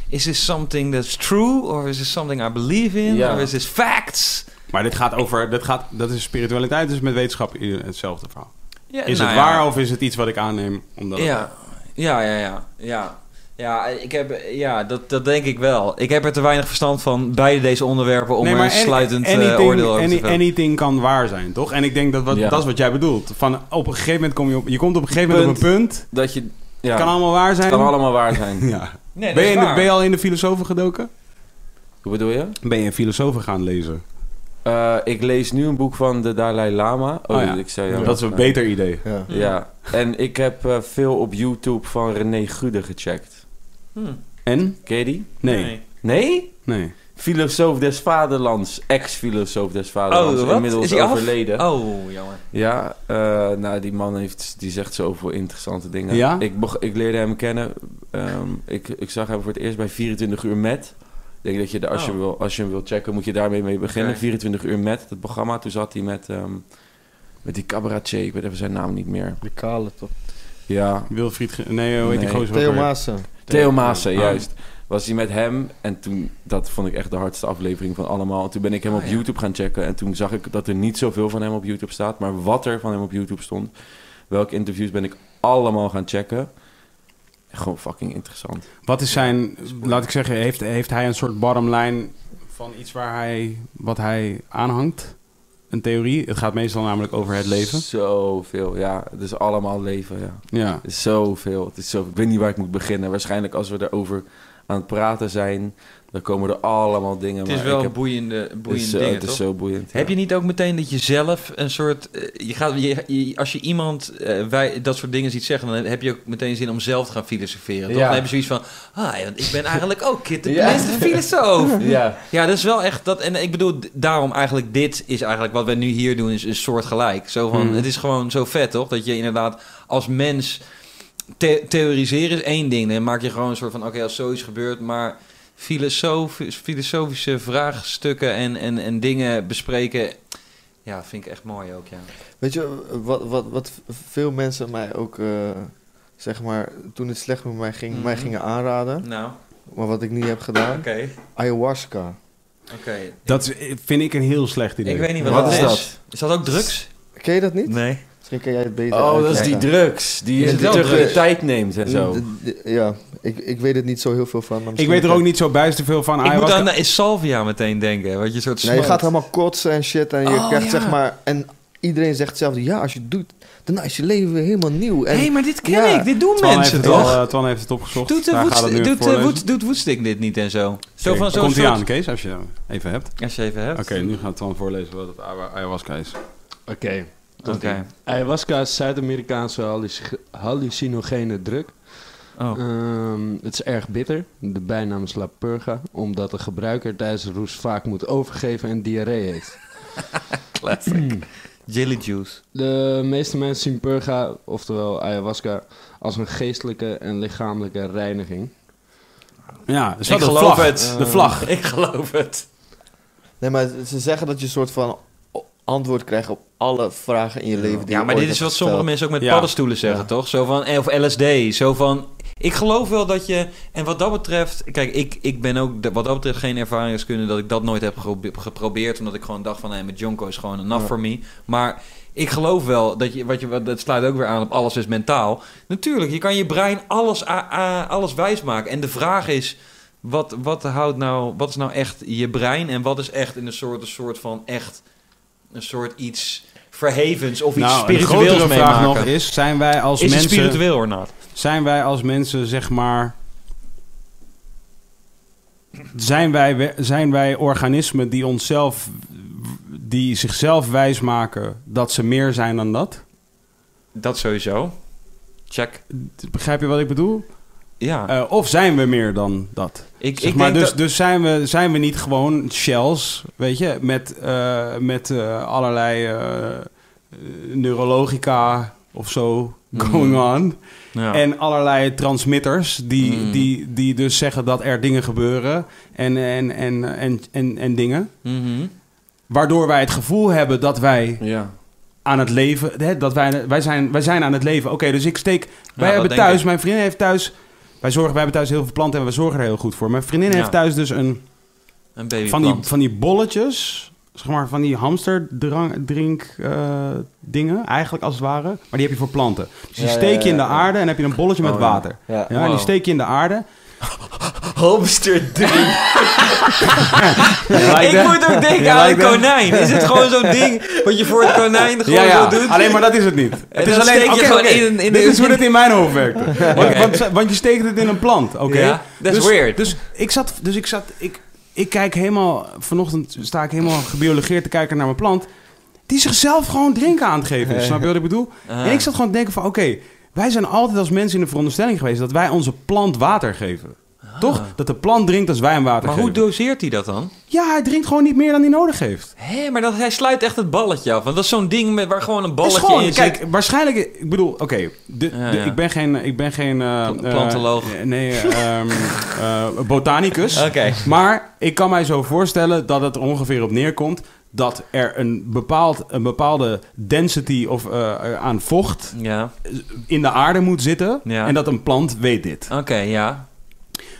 is this something that's true? Or is this something I believe in? Ja. Or is this facts? Maar dit gaat over, dat, gaat, dat is spiritualiteit, dus met wetenschap hetzelfde verhaal. Ja, Is nou het ja. waar of is het iets wat ik aanneem? Omdat het- Ja, ja, ja, ja. ja. Ja, ik heb, ja dat, dat denk ik wel. Ik heb er te weinig verstand van beide deze onderwerpen om Nee, een sluitend eh, oordeel over te any- vellen. anything kan waar zijn, toch? En ik denk dat wat, dat is wat jij bedoelt. Van, op een gegeven moment kom je op, je komt op een gegeven moment op een punt. Dat je... Ja, kan allemaal waar zijn. het kan allemaal waar zijn. Ja. Nee, Ben, je in de- ben je al in de filosofen gedoken? Hoe bedoel je? Ben je een filosofen gaan lezen? Eh, ik lees nu een boek van de Dalai Lama. Oh, Oh ja. ik zei ja. Dat is een beter idee. Ja. Ja, en ik heb eh, veel op YouTube van René Gude gecheckt. Hm. En? Ken je die? Nee. Nee? Nee. Filosoof des Vaderlands, ex-filosoof des Vaderlands, Oh, wat? inmiddels Is af? overleden. Oh, jammer. Ja, eh, nou die man heeft, die zegt zoveel interessante dingen. Ja? Ik, beg- ik leerde hem kennen. ehm, ik, ik zag hem voor het eerst bij 24 uur met. Ik denk dat je, de, als, je Oh. wil, als je hem wilt checken, moet je daarmee mee beginnen. Oké. 24 uur met, het programma. Toen zat hij met, ehm, met die cabaretier, ik weet even zijn naam niet meer. Die kale toch? Ja, Wilfried... Nee, hoe heet die Nee. gozer? Theo? Maassen. Theo Maassen, Ah. juist. Was hij met hem en toen, dat vond ik echt de hardste aflevering van allemaal. En toen ben ik hem Ah, op ja. YouTube gaan checken en toen zag ik dat er niet zoveel van hem op YouTube staat, maar wat er van hem op YouTube stond. Welke interviews ben ik allemaal gaan checken. Gewoon fucking interessant. Wat is zijn, laat ik zeggen, heeft, heeft hij een soort bottom line van iets waar hij, wat hij aanhangt? Een theorie? Het gaat meestal namelijk over het leven. Zoveel, ja. Het is allemaal leven, ja. Ja. Het is zoveel. Het is zo, ik weet niet waar ik moet beginnen. Waarschijnlijk als we erover aan het praten zijn, dan komen er allemaal dingen. Het is maar wel heb, boeiende, boeiende zo- dingen, Het is toch? zo boeiend. Heb ja. je niet ook meteen dat je zelf een soort... eh, je gaat, je, je- als je iemand eh, wij, dat soort dingen ziet zeggen... dan heb je ook meteen zin om zelf te gaan filosoferen. Toch? Ja. Dan heb je zoiets van... Ah, want ik ben eigenlijk ook Kit de Ja. beste filosoof. Ja. Ja, dat is wel echt dat. En ik bedoel, daarom eigenlijk, dit is eigenlijk wat we nu hier doen, is een soort gelijk. Zo van, Hmm. het is gewoon zo vet, toch? Dat je inderdaad als mens the- theoriseren is één ding. Dan maak je gewoon een soort van, oké, als zoiets gebeurt, maar filosofisch, filosofische vraagstukken en, en, en dingen bespreken, ja, vind ik echt mooi ook, ja. Weet je, wat, wat, wat veel mensen mij ook, eh, zeg maar, toen het slecht met mij ging, Mhm. mij gingen aanraden. Nou, Maar wat ik niet heb gedaan, oké, ayahuasca. oké. Dat vind ik een heel slecht idee. Ik weet niet wat, Wat dat is is. dat? Is dat ook drugs? Ken je dat niet? Nee. Misschien kan jij het beter Oh, dat is die drugs. Die je veel tijd neemt en zo. Ja, ik, ik weet het niet zo heel veel van. Maar Ik weet er ook niet zo bijster veel van. Ik moet aan de salvia meteen denken, wat je soort Nee, je gaat helemaal kotsen en shit en je Oh, krijgt ja. zeg maar... En iedereen zegt hetzelfde. Ja, als je het doet, dan is je leven weer helemaal nieuw. Hé, maar dit ken Ja. ik. Dit doen Twan mensen toch? al, eh, Twan heeft het opgezocht. Doet, het doet, doet Woodstick dit niet en zo? Zo van zo'n Komt hij aan, Kees, als je even hebt. Als je even hebt. Oké, nu gaat Twan voorlezen wat het ayahu- ayahuasca is. Oké. Oké. Ayahuasca is Zuid-Amerikaanse halluc- hallucinogene drug. Oh. Ehm, het is erg bitter. De bijnaam is La Purga, omdat de gebruiker tijdens de roes vaak moet overgeven en diarree heeft. Classic. Jelly juice. De meeste mensen zien Purga, oftewel ayahuasca, als een geestelijke en lichamelijke reiniging. Ja, is Ik geloof vlag. het. De vlag. Ik geloof het. Nee, maar ze zeggen dat je een soort van antwoord krijgt op alle vragen in je leven. Die Ja, je maar ooit dit is wat sommige mensen ook met Ja. paddenstoelen zeggen, Ja. toch? Zo van, eh, of LSD. Zo van, ik geloof wel dat je... En wat dat betreft... Kijk, ik, ik ben ook de- wat dat betreft geen ervaringskunde... dat ik dat nooit heb gepro- geprobeerd. Omdat ik gewoon dacht van... Nee, met Jonko is gewoon enough Ja. for me. Maar ik geloof wel dat je... Wat je wat, dat sluit ook weer aan op alles is mentaal. Natuurlijk, je kan je brein alles, a- a- alles wijsmaken. En de vraag is... Wat, wat, houdt nou, wat is nou echt je brein? En wat is echt in een soort, een soort van echt... Een soort iets verhevens of iets Nou, grotere vraag nog is, zijn wij als is mensen... spiritueel of not? Zijn wij als mensen, zeg maar... Zijn wij, zijn wij organismen die onszelf... die zichzelf wijsmaken dat ze meer zijn dan dat? Dat sowieso. Check. Begrijp je wat ik bedoel? Ja. Eh, of zijn we meer dan dat? ik, Zeg ik maar, dus dat... dus zijn, we, zijn we niet gewoon shells, weet je, met, eh, met eh, allerlei neurologica of zo going Mm. on. ja. En allerlei transmitters die, Mm. die, die dus zeggen dat er dingen gebeuren en, en, en, en, en, en dingen. Mhm. Waardoor wij het gevoel hebben dat wij Ja. aan het leven, hè, dat wij, wij, zijn, wij zijn aan het leven. Oké, dus ik steek, wij hebben thuis, ik. mijn vriendin heeft thuis, wij, zorgen, wij hebben thuis heel veel planten en we zorgen er heel goed voor. Mijn vriendin Ja. heeft thuis dus een, Een van die, van die bolletjes, zeg maar van die hamsterdrink eh, dingen, eigenlijk als het ware. Maar die heb je voor planten. Dus die Ja, steek je in de aarde en heb je een bolletje met Oh, water. Ja. En die steek je in de aarde. Hamster 3. Ja, ik moet ook denken aan een konijn. Is het gewoon zo'n ding wat je voor het konijn gewoon Ja, ja, zo doet? alleen maar dat is het niet. Het is alleen, gewoon oké, in- in dit de- is hoe het in mijn hoofd werkt. Want, want, want je steekt het in een plant, oké? Ja, dat is dus, weird. Dus ik zat, dus ik zat, ik, ik kijk helemaal, vanochtend sta ik helemaal gebiologeerd te kijken naar mijn plant. Die zichzelf gewoon drinken aan het geven is. Snap je wat ik bedoel? Ah. En ik zat gewoon te denken van, oké, wij zijn altijd als mensen in de veronderstelling geweest dat wij onze plant water geven. Toch? Dat de plant drinkt als wij hem water Ah. Maar hoe geven. doseert hij dat dan? Ja, hij drinkt gewoon niet meer dan hij nodig heeft. Hé, maar dat, hij sluit echt het balletje af. Want dat is zo'n ding met, waar gewoon een balletje gewoon, in kijk, zit. waarschijnlijk, ik bedoel, oké, Ja, ja. ik ben geen, ik ben geen eh, Pl- eh, plantoloog. eh, nee, eh, eh, botanicus. Oké. Maar ik kan mij zo voorstellen dat het er ongeveer op neerkomt dat er een, bepaald, een bepaalde density of, eh, eh, aan vocht Ja, in de aarde moet zitten. Ja. En dat een plant weet dit. oké, ja.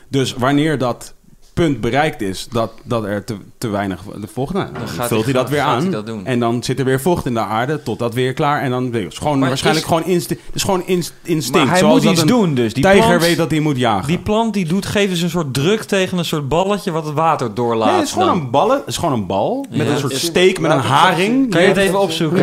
Dus wanneer dat punt bereikt is dat, dat er te, te weinig vocht... Nou, dan gaat vult hij- dat weer aan. hij dat doen. En dan zit er weer vocht in de aarde tot dat weer klaar. En dan is gewoon Maar waarschijnlijk is- gewoon instinct. Het is gewoon inst- instinct. Maar hij zoals moet dat iets doen dus. Die tijger plant, weet dat hij moet jagen. Die plant die doet, geeft dus een soort druk tegen een soort balletje wat het water doorlaat. nee, het is gewoon dan. een ballen. Het is gewoon een bal met Ja. een soort steek met een haring. Kan je het even opzoeken?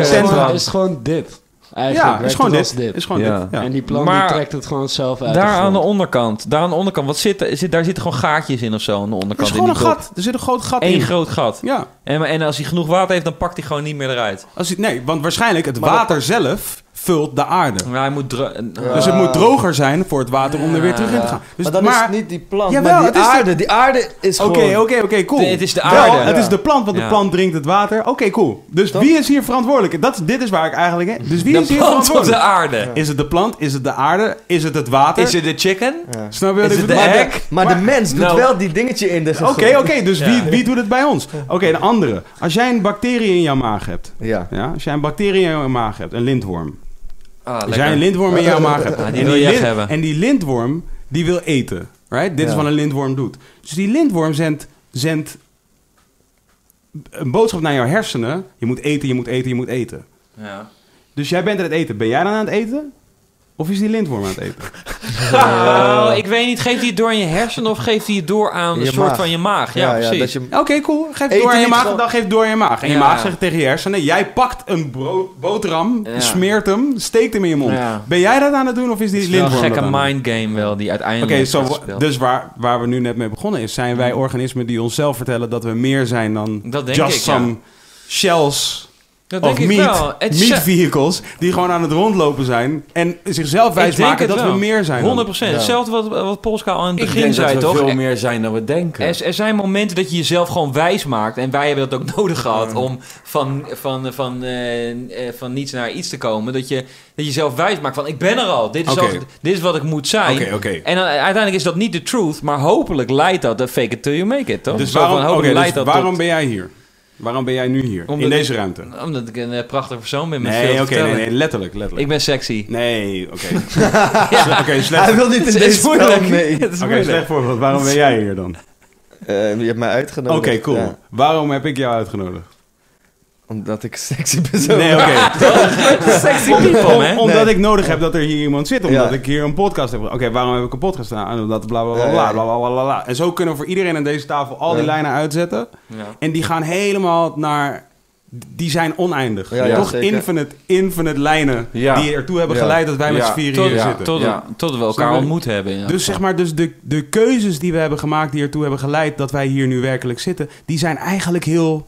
Is gewoon dit. Eigenlijk Ja, het is gewoon dit. is gewoon Ja. dit. Ja. En die plant Maar- die trekt het gewoon zelf uit Daar de aan de onderkant. Daar aan de onderkant. Wat zit, er- zit, daar zitten gewoon gaatjes in of zo aan de onderkant. is gewoon in een gat. Er zit een groot gat Eén in. groot gat. Ja. En, en als hij genoeg water heeft, dan pakt hij gewoon niet meer eruit. Als hij, nee, want waarschijnlijk het Maar dat- water zelf vult de aarde. Maar hij moet... Ja. Dus het moet droger zijn voor het water om er weer terug in te gaan. Dus, maar dan is niet die plant, Jawel, maar het die is de- aarde. Die aarde is Oké, gewoon... oké, oké, cool. Het is de Wel, aarde. het Ja. is de plant, want Ja. de plant drinkt het water. Oké, cool. Dus Toch? wie is hier verantwoordelijk? Dat, dit is waar ik eigenlijk... hè? Dus wie De is hier plant op de verantwoordelijk? aarde. Is het de plant? Is het de aarde? Is het het water? Is het de chicken? Ja. Snap je wat is ik het de bedoel? Maar, de, maar de mens doet Nou. wel die dingetje in de... Oké, oké, dus Ja. wie, wie doet het bij ons? Oké, de andere. Als jij een bacterie in jouw maag hebt... Ja. Ja, als jij een bacterie in jouw maag hebt, een lintworm. Ah, Als jij een lintworm in jouw maag. Ah, die en, wil lint- hebben. en die lintworm, die wil eten. Right? Dit is wat een lintworm doet. Dus die lintworm zendt, zendt een boodschap naar jouw hersenen. Je moet eten, je moet eten, je moet eten. Ja. Dus jij bent aan het eten. Ben jij dan aan het eten? Of is die lintworm aan het eten? Oh, ik weet niet, geeft hij het door aan je hersenen of geeft hij het door aan een Je soort maag. van je maag? Ja, precies. je, Oké, cool. Geef het Eten door aan je maag, gewoon- dan geef het door aan je maag. En je Ja. maag zegt tegen je hersenen, jij pakt een bro- boterham, Ja. smeert hem, steekt hem in je mond. Ja. Ben jij dat aan het doen of is die Het is wel een lintworm gekke dat aan het doen? mindgame wel, die uiteindelijk Oké, zo, wordt gespeeld. dus waar, waar we nu net mee begonnen is, zijn wij organismen die onszelf vertellen dat we meer zijn dan Dat denk just ik, ja. some shells Dat of denk ik meat, wel. Het meat is- vehicles die gewoon aan het rondlopen zijn en zichzelf Ik wijs denk maken het dat wel. we meer zijn. dan. 100%. Ja. Hetzelfde wat, wat Polska al aan het Ik begin denk zei, dat we toch? veel meer zijn dan we denken. Er, er zijn momenten dat je jezelf gewoon wijs maakt. En wij hebben dat ook nodig gehad om van, van, van, eh, eh, van niets naar iets te komen. Dat je, dat je jezelf wijs maakt van ik ben er al. Dit is, al, dit is wat ik moet zijn. Oké, oké. En dan, uiteindelijk is dat niet de truth, maar hopelijk leidt dat de fake it till you make it, toch? Dus Zo waarom, van, dus leidt dat waarom tot- ben jij hier? Waarom ben jij nu hier? Omdat in deze ik- ruimte? Omdat ik een eh, prachtige persoon ben met Nee, veel oké, nee, nee, letterlijk, letterlijk. Ik ben sexy. Nee, oké. Oké, slecht. hij wil niet in Het deze moeilijk. Oké, slecht voorbeeld. Waarom ben jij hier dan? Eh, je hebt mij Oké, uitgenodigd. cool. Ja, Waarom heb ik jou uitgenodigd? Omdat ik sexy ben. Zo. Nee, oké. Sexy people, Om- man. omdat Nee. ik nodig heb dat er hier iemand zit. Omdat Ja. ik hier een podcast heb. Oké, waarom heb ik een podcast gedaan? Omdat bla bla bla Ja, bla ja. bla bla bla bla bla. En zo kunnen we voor iedereen aan deze tafel al die Ja. lijnen uitzetten. Ja. En die gaan helemaal naar... Die zijn oneindig. Ja, ja, Toch zeker. infinite, infinite lijnen Ja. die ertoe hebben Ja. geleid dat wij met Ja. z'n vieren Tot, hier Ja. zitten. tot, Ja. tot we elkaar je? ontmoet hebben. in elk Dus zeg geval. maar, dus de, de keuzes die we hebben gemaakt die ertoe hebben geleid dat wij hier nu werkelijk zitten, die zijn eigenlijk heel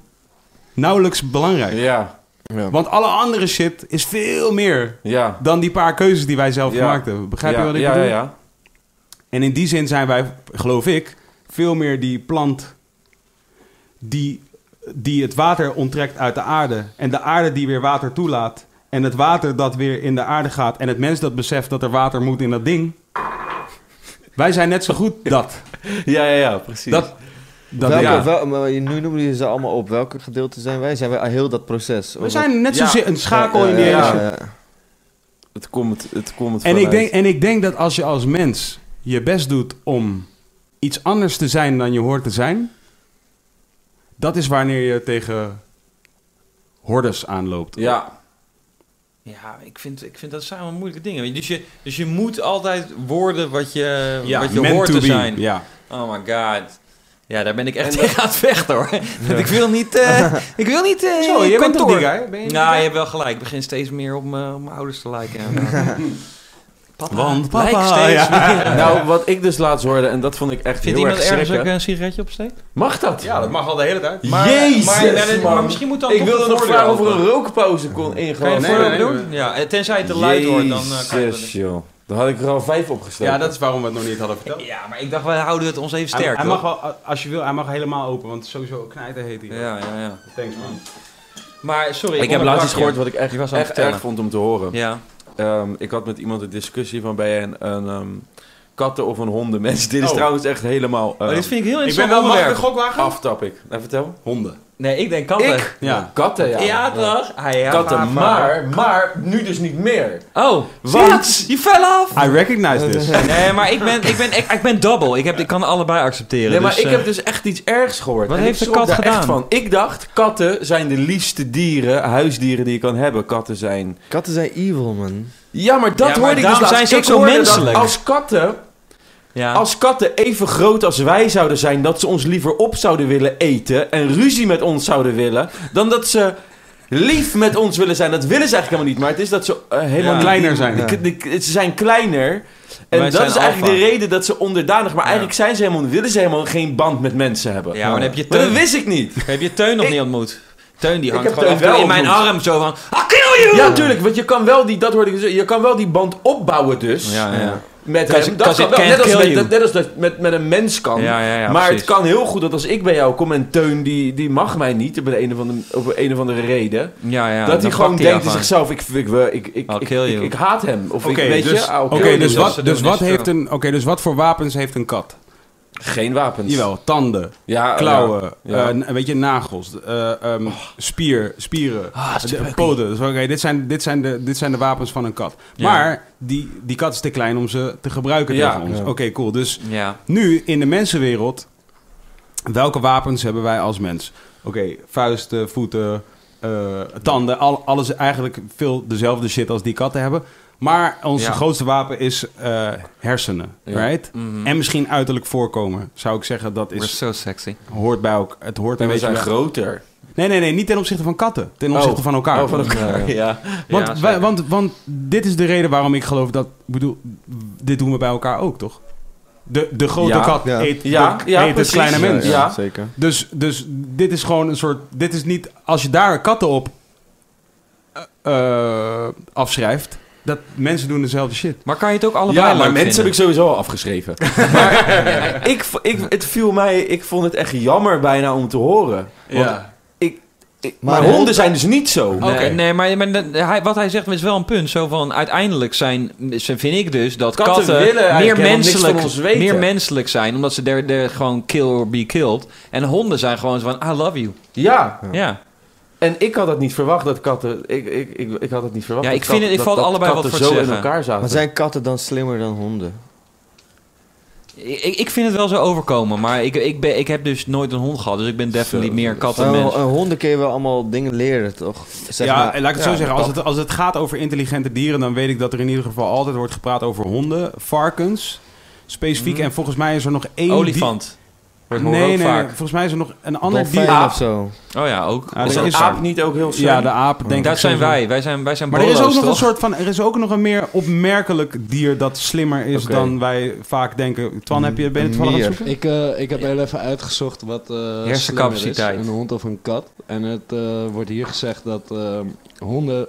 nauwelijks belangrijk. Ja, Ja. Want alle andere shit is veel meer ja. dan die paar keuzes die wij zelf Ja. gemaakt hebben. Begrijp ja, je wat ik ja, bedoel? Ja, ja. En in die zin zijn wij, geloof ik, veel meer die plant die, die het water onttrekt uit de aarde. En de aarde die weer water toelaat. En het water dat weer in de aarde gaat. En het mens dat beseft dat er water moet in dat ding. Wij zijn net zo goed dat. Ja, ja, ja, precies. Dat, dat Welke, ja. wel, maar nu noemen je ze allemaal op. Welke gedeelte zijn wij? Zijn wij heel dat proces? We zijn net Ja. zozeer een schakel Ja, in die ja, hele ja, shit. ja. het komt, het komt En ik, denk, en ik denk dat als je als mens je best doet om iets anders te zijn dan je hoort te zijn, dat is wanneer je tegen hordes aanloopt. Ja, Ja, ik vind, ik vind dat zijn wel moeilijke dingen. Dus je, dus je moet altijd worden wat je, Ja, wat je hoort to te be. zijn. Ja. Oh my god. Ja, daar ben ik echt En tegen aan het vechten hoor. Want ik wil niet... eh ik wil niet... eh Zo, je bent toch die guy? Ben je die Nou, je hebt wel gelijk. Ik begin steeds meer op mijn op mijn ouders te lijken. papa, Want lijkt papa, steeds ja. meer. nou, wat ik dus laatst hoorde, en dat vond ik echt Vindt heel iemand erg ergens ook een sigaretje opsteekt? Mag dat? Ja, dat mag al de hele tijd. Maar, Jezus, maar, maar, maar man. misschien moet dan Ik wilde de nog vragen of er een rookpauze kon Kan je ingaan. het Nee, nee, doen? nee. Ja, en tenzij het te luid wordt, dan eh, kan je dat Dan had ik er al vijf opgestoken. Ja, dat is waarom we het nog niet hadden verteld. Ja, maar ik dacht, wij houden het ons even Hij, sterk. hij toch? mag wel, als je wil, hij mag helemaal open, want sowieso knijten heet hij. Ja, ja, ja. Thanks man. Maar sorry, Ik heb laatst iets gehoord wat ik echt, was aan het echt erg vond om te horen. Ja. Ehm, ik had met iemand een discussie van je een, een ehm, katten- of een hondenmens. Dit is Oh. trouwens echt helemaal ehm, dit vind ik heel Ik ben interessant wel, ik onderwerp. gokwagen? aftap ik. Nou, vertel. Honden. Nee, ik denk katten. Ik? Ja. Katten, ja. Ja, toch? Ah, ja, Katten, maar- maar, maar nu dus niet meer. Oh, wat? Je fell af? I recognize this. Nee, maar ik ben, ik ben, ik, ik ben double. Ik, heb, ik kan allebei accepteren. Nee, maar dus, ik eh, heb dus echt iets ergs gehoord. Wat En heeft de kat daar echt gedaan? van. Ik dacht, katten zijn de liefste dieren, huisdieren die je kan hebben. Katten zijn... Katten zijn evil, man. Ja, maar dat Ja, maar hoorde ik dus zijn ze ook zo menselijk. Als katten ja. Als katten even groot als wij zouden zijn, dat ze ons liever op zouden willen eten en ruzie met ons zouden willen, dan dat ze lief met ons willen zijn. Dat willen ze eigenlijk helemaal niet, maar het is dat ze eh, helemaal Ja. niet- Kleiner zijn. de- de- de- ze zijn kleiner. En Wij dat is eigenlijk alpha. de reden dat ze onderdanig, maar Ja. eigenlijk zijn ze helemaal, willen ze helemaal geen band met mensen hebben. ja, maar dan heb je Maar dat Teun, wist ik niet. heb je Teun nog Ik- niet ontmoet. Teun die hangt gewoon Teun wel in mijn arm zo van... I kill you! Ja, tuurlijk, want je kan wel die, dat hoorde ik, dus, je kan wel die band opbouwen dus. Ja, ja. Met Cause- hem. Dat kan wel, net als, met, net als dat met, met een mens kan. Ja, ja, ja, maar precies. het kan heel goed dat als ik bij jou kom en Teun die, die mag mij niet op een, een of andere, op een of andere reden. Ja, ja. dat hij gewoon denkt in zichzelf, ik, ik, ik, ik, ik, ik, ik, haat hem. Of Oké, ik, weet dus, je, I'll oké, kill you. dus, dus, doen wat is heeft een, oké, dus wat voor wapens heeft een kat? Geen wapens. Jawel, tanden, Ja, klauwen, ja. Oh. eh, weet je, nagels, eh, ehm, spier, spieren, Ah, de, poten. Dus, oké, dit, zijn, dit, zijn de, dit zijn de wapens van een kat. Ja. Maar die, die kat is te klein om ze te gebruiken Ja. tegen ons. Ja. Oké, cool. Dus Ja. nu in de mensenwereld, welke wapens hebben wij als mens? Oké, vuisten, voeten, eh, tanden, al, alles eigenlijk veel dezelfde shit als die katten hebben. Maar ons Ja. grootste wapen is eh, hersenen, Ja. right? Mhm. En misschien uiterlijk voorkomen, zou ik zeggen. Dat We're is, so sexy. hoort bij elkaar. Het hoort En een we beetje groter. Nee, nee, nee, niet ten opzichte van katten. Ten opzichte Oh. van elkaar. Oh, van elkaar, ja. Want, Ja, wij- zeker. want, want dit is de reden waarom ik geloof dat... Ik bedoel, dit doen we bij elkaar ook, toch? De, de grote Ja, kat ja. eet, Ja, de, ja, eet het precies. kleine Ja, mens. ja. zeker. Dus, dus dit is gewoon een soort... Dit is niet... Als je daar katten op eh, eh, afschrijft... Dat mensen doen dezelfde shit. Maar kan je het ook allebei Ja, maar mensen heb ik sowieso al afgeschreven. maar ik, ik, het viel mij... Ik vond het echt jammer bijna om te horen. Want ik, Maar maar honden- honden zijn dus niet zo. Oké, Nee. nee, maar, maar de- hij, wat hij zegt is wel een punt. Zo van, uiteindelijk zijn, vind ik dus, dat Katten meer, menselijk, meer menselijk zijn. Omdat ze er gewoon kill or be killed. En honden zijn gewoon zo van, I love you. Ja. Ja, En ik had het niet verwacht dat katten... Ik, ik, ik, ik had het niet verwacht Ja, dat ik vind kat- het- ik dat allebei wat voor te zo in zeggen. elkaar zaten. Maar zijn katten dan slimmer dan honden? ik, ik vind het wel zo overkomen. Maar ik, ik, ben, ik heb dus nooit een hond gehad. Dus ik ben definitely meer Maar kattenmens. een honden kun je wel allemaal dingen leren, toch? Zeg ja, maar, en laat ik het ja, zo zeggen. Als het, als het gaat over intelligente dieren... dan weet ik dat er in ieder geval altijd wordt gepraat over honden. Varkens, specifiek. Mhm. En volgens mij is er nog één... Olifant. Nee, ook nee. Volgens mij is er nog een ander dolfijn dier... of zo. Oh ja, ook. Ja, is een is- aap niet ook heel slim? Ja, de aap, denk ik. Dat zijn wij. Wij zijn, wij zijn Maar er is ook bolo's, nog een soort van, er is ook nog een meer opmerkelijk dier dat slimmer is dan wij vaak denken. Twan, heb je, ben je het van aan het zoeken? Ik, eh, ik heb heel even uitgezocht wat eh Hersencapaciteit. slimmer is, een hond of een kat. En het eh, wordt hier gezegd dat honden Het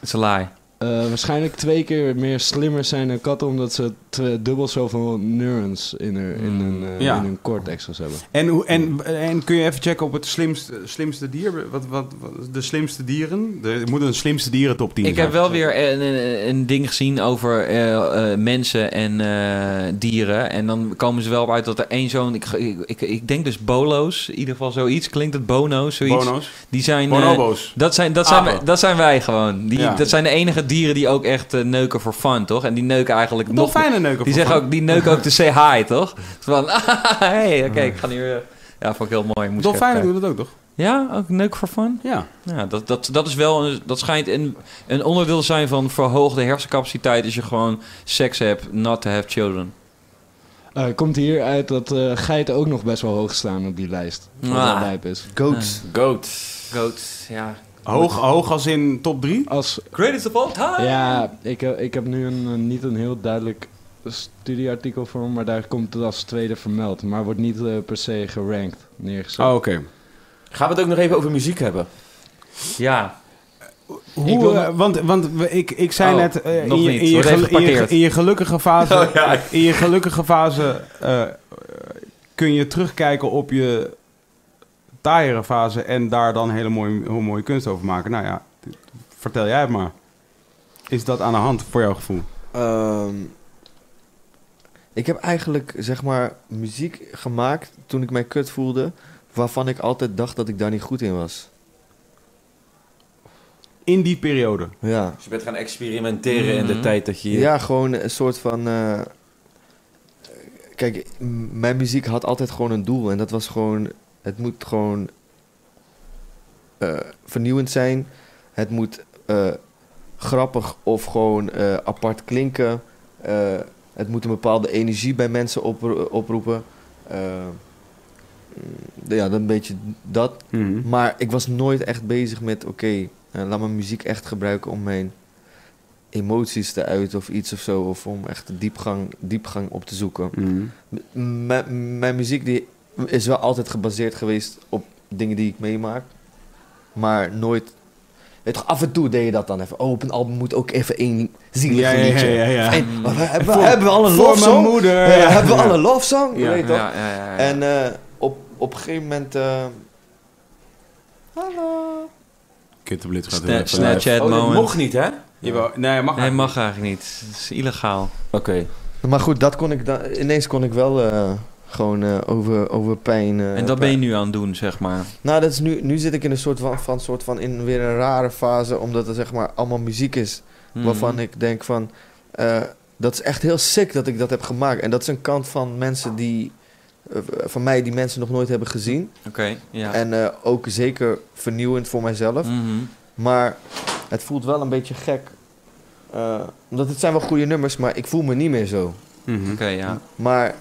is een lie. eh, waarschijnlijk twee keer meer slimmer zijn dan katten, omdat ze dubbel zoveel neurons in hun, in hun, eh, Ja. in hun cortex hebben. En, hoe- en, en kun je even checken op het slimste, slimste dier? Wat, wat, wat, de slimste dieren? Er moet een slimste dieren top 10 Ik heb wel weer een, een, een ding gezien over eh, eh, mensen en eh, dieren. En dan komen ze wel op uit dat er één zo'n... Ik, ik, ik, ik denk dus bolo's, in ieder geval zoiets. Klinkt het bono's, zoiets. Bono's. Die zijn... eh, Bonobo's. dat zijn, dat, zijn, dat zijn wij gewoon. Die, Ja. Dat zijn de enige dieren die ook echt eh, neuken voor fun, toch? En die neuken eigenlijk nog... neuken. Die zeggen ook, die neuken ook te say hi, toch? Van, hey, oké, ik ga hier... eh, Ja, vond ik heel mooi. Moest Dolfijnen doen dat ook, toch? Ja, ook neuken voor fun? Ja. Ja, dat, dat, dat is wel, een- dat schijnt een, een onderdeel te zijn van verhoogde hersencapaciteit als je gewoon seks hebt, not to have children. Eh, komt hier uit dat eh, geiten ook nog best wel hoog staan op die lijst. Ah. is. Goats. Goat. Goat, ja. Hoog, hoog als in top 3? Als, Greatest of all time! ja, ik, heb- ik heb nu een, niet een heel duidelijk studieartikel voor, maar daar komt het als tweede vermeld. Maar wordt niet eh, per se gerankt neergezet. Oh, oké. Gaan we het ook nog even over muziek hebben? Ja. Hoe, Ik wil eh, want want ik, ik zei Oh, net, eh, nog in, je, niet. in, je Wordt even gelu- in, je, geparkeerd. in je gelukkige fase, Oh, ja. in je gelukkige fase eh, eh, kun je terugkijken op je taaiere fase en daar dan hele mooie, heel mooie kunst over maken. Nou ja, vertel jij het maar. Is dat aan de hand voor jouw gevoel? Ehm, ik heb eigenlijk, zeg maar, muziek gemaakt toen ik mij kut voelde, waarvan ik altijd dacht dat ik daar niet goed in was. In die periode. Ja. Dus je bent gaan experimenteren in de Mhm. tijd dat je... Ja, gewoon een soort van. eh, kijk, mijn muziek had altijd gewoon een doel. En dat was gewoon. Het moet gewoon. eh, vernieuwend zijn. Het moet eh, grappig of gewoon eh, apart klinken. Het moet een bepaalde energie bij mensen opro- oproepen. Eh, mm, ja, dan een beetje dat. Mhm. Maar ik was nooit echt bezig met, oké, eh, laat mijn muziek echt gebruiken om mijn emoties te uiten of iets of zo. Of om echt diepgang, diepgang op te zoeken. Mhm. Mijn muziek die is wel altijd gebaseerd geweest op dingen die ik meemaak. Maar nooit... Weet je, af en toe deed je dat dan even. Oh, op een album moet ook even één zielig Ja, ja, liedje. ja, ja, ja. En, Mm. maar we- hebben, we, Voor- hebben we al een love mijn song? moeder. Ja, hebben we al een love song? Ja. Weet? Ja, ja, ja, ja. En eh, op, op een gegeven moment... eh, hallo. Kuttenblitz gaat Sna- Snapchat live. Oh, dat moment. mocht niet, hè? Jawel, nee, mag Nee, mag eigenlijk niet. Het is illegaal. Oké. Maar goed, dat kon ik dan, ineens kon ik wel eh, gewoon eh, over, over pijn. eh, en dat ben je nu aan het doen, zeg maar. Nou, dat is nu, nu zit ik in een soort van, van, soort van in weer een rare fase, omdat er zeg maar allemaal muziek is Mhm. waarvan ik denk van, eh, dat is echt heel sick dat ik dat heb gemaakt. En dat is een kant van mensen die, van mij die mensen nog nooit hebben gezien. Oké, ja. En eh, ook zeker vernieuwend voor mijzelf. Mhm. Maar het voelt wel een beetje gek eh, omdat het zijn wel goede nummers, maar ik voel me niet meer zo. Mhm. Oké, ja. Maar,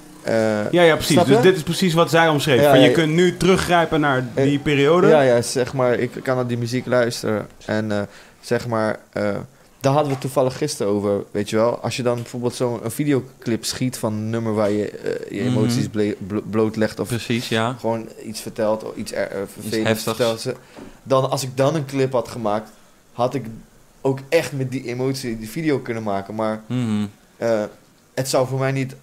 Ja, ja, precies. Dus dit is precies wat zij omschreef. Ja, Van, je ja. kunt nu teruggrijpen naar Eh, die periode. ja, ja, zeg maar, ik kan naar die muziek luisteren. En eh, zeg maar, eh, daar hadden we toevallig gisteren over, weet je wel. Als je dan bijvoorbeeld zo'n een videoclip schiet van een nummer waar je eh, je Mhm. emoties blootlegt of Precies, ja. gewoon iets vertelt of iets er, eh, vervelends heftigs. vertelt. Ze- Dan als ik dan een clip had gemaakt, had ik ook echt met die emotie die video kunnen maken. Maar Mhm. eh, het zou voor mij niet.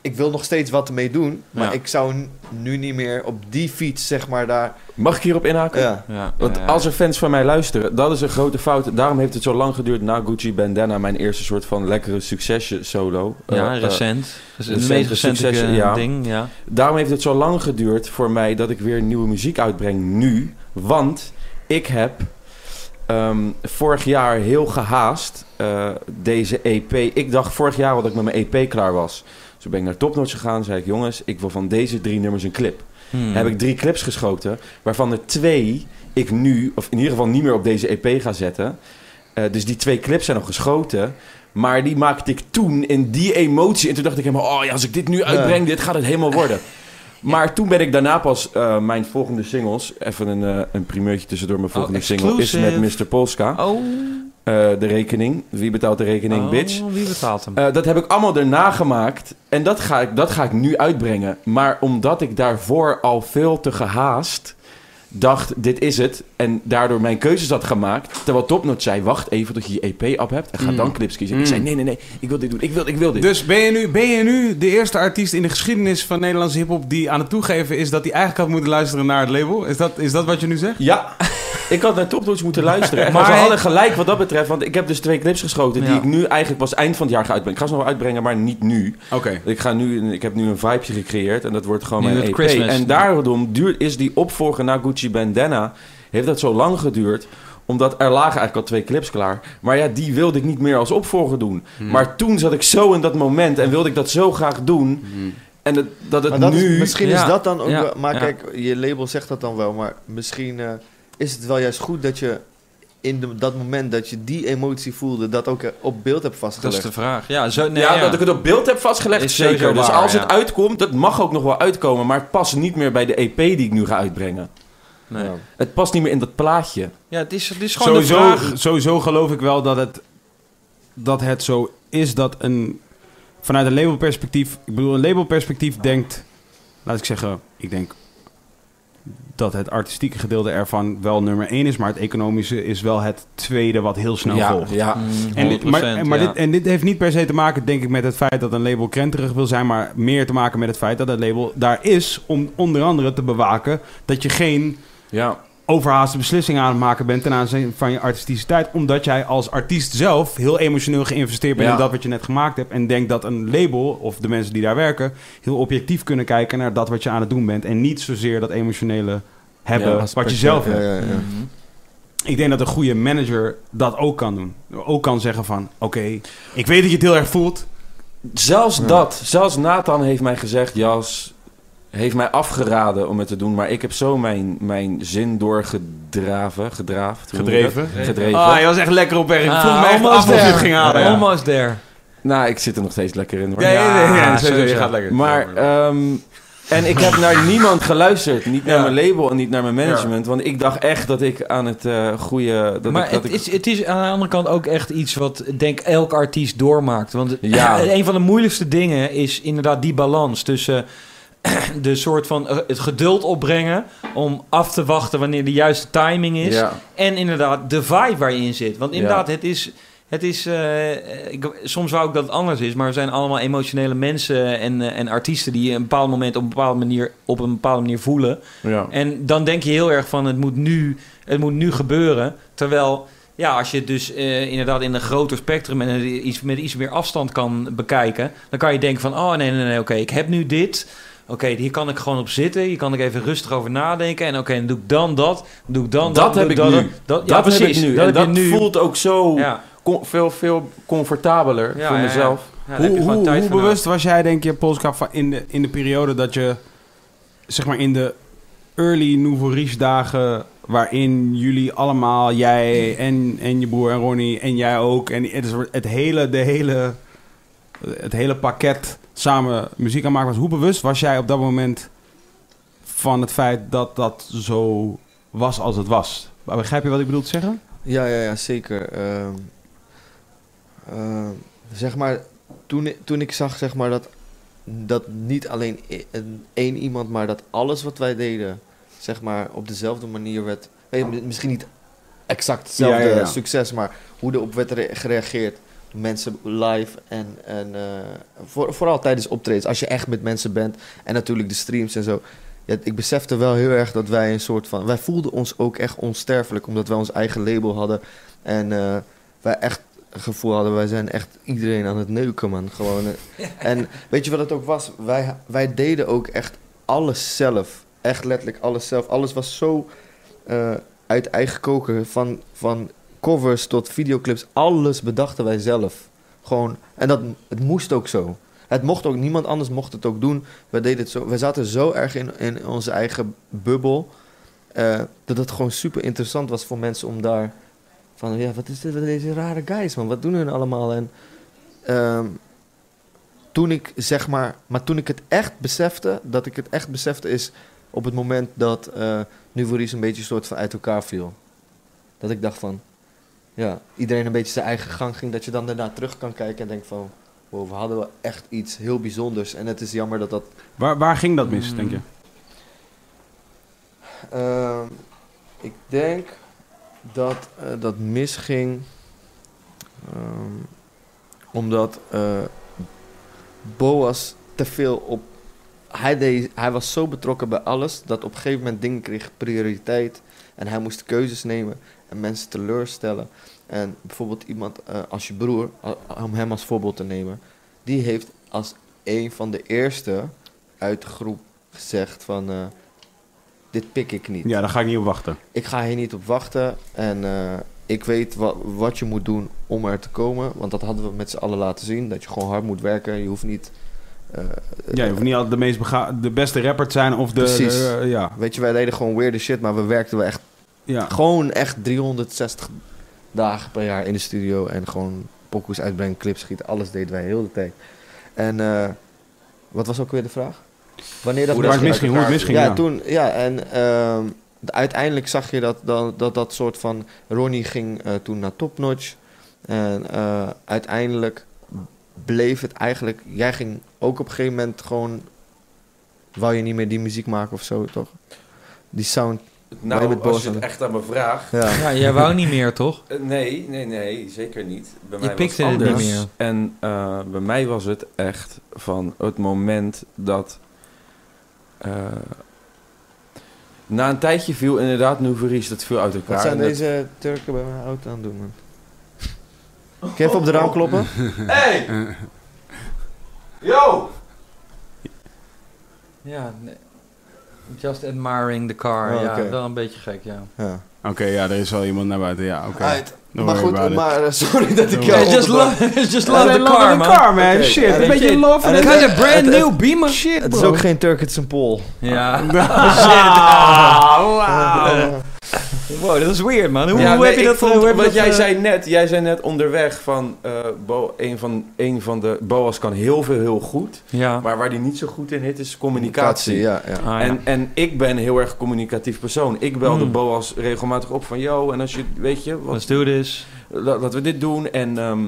Ik wil nog steeds wat ermee doen, maar Ja. ik zou nu niet meer op die fiets, zeg maar, daar. Mag ik hierop inhaken? Ja. Ja, Want ja, ja. als er fans van mij luisteren, dat is een grote fout. Daarom heeft het zo lang geduurd na Gucci Bandana, mijn eerste soort van lekkere succesje solo. Ja, Eh, recent. Dat is het meest recente eh, ja. ding, ja. Daarom heeft het zo lang geduurd voor mij dat ik weer nieuwe muziek uitbreng nu. Want ik heb ehm, vorig jaar heel gehaast eh, deze EP. Ik dacht vorig jaar dat ik met mijn EP klaar was. Toen ben ik naar Topnotch gegaan. Zei ik, jongens, ik wil van deze drie nummers een clip. Hmm. Heb ik drie clips geschoten, waarvan er twee ik nu, of in ieder geval niet meer op deze EP ga zetten. Eh, dus die twee clips zijn nog geschoten. Maar die maakte ik toen in die emotie. En toen dacht ik helemaal, oh ja, als ik dit nu uitbreng, dit gaat het helemaal worden. Maar toen ben ik daarna pas eh, mijn volgende singles... Even een, eh, een primeurtje tussendoor. Mijn Oh, volgende single is met Mr. Polska. Oh. Eh, de rekening. Wie betaalt de rekening, Oh, bitch? Wie betaalt hem? Eh, dat heb ik allemaal erna gemaakt. En dat ga, ik, dat ga ik nu uitbrengen. Maar omdat ik daarvoor al veel te gehaast dacht, dit is het. En daardoor mijn keuzes had gemaakt. Terwijl Topnotch zei, wacht even tot je je EP op hebt. En ga Mm. dan clips kiezen. Ik Mm. zei, nee, nee, nee. Ik wil dit doen. Ik wil, ik wil dit. Dus ben je, nu, ben je nu de eerste artiest in de geschiedenis van Nederlandse hiphop die aan het toegeven is dat hij eigenlijk had moeten luisteren naar het label? Is dat, is dat wat je nu zegt? Ja, ik had naar Topnotch moeten luisteren. En Maar ze hij- hadden gelijk wat dat betreft. Want ik heb dus twee clips geschoten die ik nu eigenlijk pas eind van het jaar ga uitbrengen. Ik ga ze nog wel uitbrengen, maar niet nu. Oké. Ik, ga nu, ik heb nu een vibeje gecreëerd en dat wordt gewoon Nu mijn EP. Christmas. En daarom duurt, is die opvolger na Gucci Bandana... heeft dat zo lang geduurd... omdat er lagen eigenlijk al twee clips klaar. Maar ja, die wilde ik niet meer als opvolger doen. Hmm. Maar toen zat ik zo in dat moment en wilde ik dat zo graag doen. Hmm. En dat, dat het Maar dat nu... is, misschien Ja, is dat dan ook ja, wel... Maar ja. kijk, je label zegt dat dan wel. Maar misschien eh, is het wel juist goed dat je in de, dat moment dat je die emotie voelde... dat ook op beeld hebt Dat is vastgelegd. de vraag. Ja, zo, nee, ja, ja, dat ik het op beeld heb vastgelegd, Is zeker. Dus waar, als ja. het uitkomt, dat mag ook nog wel uitkomen... maar het past niet meer bij de EP die ik nu ga uitbrengen. Nee. Ja. Het past niet meer in dat plaatje. Ja, het is, het is gewoon de Sowieso, vraag. sowieso geloof ik wel dat het, dat het zo is dat een... Vanuit een labelperspectief... Ik bedoel, een labelperspectief denkt... Laat ik zeggen, ik denk dat het artistieke gedeelte ervan wel nummer één is... maar het economische is wel het tweede wat heel snel ja, volgt. ja. Mm, En, dit, 100%, maar, en- maar ja. dit, en dit heeft niet per se te maken, denk ik, met het feit dat een label krenterig wil zijn, maar meer te maken met het feit dat het label daar is om onder andere te bewaken dat je geen ja. Overhaaste beslissingen aan het maken bent ten aanzien van je artisticiteit, omdat jij als artiest zelf heel emotioneel geïnvesteerd bent Ja. in dat wat je net gemaakt hebt en denkt dat een label of de mensen die daar werken heel objectief kunnen kijken naar dat wat je aan het doen bent en niet zozeer dat emotionele hebben Ja, wat je zelf ja, hebt. ja, ja. Mhm. Ik denk dat een goede manager dat ook kan doen. Ook kan zeggen van, oké, ik weet dat je het heel erg voelt. Zelfs Ja. dat. Zelfs Nathan heeft mij gezegd, Jas, heeft mij afgeraden om het te doen. Maar ik heb zo mijn, mijn zin doorgedraven, gedraafd. Gedreven. Gedreven. Ah, je was echt lekker op weg. Ik Ah, vroeg me echt af of je het ging halen. ja. Almost there. Nou, ik zit er nog steeds lekker in hoor. Ja, ja, ja, ja, Ja, sowieso, je gaat lekker. Maar, ehm, en ik heb naar niemand geluisterd. Niet naar Ja. mijn label en niet naar mijn management. Want ik dacht echt dat ik aan het eh goede... Dat maar ik, dat het, ik, is, het is aan de andere kant ook echt iets wat, ik denk elk artiest doormaakt. Want Ja. een van de moeilijkste dingen is inderdaad die balans tussen de soort van eh, het geduld opbrengen om af te wachten wanneer de juiste timing is. ja. En inderdaad de vibe waar je in zit. Want Ja. inderdaad, het is... Het is eh, ik, soms wou ik dat het anders is, maar we zijn allemaal emotionele mensen en, eh, en artiesten die een bepaald moment op een bepaalde manier, op een bepaalde manier voelen. ja. En dan denk je heel erg van het moet nu, het moet nu gebeuren. Terwijl, ja, als je het dus inderdaad in een groter spectrum en iets, met iets meer afstand kan bekijken, dan kan je denken van, oh nee, nee, nee, oké, ik heb nu dit. Oké, hier kan ik gewoon op zitten. Hier kan ik even rustig over nadenken. En oké, dan doe ik dan dat. Dan doe ik dan dat. Dat heb doe ik dat, nu. Dat, ja, dat precies. heb ik nu. Dat en dat nu. voelt ook zo Ja, com- veel, veel comfortabeler Ja, voor mezelf. ja, daar heb je hoe gewoon hoe, tijd hoe voor bewust was jij, denk je, Polska, van in de, in de periode dat je, zeg maar in de early Nouveau Riche dagen waarin jullie allemaal, jij en, en je broer en Ronnie en jij ook, en het, is het hele, de hele, het hele pakket samen muziek aan maken was. Hoe bewust was jij op dat moment van het feit dat dat zo was als het was? Begrijp je wat ik bedoel te zeggen? Ja, ja, ja, zeker. Ehm, ehm, zeg maar, toen, toen ik zag zeg maar, dat, dat niet alleen één iemand, maar dat alles wat wij deden, zeg maar, op dezelfde manier werd. weet je, mi- misschien niet exact hetzelfde Ja, ja, ja. succes, maar hoe erop werd re- gereageerd. Mensen live en, en eh, voor, vooral tijdens optredens, als je echt met mensen bent en natuurlijk de streams en zo. Ja, ik besefte wel heel erg dat wij een soort van. Wij voelden ons ook echt onsterfelijk, omdat wij ons eigen label hadden. En eh, wij echt het gevoel hadden, wij zijn echt iedereen aan het neuken, man. Gewoon. eh. En weet je wat het ook was? Wij, wij deden ook echt alles zelf. Echt letterlijk alles zelf. Alles was zo uit eigen koken. Van, van covers tot videoclips. Alles bedachten wij zelf. Gewoon. En dat, het moest ook zo. Het mocht ook, niemand anders mocht het ook doen. We deden het zo. We zaten zo erg in, in onze eigen bubbel. eh, dat het gewoon super interessant was voor mensen om daar. Van ja, wat is dit? Wat deze rare guys, man? Wat doen hun allemaal? En ehm, toen ik zeg maar. Maar toen ik het echt besefte. Dat ik het echt besefte is. Op het moment dat. Maurice een beetje soort van uit elkaar viel. Dat ik dacht van. Ja, iedereen een beetje zijn eigen gang ging. Dat je dan daarna terug kan kijken en denkt van. Wow, we hadden wel echt iets heel bijzonders. En het is jammer dat dat Waar, waar ging dat mis, denk je? Ehm, ik denk dat eh, dat misging ehm, omdat eh, Boas te veel op. Hij, deed, hij was zo betrokken bij alles dat op een gegeven moment dingen kreeg prioriteit en hij moest keuzes nemen en mensen teleurstellen. En bijvoorbeeld iemand eh, als je broer, om hem als voorbeeld te nemen, die heeft als een van de eerste uit de groep gezegd van. eh, dit pik ik niet. Ja, daar ga ik niet op wachten. Ik ga hier niet op wachten. En eh, ik weet wat, wat je moet doen om er te komen. Want dat hadden we met z'n allen laten zien. Dat je gewoon hard moet werken. Je hoeft niet... Ja, je hoeft niet altijd de, meest bega- de beste rapper te zijn of de... Precies. de- ja, Weet je, wij deden gewoon weirde shit. Maar we werkten wel echt... ja. Gewoon echt 360 dagen per jaar in de studio. En gewoon pokoes uitbrengen, clips schieten. Alles deden wij heel de tijd. En eh, wat was ook weer de vraag? Wanneer dat Hoe misging? misging, hoe het misging, ja, ja. toen, ja, en ehm, de- uiteindelijk zag je dat dat, dat dat soort van... Ronnie ging eh, toen naar Topnotch. En eh, uiteindelijk bleef het eigenlijk... Jij ging ook op een gegeven moment gewoon... Wou je niet meer die muziek maken of zo, toch? Die sound, Nou, als je het echt aan me vraagt... ja. Ja, jij wou niet meer, toch? Eh, Nee, nee, nee, zeker niet. Bij Je mij pikte was het het niet anders. meer. En eh, bij mij was het echt van het moment dat... eh, na een tijdje viel inderdaad Nouveries dat veel uit elkaar. Wat zijn dat- deze Turken bij mijn auto aan het doen, man? Kun je even op de raam kloppen? Hey! Yo! Ja, nee. Just admiring the car. Oh, ja, oké. wel een beetje gek, ja. Ja. Oké, ja, er is wel iemand naar buiten. Ja, oké. Maar goed, it. maar eh, sorry dat ik jou just love, just Ja, love the love car, the man. car, man. Shit, ja, een weet beetje je- love het- it. a brand new Beamer. Shit, Het is ook geen Turk, het is een Pool. Ja. Ah, wauw. Wow, dat is weird, man. Hoe, Ja, hoe nee, heb je dat... vond- hoe heb je wat dat, jij eh, zei net, jij zei net onderweg van, eh Bo, een van een van de Boas kan heel veel heel goed, Ja. maar waar die niet zo goed in is, is communicatie. Ja, ja. Ah, ja. En, en ik ben een heel erg communicatief persoon. Ik bel de Hmm. Boas regelmatig op van, yo, en als je, weet je, wat, Let's do this. la- laten we dit doen. En ehm,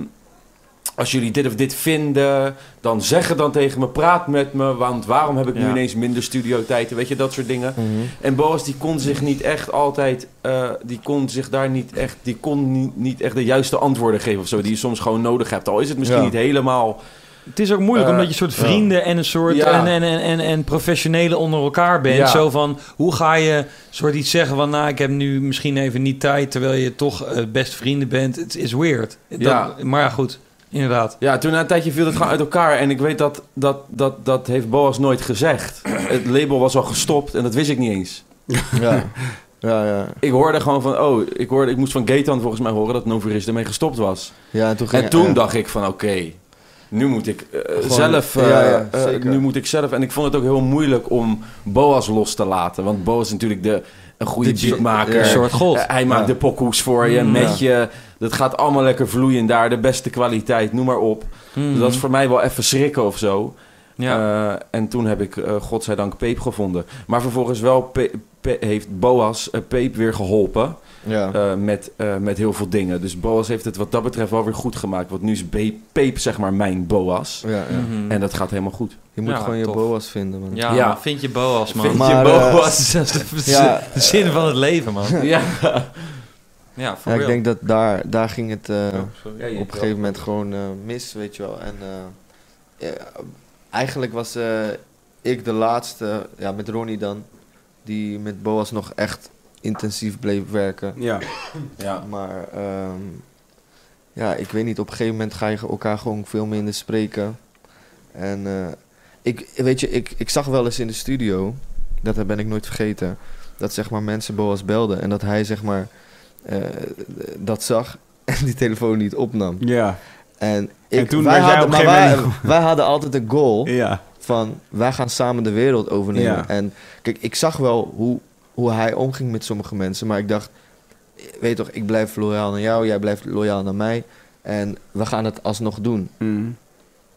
als jullie dit of dit vinden, dan zeg het dan tegen me, praat met me, want waarom heb ik nu Ja. ineens minder studiotijden, weet je, dat soort dingen. Mhm. En Boas die kon zich niet echt altijd, eh, die kon zich daar niet echt, die kon niet, niet echt de juiste antwoorden geven of zo, die je soms gewoon nodig hebt. Al is het misschien Ja. niet helemaal. Het is ook moeilijk Eh, omdat je een soort ja. vrienden en een soort Ja. en, en, en, en, en professionelen onder elkaar bent. Ja. Zo van hoe ga je soort iets zeggen van nou ik heb nu misschien even niet tijd terwijl je toch eh, best vrienden bent. Het is weird. Dat- Ja. Maar ja, goed. Inderdaad. Ja, toen na een tijdje viel het gewoon uit elkaar en ik weet dat, dat, dat, dat heeft Boas nooit gezegd. Het label was al gestopt en dat wist ik niet eens. Ja. Ja, ja. Ik hoorde gewoon van, oh, ik, hoorde, ik moest van Gaetan volgens mij horen dat Novaris ermee gestopt was. ja, en toen ging En toen ja. dacht ik van, oké, nu moet ik eh, Gewoon- zelf, eh, ja, ja, eh, zeker. nu moet ik zelf. En ik vond het ook heel moeilijk om Boas los te laten. Want Boas is natuurlijk de, een goede De- beatmaker. Een soort god. Eh, hij maakt Ja. de pokoes voor je, Mm. met je. Dat gaat allemaal lekker vloeien daar. De beste kwaliteit, noem maar op. Mhm. Dat is voor mij wel even schrikken of zo. Ja. Eh, en toen heb ik, eh godzijdank, Peep gevonden. Maar vervolgens wel Pe- Pe- heeft Boas Peep weer geholpen. Ja. eh, met, eh, met heel veel dingen. Dus Boas heeft het wat dat betreft wel weer goed gemaakt. Want nu is Be- Peep zeg maar mijn Boas. ja, ja. Mhm. En dat gaat helemaal goed. Je moet Ja, gewoon je tof. boas vinden, man. ja, Ja. man, vind je Boas, man. Vind Maar, je eh, Boas? dat is de, Ja. de zin van het leven, man. ja. Ja, ik denk dat daar, daar ging het eh, Ja, je- op een gegeven moment gewoon eh, mis, weet je wel. En eh, ja, eigenlijk was eh, ik de laatste, ja, met Ronnie dan, die met Boas nog echt intensief bleef werken. Ja. ja. Maar ehm, ja, ik weet niet, op een gegeven moment ga je elkaar gewoon veel minder spreken. En eh, ik, weet je, ik, ik zag wel eens in de studio, dat ben ik nooit vergeten, dat zeg maar mensen Boas belden en dat hij zeg maar eh, dat zag en die telefoon niet opnam. Ja. En, ik, En toen wij, hadden, maar wij, wij hadden altijd een goal Ja. van wij gaan samen de wereld overnemen. Ja. En kijk, ik zag wel hoe, hoe hij omging met sommige mensen, maar ik dacht, weet toch, ik blijf loyaal naar jou, jij blijft loyaal naar mij en we gaan het alsnog doen. Mm.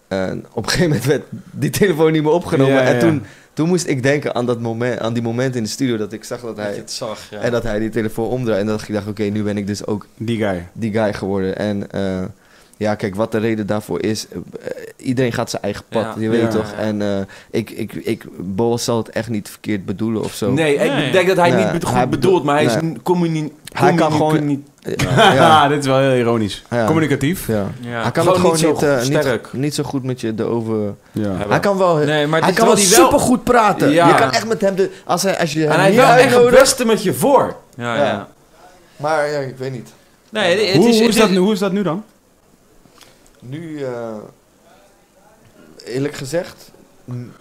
En op een gegeven moment werd die telefoon niet meer opgenomen Ja, en ja. toen, toen moest ik denken aan, dat moment, aan die moment in de studio dat ik zag dat hij, het zag, ja. en dat hij die telefoon omdraaide en dat ik dacht, oké, nu ben ik dus ook Die guy. die guy geworden. En eh, ja, kijk, wat de reden daarvoor is, eh, iedereen gaat zijn eigen pad, Ja. je weet Ja. toch? En eh, ik, ik, ik, Boas zal het echt niet verkeerd bedoelen of zo. Nee, Nee. ik denk dat hij Nee, niet goed hij bedoelt, maar hij is een communi- Hij kan gewoon- niet, Ja, ja, dit is wel heel ironisch. Ja. Communicatief. ja. Ja. Hij kan Gewoon het gewoon niet zo niet, eh, goed- niet, sterk. niet zo goed met je erover... Ja. Hij kan wel, Nee, maar hij kan wel terwijl hij wel- super goed praten. Ja. Je kan echt met hem... De, als, hij, als je En hem hij heeft wel echt het beste met je voor. Ja, Ja. ja. Maar ja, ik weet niet. Nee, het Hoe, is, hoe, het is dat, nu- hoe is dat nu dan? Nu, eh, eerlijk gezegd,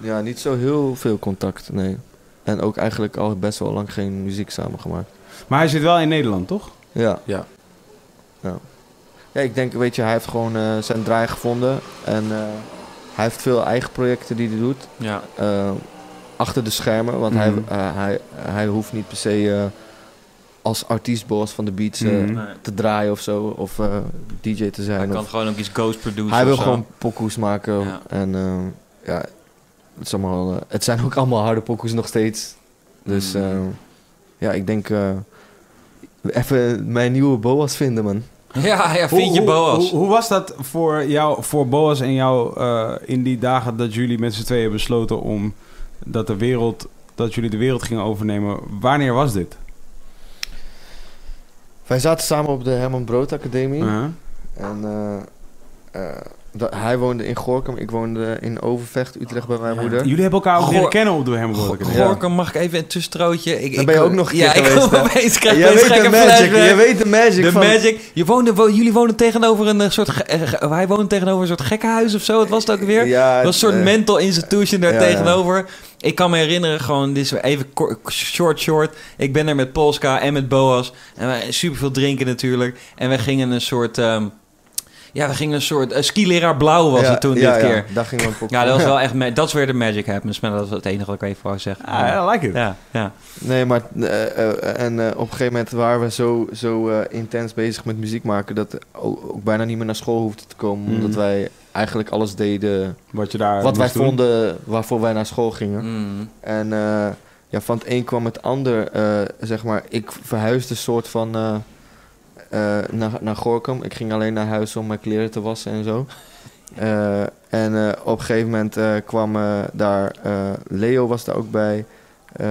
ja, niet zo heel veel contact, nee. En ook eigenlijk al best wel lang geen muziek samen gemaakt. Maar hij zit wel in Nederland, toch? Ja. Ja. Ja, ja ik denk, weet je, hij heeft gewoon eh, zijn draai gevonden. En eh, hij heeft veel eigen projecten die hij doet. Ja. eh, achter de schermen, want hij, Mhm. eh, hij, hij hoeft niet per se als artiestboss van de beats eh, Mhm. Nee. te draaien of zo. Of eh, DJ te zijn. Hij of- kan gewoon ook iets ghost produceren Hij wil zo. gewoon pokoes maken. Ja. En eh, ja, het, is allemaal, het zijn ook allemaal harde pokoes nog steeds. Dus Mm. eh, ja, ik denk eh, even mijn nieuwe Boas vinden, man. Ja, ja, vind Hoe- je Boas. Hoe, hoe was dat voor jou, voor Boas en jou eh, in die dagen dat jullie met z'n tweeën besloten om dat de wereld, dat jullie de wereld gingen overnemen? Wanneer was dit? Wij zaten samen op de Herman Brood Academie. En eh, eh, dat, hij woonde in Gorkum, ik woonde in Overvecht, Utrecht bij mijn moeder. Jullie hebben elkaar ook Goor- leren kennen op Go- Academie. Gorkum, mag ik even een tussenstrootje? Ik, Dan ik- ben je ook nog een Ja, keer ik geweest, opeens, krijg Jij opeens weet de gekke magic, je weet de magic De van... Magic. Je woonde, wo- jullie woonden tegenover een eh, soort... ge- eh, ge- hij woonde tegenover een soort gekkenhuis of zo. Wat was het ook weer? Ja, Dat was een soort eh, mental institution daar ja, ja. tegenover. Ik kan me herinneren, gewoon, dit is even kort- short, short. Ik ben er met Polska en met Boas. En wij super veel drinken natuurlijk. En we gingen een soort... ehm, ja, we gingen een soort... Uh, skileraar blauw was ja, het toen ja, dit ja, keer. daar ging een Ja, dat was wel echt... Dat is weer de magic happens. Maar dat is het enige wat ik even wou zeggen. Ah, I like it. Ja, ja. Nee, maar eh, eh, en eh, op een gegeven moment waren we zo, zo eh, intens bezig met muziek maken dat ook, ook bijna niet meer naar school hoefden te komen. Mhm. Omdat wij eigenlijk alles deden Wat je daar wat wij doen. vonden waarvoor wij naar school gingen. Mm. En eh, ja, van het een kwam het ander. eh, zeg maar, ik verhuisde soort van eh, eh, naar, naar Gorkum. Ik ging alleen naar huis om mijn kleren te wassen en zo. Eh, en eh, op een gegeven moment eh, kwam eh, daar... eh, Leo was daar ook bij. eh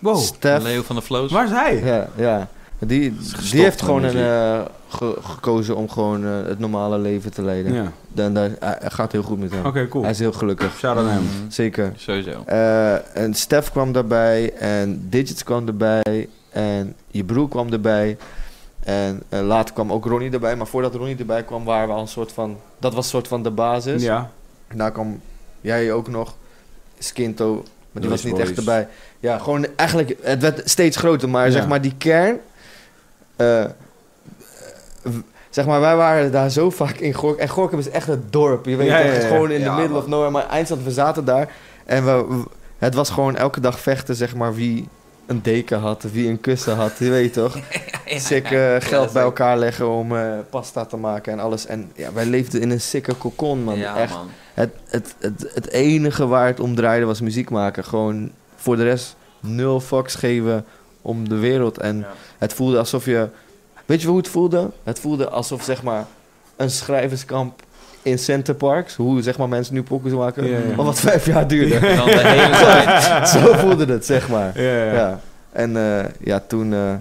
Wow. Leo van de Flows. waar is hij? Ja, ja. Die, gestopt die heeft gewoon een, eh, ge- gekozen om gewoon eh, het normale leven te leiden. Ja, Dan, daar, hij gaat heel goed met hem. oké, cool. Hij is heel gelukkig. Shout out hem. Mm. Zeker. Sowieso. Eh, en Stef kwam daarbij. En Digits kwam erbij. En je broer kwam erbij. En eh, later kwam ook Ronnie erbij. Maar voordat Ronnie erbij kwam, waren we al een soort van... Dat was een soort van de basis. Ja. Daarna kwam jij ook nog. Skinto. Maar die was niet echt erbij. Ja, gewoon eigenlijk... Het werd steeds groter. Maar Ja. zeg maar die kern... eh, zeg maar, wij waren daar zo vaak in Gorkum. En Gorkum is echt het dorp. Je weet Ja, het ja. gewoon in Ja, de middle man. of nowhere. Maar eindstand, we zaten daar. En we- het was gewoon elke dag vechten, zeg maar, wie, een deken had, wie een kussen had, je weet toch? Sikke geld bij elkaar leggen om eh, pasta te maken en alles. En ja, wij leefden in een sikke cocon, man. ja, Echt, man. Het, het, het, het enige waar het om draaide was muziek maken. Gewoon voor de rest nul fucks geven om de wereld. En Ja. het voelde alsof je... Weet je hoe het voelde? Het voelde alsof, zeg maar, een schrijverskamp in Center Parks. Hoe, zeg maar, mensen nu pokkers maken. Ja. Maar wat vijf jaar duurde. Dan de hele tijd. Zo voelde het, zeg maar. Ja. En eh, ja, toen, eh,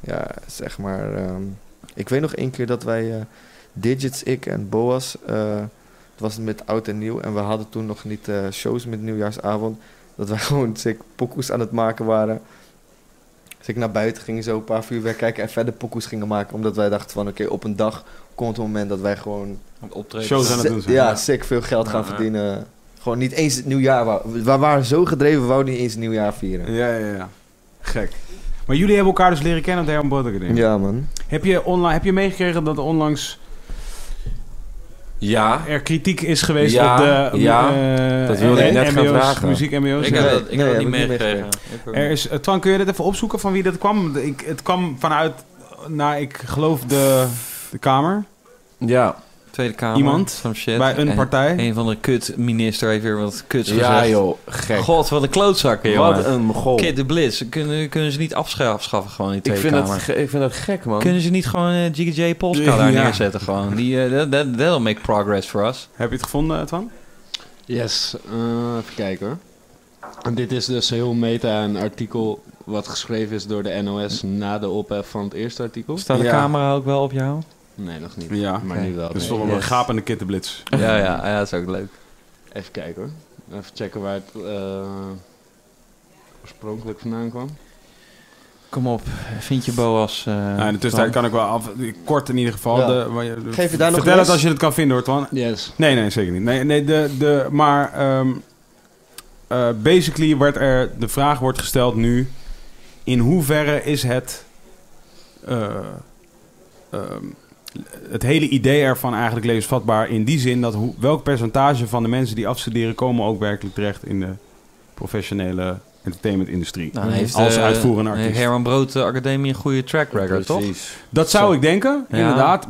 ja, zeg maar, ehm, ik weet nog één keer dat wij, eh, Digits, ik en Boas, eh, het was met oud en nieuw en we hadden toen nog niet eh, shows met nieuwjaarsavond, dat wij gewoon sick pokoes aan het maken waren. Dus ik naar buiten ging, zo een paar vuurwerk kijken en verder pokoes gingen maken, omdat wij dachten van, oké, op een dag komt het moment dat wij gewoon Optreden. Shows aan het si- doen zijn. ja, sick veel geld gaan Ja, ja. verdienen. Gewoon niet eens het nieuwjaar. wou- We waren zo gedreven, we wouden niet eens het nieuwjaar vieren. Ja, ja, ja. Gek. Maar jullie hebben elkaar dus leren kennen op de Herman Brood. Ja, man. Heb je, online, heb je meegekregen dat onlangs Ja, er kritiek is geweest Ja, op de ja, eh, dat wilde ik net gaan MBO's, vragen. muziek MBO's? Ik heb dat, ik Nee, heb dat heb niet meegekregen. Er is, eh, Twan, kun je dit even opzoeken van wie dat kwam? Ik, het kwam vanuit, nou, ik geloof de, de Kamer. ja. Tweede Kamer. Iemand Van shit. bij een En partij. Een van de kut-minister heeft weer wat kuts Ja gezegd. joh, gek. God, wat een klootzakken, jongen. Wat een mogol. Kid de Blitz. Kunnen, kunnen ze niet afscha- afschaffen gewoon in de Ik Tweede vind, Kamer? dat, ik vind dat gek, man. Kunnen ze niet gewoon eh, GJ Polska Ja. daar neerzetten gewoon? Die, eh, that, that, that'll make progress for us. Heb je het gevonden, Twan? Yes, eh, even kijken hoor. En dit is dus heel meta een artikel wat geschreven is door de NOS na de ophef van het eerste artikel. Staat de Ja. camera ook wel op jou? Nee, nog niet. Ja. Maar nu wel. Dus nee. toch een Yes. gapende kittenblitz. Ja, ja, ja, dat is ook leuk. Even kijken hoor. Even checken waar het eh, oorspronkelijk vandaan kwam. Kom op, vind je Boas? eh, nou, in de tussentijd Twan? kan ik wel af, kort in ieder geval. Ja. De, waar je- Geef je daar nog vertel het les? als je het kan vinden hoor, Twan. Yes. Nee, nee, zeker niet. Nee, nee, de, de, maar ehm, eh, basically wordt er, de vraag wordt gesteld nu... in hoeverre is het... eh, ehm, het hele idee ervan eigenlijk levensvatbaar in die zin... dat hoe, welk percentage van de mensen die afstuderen... komen ook werkelijk terecht in de professionele entertainmentindustrie. Nou, heeft, als eh, uitvoerende heeft artiest. Herman Brood eh, Academie een goede track record, toch? Dat zou ik denken, Ja. inderdaad.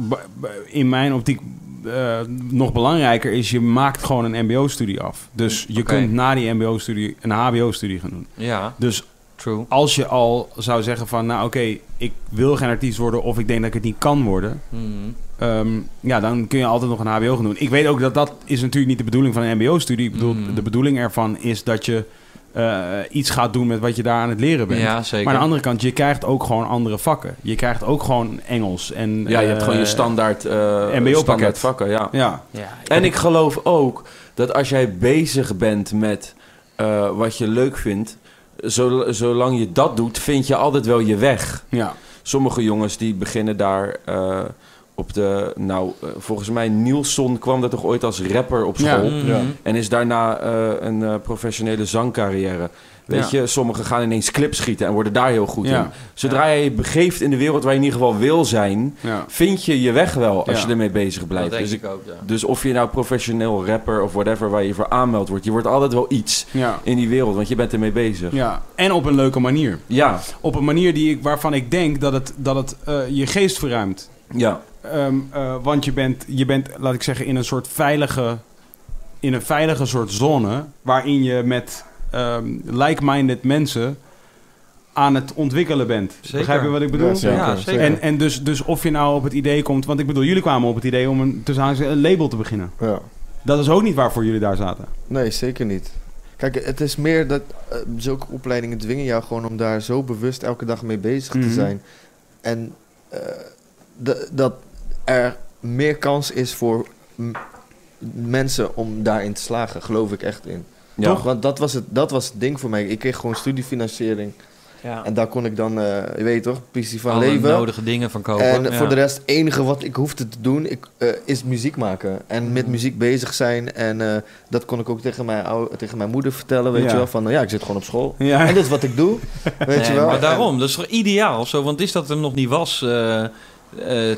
In mijn optiek eh, nog belangrijker is, je maakt gewoon een mbo-studie af. Dus je kunt na die mbo-studie een hbo-studie gaan doen. Ja, Dus true. als je al zou zeggen van, nou oké, ik wil geen artiest worden of ik denk dat ik het niet kan worden. Mhm. ehm, ja, dan kun je altijd nog een hbo gaan doen. Ik weet ook dat dat is natuurlijk niet de bedoeling van een mbo-studie. Ik bedoel, Mm. de bedoeling ervan is dat je eh, iets gaat doen met wat je daar aan het leren bent. Ja, zeker. Maar aan de andere kant, je krijgt ook gewoon andere vakken. Je krijgt ook gewoon Engels. En, Ja, je hebt gewoon je eh, standaard, eh MBO-pakket. vakken, ja. Ja, ja, En ik geloof ook dat als jij bezig bent met eh, wat je leuk vindt, zolang je dat doet, vind je altijd wel je weg. ja. Sommige jongens die beginnen daar eh, op de, nou, eh, volgens mij Nielsen kwam dat toch ooit als rapper op Ja. school. Mhm. Ja. En is daarna eh, een professionele zangcarrière. Weet je, sommigen gaan ineens clips schieten en worden daar heel goed Ja. in. Zodra je je begeeft in de wereld waar je in ieder geval wil zijn, Ja. vind je je weg wel als Ja. je ermee bezig Dat blijft. denk Dus, ik ook, ja. dus of je nou professioneel rapper of whatever waar je voor aanmeldt wordt, je wordt altijd wel iets Ja. in die wereld, want je bent ermee bezig. ja. En op een leuke manier. Ja, Op een manier die ik, waarvan ik denk dat het, dat het eh, je geest verruimt. ja, Ehm, eh, want je bent, je bent, laat ik zeggen, in een soort veilige, in een veilige soort zone waarin je met ehm, like-minded mensen aan het ontwikkelen bent. Zeker. Begrijp je wat ik bedoel? Ja, zeker. Ja, zeker. En, en dus, dus of je nou op het idee komt, want ik bedoel, jullie kwamen op het idee om een, tussen een label te beginnen. Ja. Dat is ook niet waarvoor jullie daar zaten. Nee, zeker niet. Kijk, het is meer dat eh, zulke opleidingen dwingen jou gewoon om daar zo bewust elke dag mee bezig Mhm. te zijn. En eh, de- dat er meer kans is voor mensen om daarin te slagen, geloof ik echt in. Ja. Toch? Want dat was, het, dat was het ding voor mij. Ik kreeg gewoon studiefinanciering. Ja. En daar kon ik dan, eh, je weet toch, pissie van Alle leven. nodige dingen van kopen. En ja. voor de rest, het enige wat ik hoefde te doen, ik, eh, is muziek maken. En met Mm. muziek bezig zijn. En eh, dat kon ik ook tegen mijn, tegen mijn moeder vertellen, weet Ja. je wel. Van, nou ja, ik zit gewoon op school. Ja. En dit is wat ik doe, weet Nee, je wel. Maar daarom, dat is toch ideaal zo? Want is dat er nog niet was eh, eh,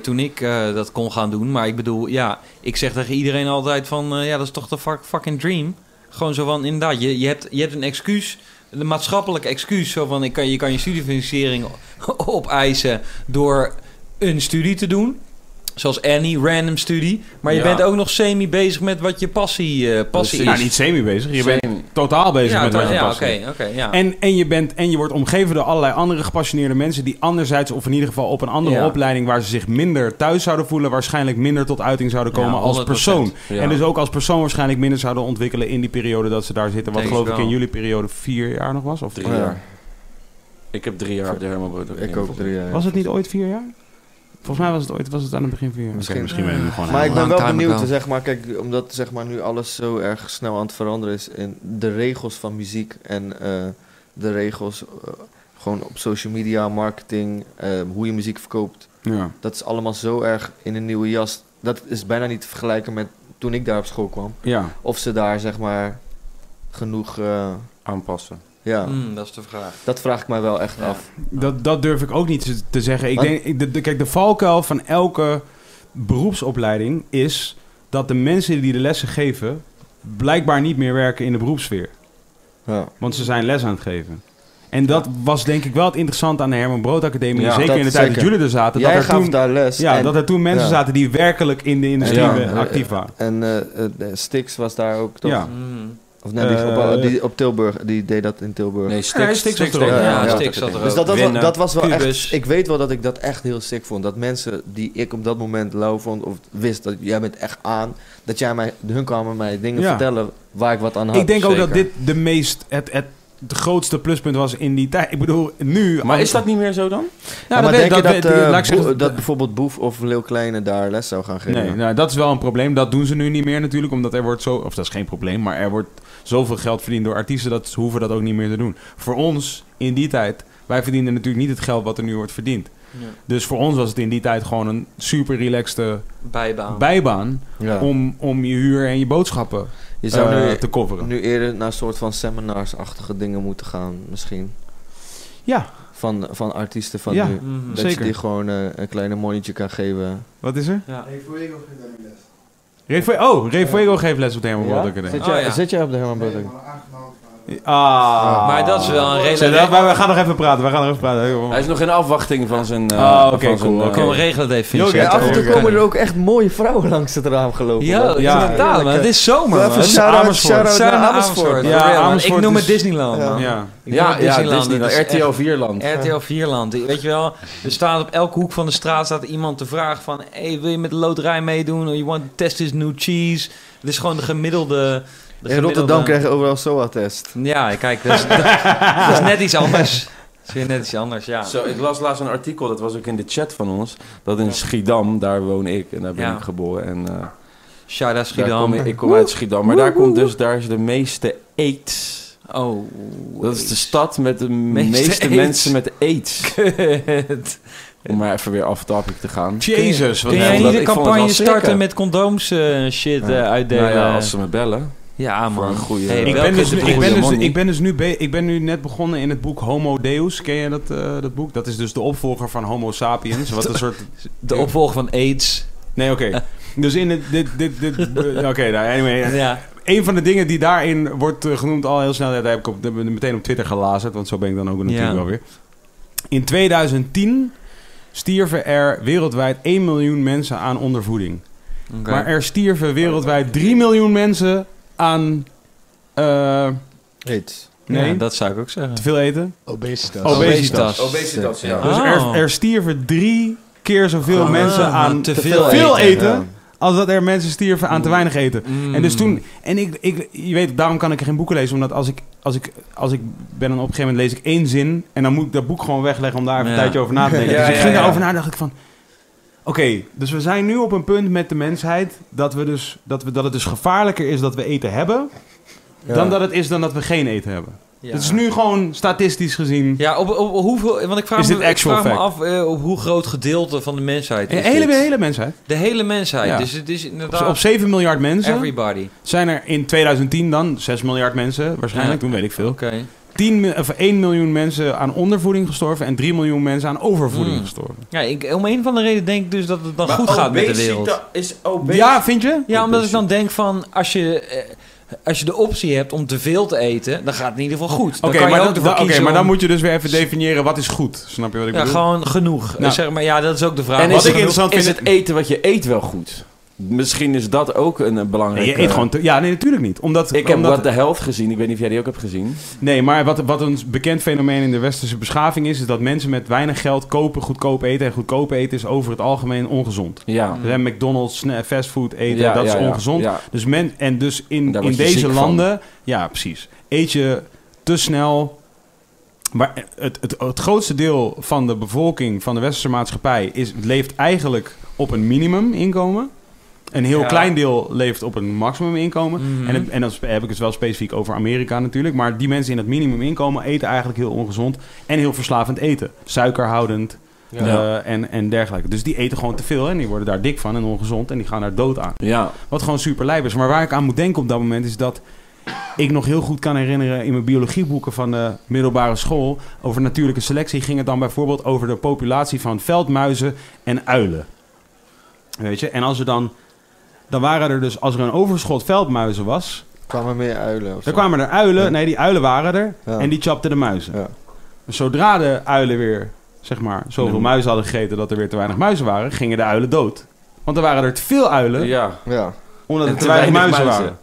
toen ik eh, dat kon gaan doen. Maar ik bedoel, ja, ik zeg tegen iedereen altijd van... eh, ja, dat is toch de fuck- fucking dream? Gewoon zo van, inderdaad, je, je, hebt, je hebt een excuus de maatschappelijke excuus. Zo van, ik kan, je kan je studiefinanciering opeisen door een studie te doen. Zoals Annie, random studie. Maar je Ja. bent ook nog semi bezig met wat je passie, eh, passie is. Ja, niet semi bezig. Je bent totaal bezig ja, met wat je ja, oké, ja. En, en, je bent, en je wordt omgeven door allerlei andere gepassioneerde mensen... die anderzijds, of in ieder geval op een andere Ja. opleiding... waar ze zich minder thuis zouden voelen... waarschijnlijk minder tot uiting zouden Ja, komen als 100%. persoon. Ja. En dus ook als persoon waarschijnlijk minder zouden ontwikkelen... in die periode dat ze daar zitten. Wat Denk geloof ik in jullie periode vier jaar nog was? Of Drie Ja. jaar. Ik heb drie jaar op de Herman Brood Ik ook drie jaar. Was het niet ooit vier jaar? Volgens mij was het ooit was het aan het begin jaar. Oké, Misschien. misschien ben ik nu gewoon... Maar ik ben wel benieuwd, zeg maar, kijk, omdat zeg maar, nu alles zo erg snel aan het veranderen is in de regels van muziek en eh, de regels eh, gewoon op social media, marketing, eh, hoe je muziek verkoopt. Ja. Dat is allemaal zo erg in een nieuwe jas. Dat is bijna niet te vergelijken met toen ik daar op school kwam. ja. Of ze daar zeg maar genoeg, eh, Aanpassen. Ja, Hmm, dat is de vraag. dat vraag ik mij wel echt Ja. af. Dat, dat durf ik ook niet te- zeggen. Ik denk, ik, de, de- kijk, de valkuil van elke beroepsopleiding is dat de mensen die de lessen geven blijkbaar niet meer werken in de beroepssfeer. Ja. Want ze zijn les aan het geven. En dat was denk ik wel het interessante aan de Herman Brood Academie. Ja, zeker in de tijd dat jullie er zaten. Jij dat er gaf toen, daar les. ja, en, dat er toen mensen ja. zaten die werkelijk in de industrie Ja, actief waren. en eh, eh, Stix was daar ook toch? Ja. Hmm. Of nee, die, Eh, op, die op Tilburg, die deed dat in Tilburg. Nee, Ja, Stix, er Ja, Ja. Stix zat er Dus ook. dat, dat, was, Winnen. dat was wel Cubus. echt... Ik weet wel dat ik dat echt heel sick vond. Dat mensen die ik op dat moment lauw vond... of wist dat jij bent echt aan... dat jij mij... hun kwamen mij dingen Ja. vertellen... waar ik wat aan had. Ik denk ook dat dit de meest, het, het, het grootste pluspunt was in die tijd. Ik bedoel, nu... Maar is dat niet meer zo dan? Ja, maar dat- denk je dat, weet- eh, dat bijvoorbeeld Boef of Leeuw Kleine daar les zou gaan geven? Nee, nou, dat is wel een probleem. Dat doen ze nu niet meer natuurlijk, omdat er wordt zo... Of dat is geen probleem, maar er wordt zoveel geld verdiend door artiesten... dat ze hoeven dat ook niet meer te doen. Voor ons, in die tijd... Wij verdienden natuurlijk niet het geld wat er nu wordt verdiend. Ja. Dus voor ons was het in die tijd gewoon een super relaxte Bijbaan. bijbaan... Ja. Om, om je huur en je boodschappen je zou eh, nu, te coveren. nu eerder naar een soort van seminars-achtige dingen moeten gaan, misschien. Ja, Van, van artiesten van Ja. nu. Mhm. Dat Zeker. je die gewoon eh, een kleine monnetje kan geven. wat is er? Ja. Ray Fuego, oh, Ray Fuego geeft les op de Herman Brood. Zit, Oh, zit jij op de Herman Brood? Ah. Maar dat is wel een redelijk... we, we gaan nog even praten, we gaan nog even praten. Hij is nog in afwachting van zijn... eh, Oh, oké, zijn, cool, eh, oké. Kom, regel het even, Joke, Vincent. Ja, af en toe Oké. komen er ook echt mooie vrouwen langs het raam gelopen. Ja, man. Ja, inderdaad, man. Het is zomer, Even man. shout-out- Amersfoort. Ja. Amersfoort Ik noem het Disneyland, Ja. man. Ja. Ja, ja, Disneyland. RTL 4-land. RTL 4-land. Weet je wel, er staat op elke hoek van de straat staat iemand te vragen van... Hey, wil je met de loterij meedoen? Or you want to test this new cheese? Het is gewoon de gemiddelde... de In Rotterdam krijg je overal SOA-test. Ja, kijk, dat is, dat, dat is net iets anders. Dat is weer net iets anders, ja. Zo, ik las laatst een artikel, dat was ook in de chat van ons. Dat in Schiedam, daar woon ik en daar ben Ja. ik geboren. En, eh, daar Schiedam. kom ik, ik kom uit Schiedam, maar daar komt dus daar is de meeste AIDS. Oh. Dat is de stad met de Meeste mensen met AIDS. Kut. Om maar even weer af topic te gaan. Jezus, wat Kun jij niet een campagne starten met condooms eh, shit eh, uitdelen? Nou ja, als ze me bellen. Ja, man. een goede- Hey, Ik welke ben, dus, ik, ben dus, ik, ben dus nu be- ik ben nu net begonnen in het boek Homo Deus. Ken je dat, eh, dat boek? Dat is dus de opvolger van Homo Sapiens. Wat een soort... De opvolger van AIDS. Nee, oké. Dus in het... Dit, dit, dit, eh, oké, nou, anyway. Ja. Een van de dingen die daarin wordt eh, genoemd al heel snel... Dat heb ik op, meteen op Twitter gelazerd. Want zo ben ik dan ook natuurlijk Ja. wel weer. In 2010 stierven er wereldwijd 1 miljoen mensen aan ondervoeding. Maar er stierven wereldwijd 3 miljoen mensen aan... eh, Heet. nee, Ja, dat zou ik ook zeggen. te veel eten. Obesitas. Obesitas. Obesitas, ja. Dus Oh. er, er stierven drie keer zoveel Ah, mensen aan te te veel eten. eten, Ja. als dat er mensen stierven aan te weinig eten. Mm. En dus toen, en ik, ik, je weet, daarom kan ik geen boeken lezen, omdat als ik, als ik, als ik ben, dan op een gegeven moment lees ik één zin en dan moet ik dat boek gewoon wegleggen om daar even Ja. een tijdje over na te denken. Ja, dus ik ging ja. daarover na, dacht ik van, oké, dus we zijn nu op een punt met de mensheid dat we dus, dat we, dat het dus gevaarlijker is dat we eten hebben, dan dat het is dan dat we geen eten hebben. Ja. Het is nu gewoon statistisch gezien. Ja, op, op hoeveel... Want ik vraag, me, ik vraag af eh, op hoe groot gedeelte van de mensheid De is hele, dit? hele mensheid. De hele mensheid. Ja. Dus het is inderdaad... op 7 miljard mensen Everybody. zijn er in 2010 dan 6 miljard mensen, waarschijnlijk, toen weet ik veel. Oké. 10, mi- of 1 miljoen mensen aan ondervoeding gestorven en 3 miljoen mensen aan overvoeding Mm. gestorven. Ja, ik, om een van de reden denk ik dus dat het dan goed gaat met de wereld. Is. Ja, vind je? Ja, omdat ik dan denk van, als je... eh, als je de optie hebt om te veel te eten, dan gaat het in ieder geval goed. Oké, maar, ook dan, moet je dus weer even definiëren wat is goed. Snap je wat ik Ja, bedoel? gewoon genoeg. Nou. zeg maar, ja, dat is ook de vraag. En Wat is, ik het, interessant is vind- het eten wat je eet wel goed? Misschien is dat ook een belangrijke... Je eet gewoon te- ja, nee, natuurlijk niet. Omdat, Ik heb omdat, What the Health gezien. Ik weet niet of jij die ook hebt gezien. Nee, maar wat, wat een bekend fenomeen in de westerse beschaving is... is dat mensen met weinig geld kopen goedkoop eten. En goedkoop eten is over het algemeen ongezond. Ja. Dus, hè, McDonald's, sna- fastfood eten, Ja, dat ja, is ja. ongezond. Ja. Dus men, en dus in, Daar in word je deze ziek van. landen... Ja, precies. Eet je te snel... Maar het, het, het grootste deel van de bevolking van de westerse maatschappij... Is, leeft eigenlijk op een minimuminkomen. Een heel Ja. klein deel leeft op een maximuminkomen. Mhm. En, en dan heb ik het wel specifiek over Amerika natuurlijk. Maar die mensen in het minimuminkomen eten eigenlijk heel ongezond. En heel verslavend eten. Suikerhoudend eh, en, en dergelijke. Dus die eten gewoon te veel en die worden daar dik van en ongezond. En die gaan daar dood aan. Ja. Wat gewoon super lijp is. Maar waar ik aan moet denken op dat moment is dat ik nog heel goed kan herinneren in mijn biologieboeken van de middelbare school. Over natuurlijke selectie ging het dan bijvoorbeeld over de populatie van veldmuizen en uilen. Weet je? En als er dan. Dan waren er dus, als er een overschot veldmuizen was, kwamen meer uilen zo. kwamen er uilen. Ja. Nee, die uilen waren er. Ja. En die chapten de muizen. Ja. Dus zodra de uilen weer, zeg maar, zoveel Ja. muizen hadden gegeten dat er weer te weinig muizen waren, gingen de uilen dood. Want er waren er te veel uilen, Ja. Ja. omdat En er te te weinig weinig muizen, muizen. waren.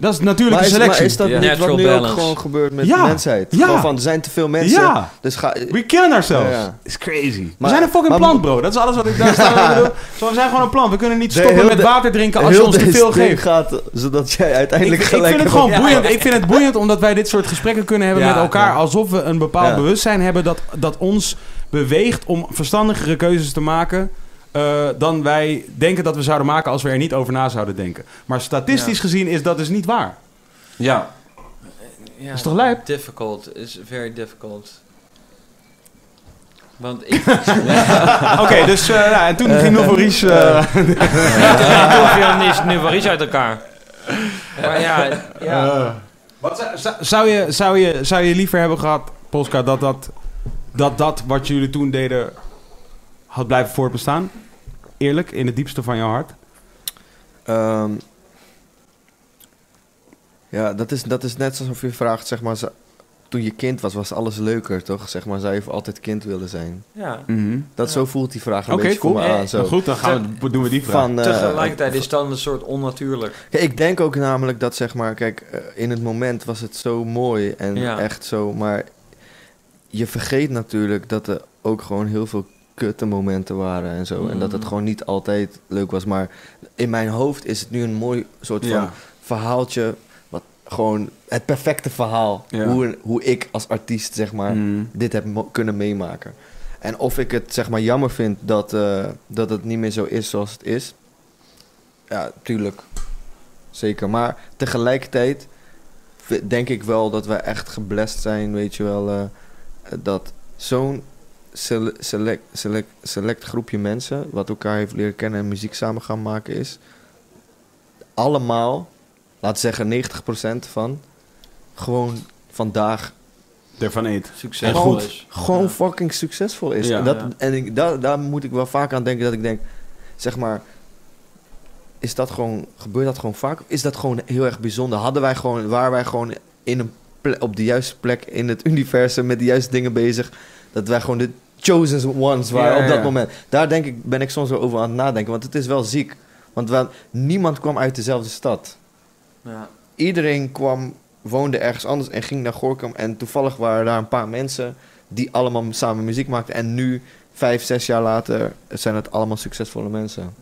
Dat is natuurlijke Maar is, selectie. maar is dat niet wat nu balance. ook gewoon gebeurt met Ja. de mensheid? Ja. Gewoon van, er zijn te veel mensen. Ja, Dus ga... we killen ourselves. Ja, ja. It's crazy. we zijn een fucking maar- plant, bro. Dat is alles wat ik daar sta. ik bedoel. Zo, we zijn gewoon een plant. We kunnen niet stoppen met de- water drinken als je ons te veel geeft. gaat, zodat jij Ik, uiteindelijk ik gelijk vind het hebt. gewoon boeiend. Ik vind het boeiend omdat wij dit soort gesprekken kunnen hebben Ja, met elkaar. ja. Alsof we een bepaald Ja. bewustzijn hebben dat, dat ons beweegt om verstandigere keuzes te maken. Eh, dan wij denken dat we zouden maken als we er niet over na zouden denken. Maar statistisch Ja. gezien is dat dus niet waar. Ja. Ja, is toch lijp? Difficult. is very difficult. Want ik... Oké, dus eh, ja, en toen ging Novaries... eh Toen viel is nu Waris uit elkaar. Maar ja, ja. Eh, wat zou- zou, zou, je, zou, je, zou je liever hebben gehad, Polska, dat dat, dat dat wat jullie toen deden had blijven voortbestaan? Eerlijk, in het diepste van jouw hart? Ehm, ja, dat is, dat is net alsof je vraagt, zeg maar, toen je kind was, was alles leuker, toch? Zeg maar, zou je voor altijd kind willen zijn? ja. Dat Ja. zo voelt die vraag een beetje voor cool. me Eh, aan. Zo. Goed, dan gaan we, doen we die vraag. Van, eh, Tegelijkertijd is het dan een soort onnatuurlijk. Kijk, ik denk ook namelijk dat, zeg maar, kijk, eh, in het moment was het zo mooi en Ja. echt zo, maar je vergeet natuurlijk dat er ook gewoon heel veel kutte momenten waren en zo. En dat het Mm. gewoon niet altijd leuk was, maar in mijn hoofd is het nu een mooi soort van ja. verhaaltje, wat gewoon het perfecte verhaal, Ja. hoe, hoe ik als artiest, zeg maar, Mm. dit heb kunnen meemaken. En of ik het zeg maar jammer vind dat, eh, dat het niet meer zo is zoals het is. Ja, tuurlijk. Zeker. Maar tegelijkertijd denk ik wel dat we echt geblest zijn, weet je wel. eh, dat zo'n select, select, select groepje mensen, wat elkaar heeft leren kennen en muziek samen gaan maken is. Allemaal, laten we zeggen 90% van, gewoon vandaag Ervan eet. Succesvol Gewoon- is. gewoon Ja. fucking succesvol is. Ja. en dat, Ja. en ik, daar, daar moet ik wel vaak aan denken dat ik denk, zeg maar, is dat gewoon, gebeurt dat gewoon vaak? Is dat gewoon heel erg bijzonder? Hadden wij gewoon, waren wij gewoon in een op de juiste plek in het universum met de juiste dingen bezig, dat wij gewoon de chosen ones waren Ja, op dat ja. moment. Daar denk ik, ben ik soms wel over aan het nadenken, want het is wel ziek. Want wel, niemand kwam uit dezelfde stad Ja. iedereen kwam, woonde ergens anders en ging naar Gorkum. En toevallig waren daar een paar mensen die allemaal samen muziek maakten. En nu, vijf, zes jaar later, zijn het allemaal succesvolle mensen.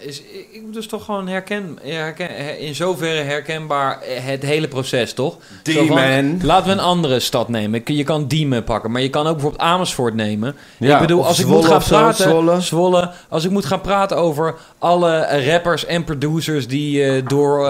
Is, ik dus toch gewoon herken, herken, her- in zoverre herkenbaar eh, het hele proces, toch? Demon. Laten we een andere stad nemen. Je kan Diemen pakken, maar je kan ook bijvoorbeeld Amersfoort nemen. Ja. ik bedoel, als ik moet gaan praten... Zwolle. Zwolle. Als ik moet gaan praten over alle eh, rappers en producers die eh, door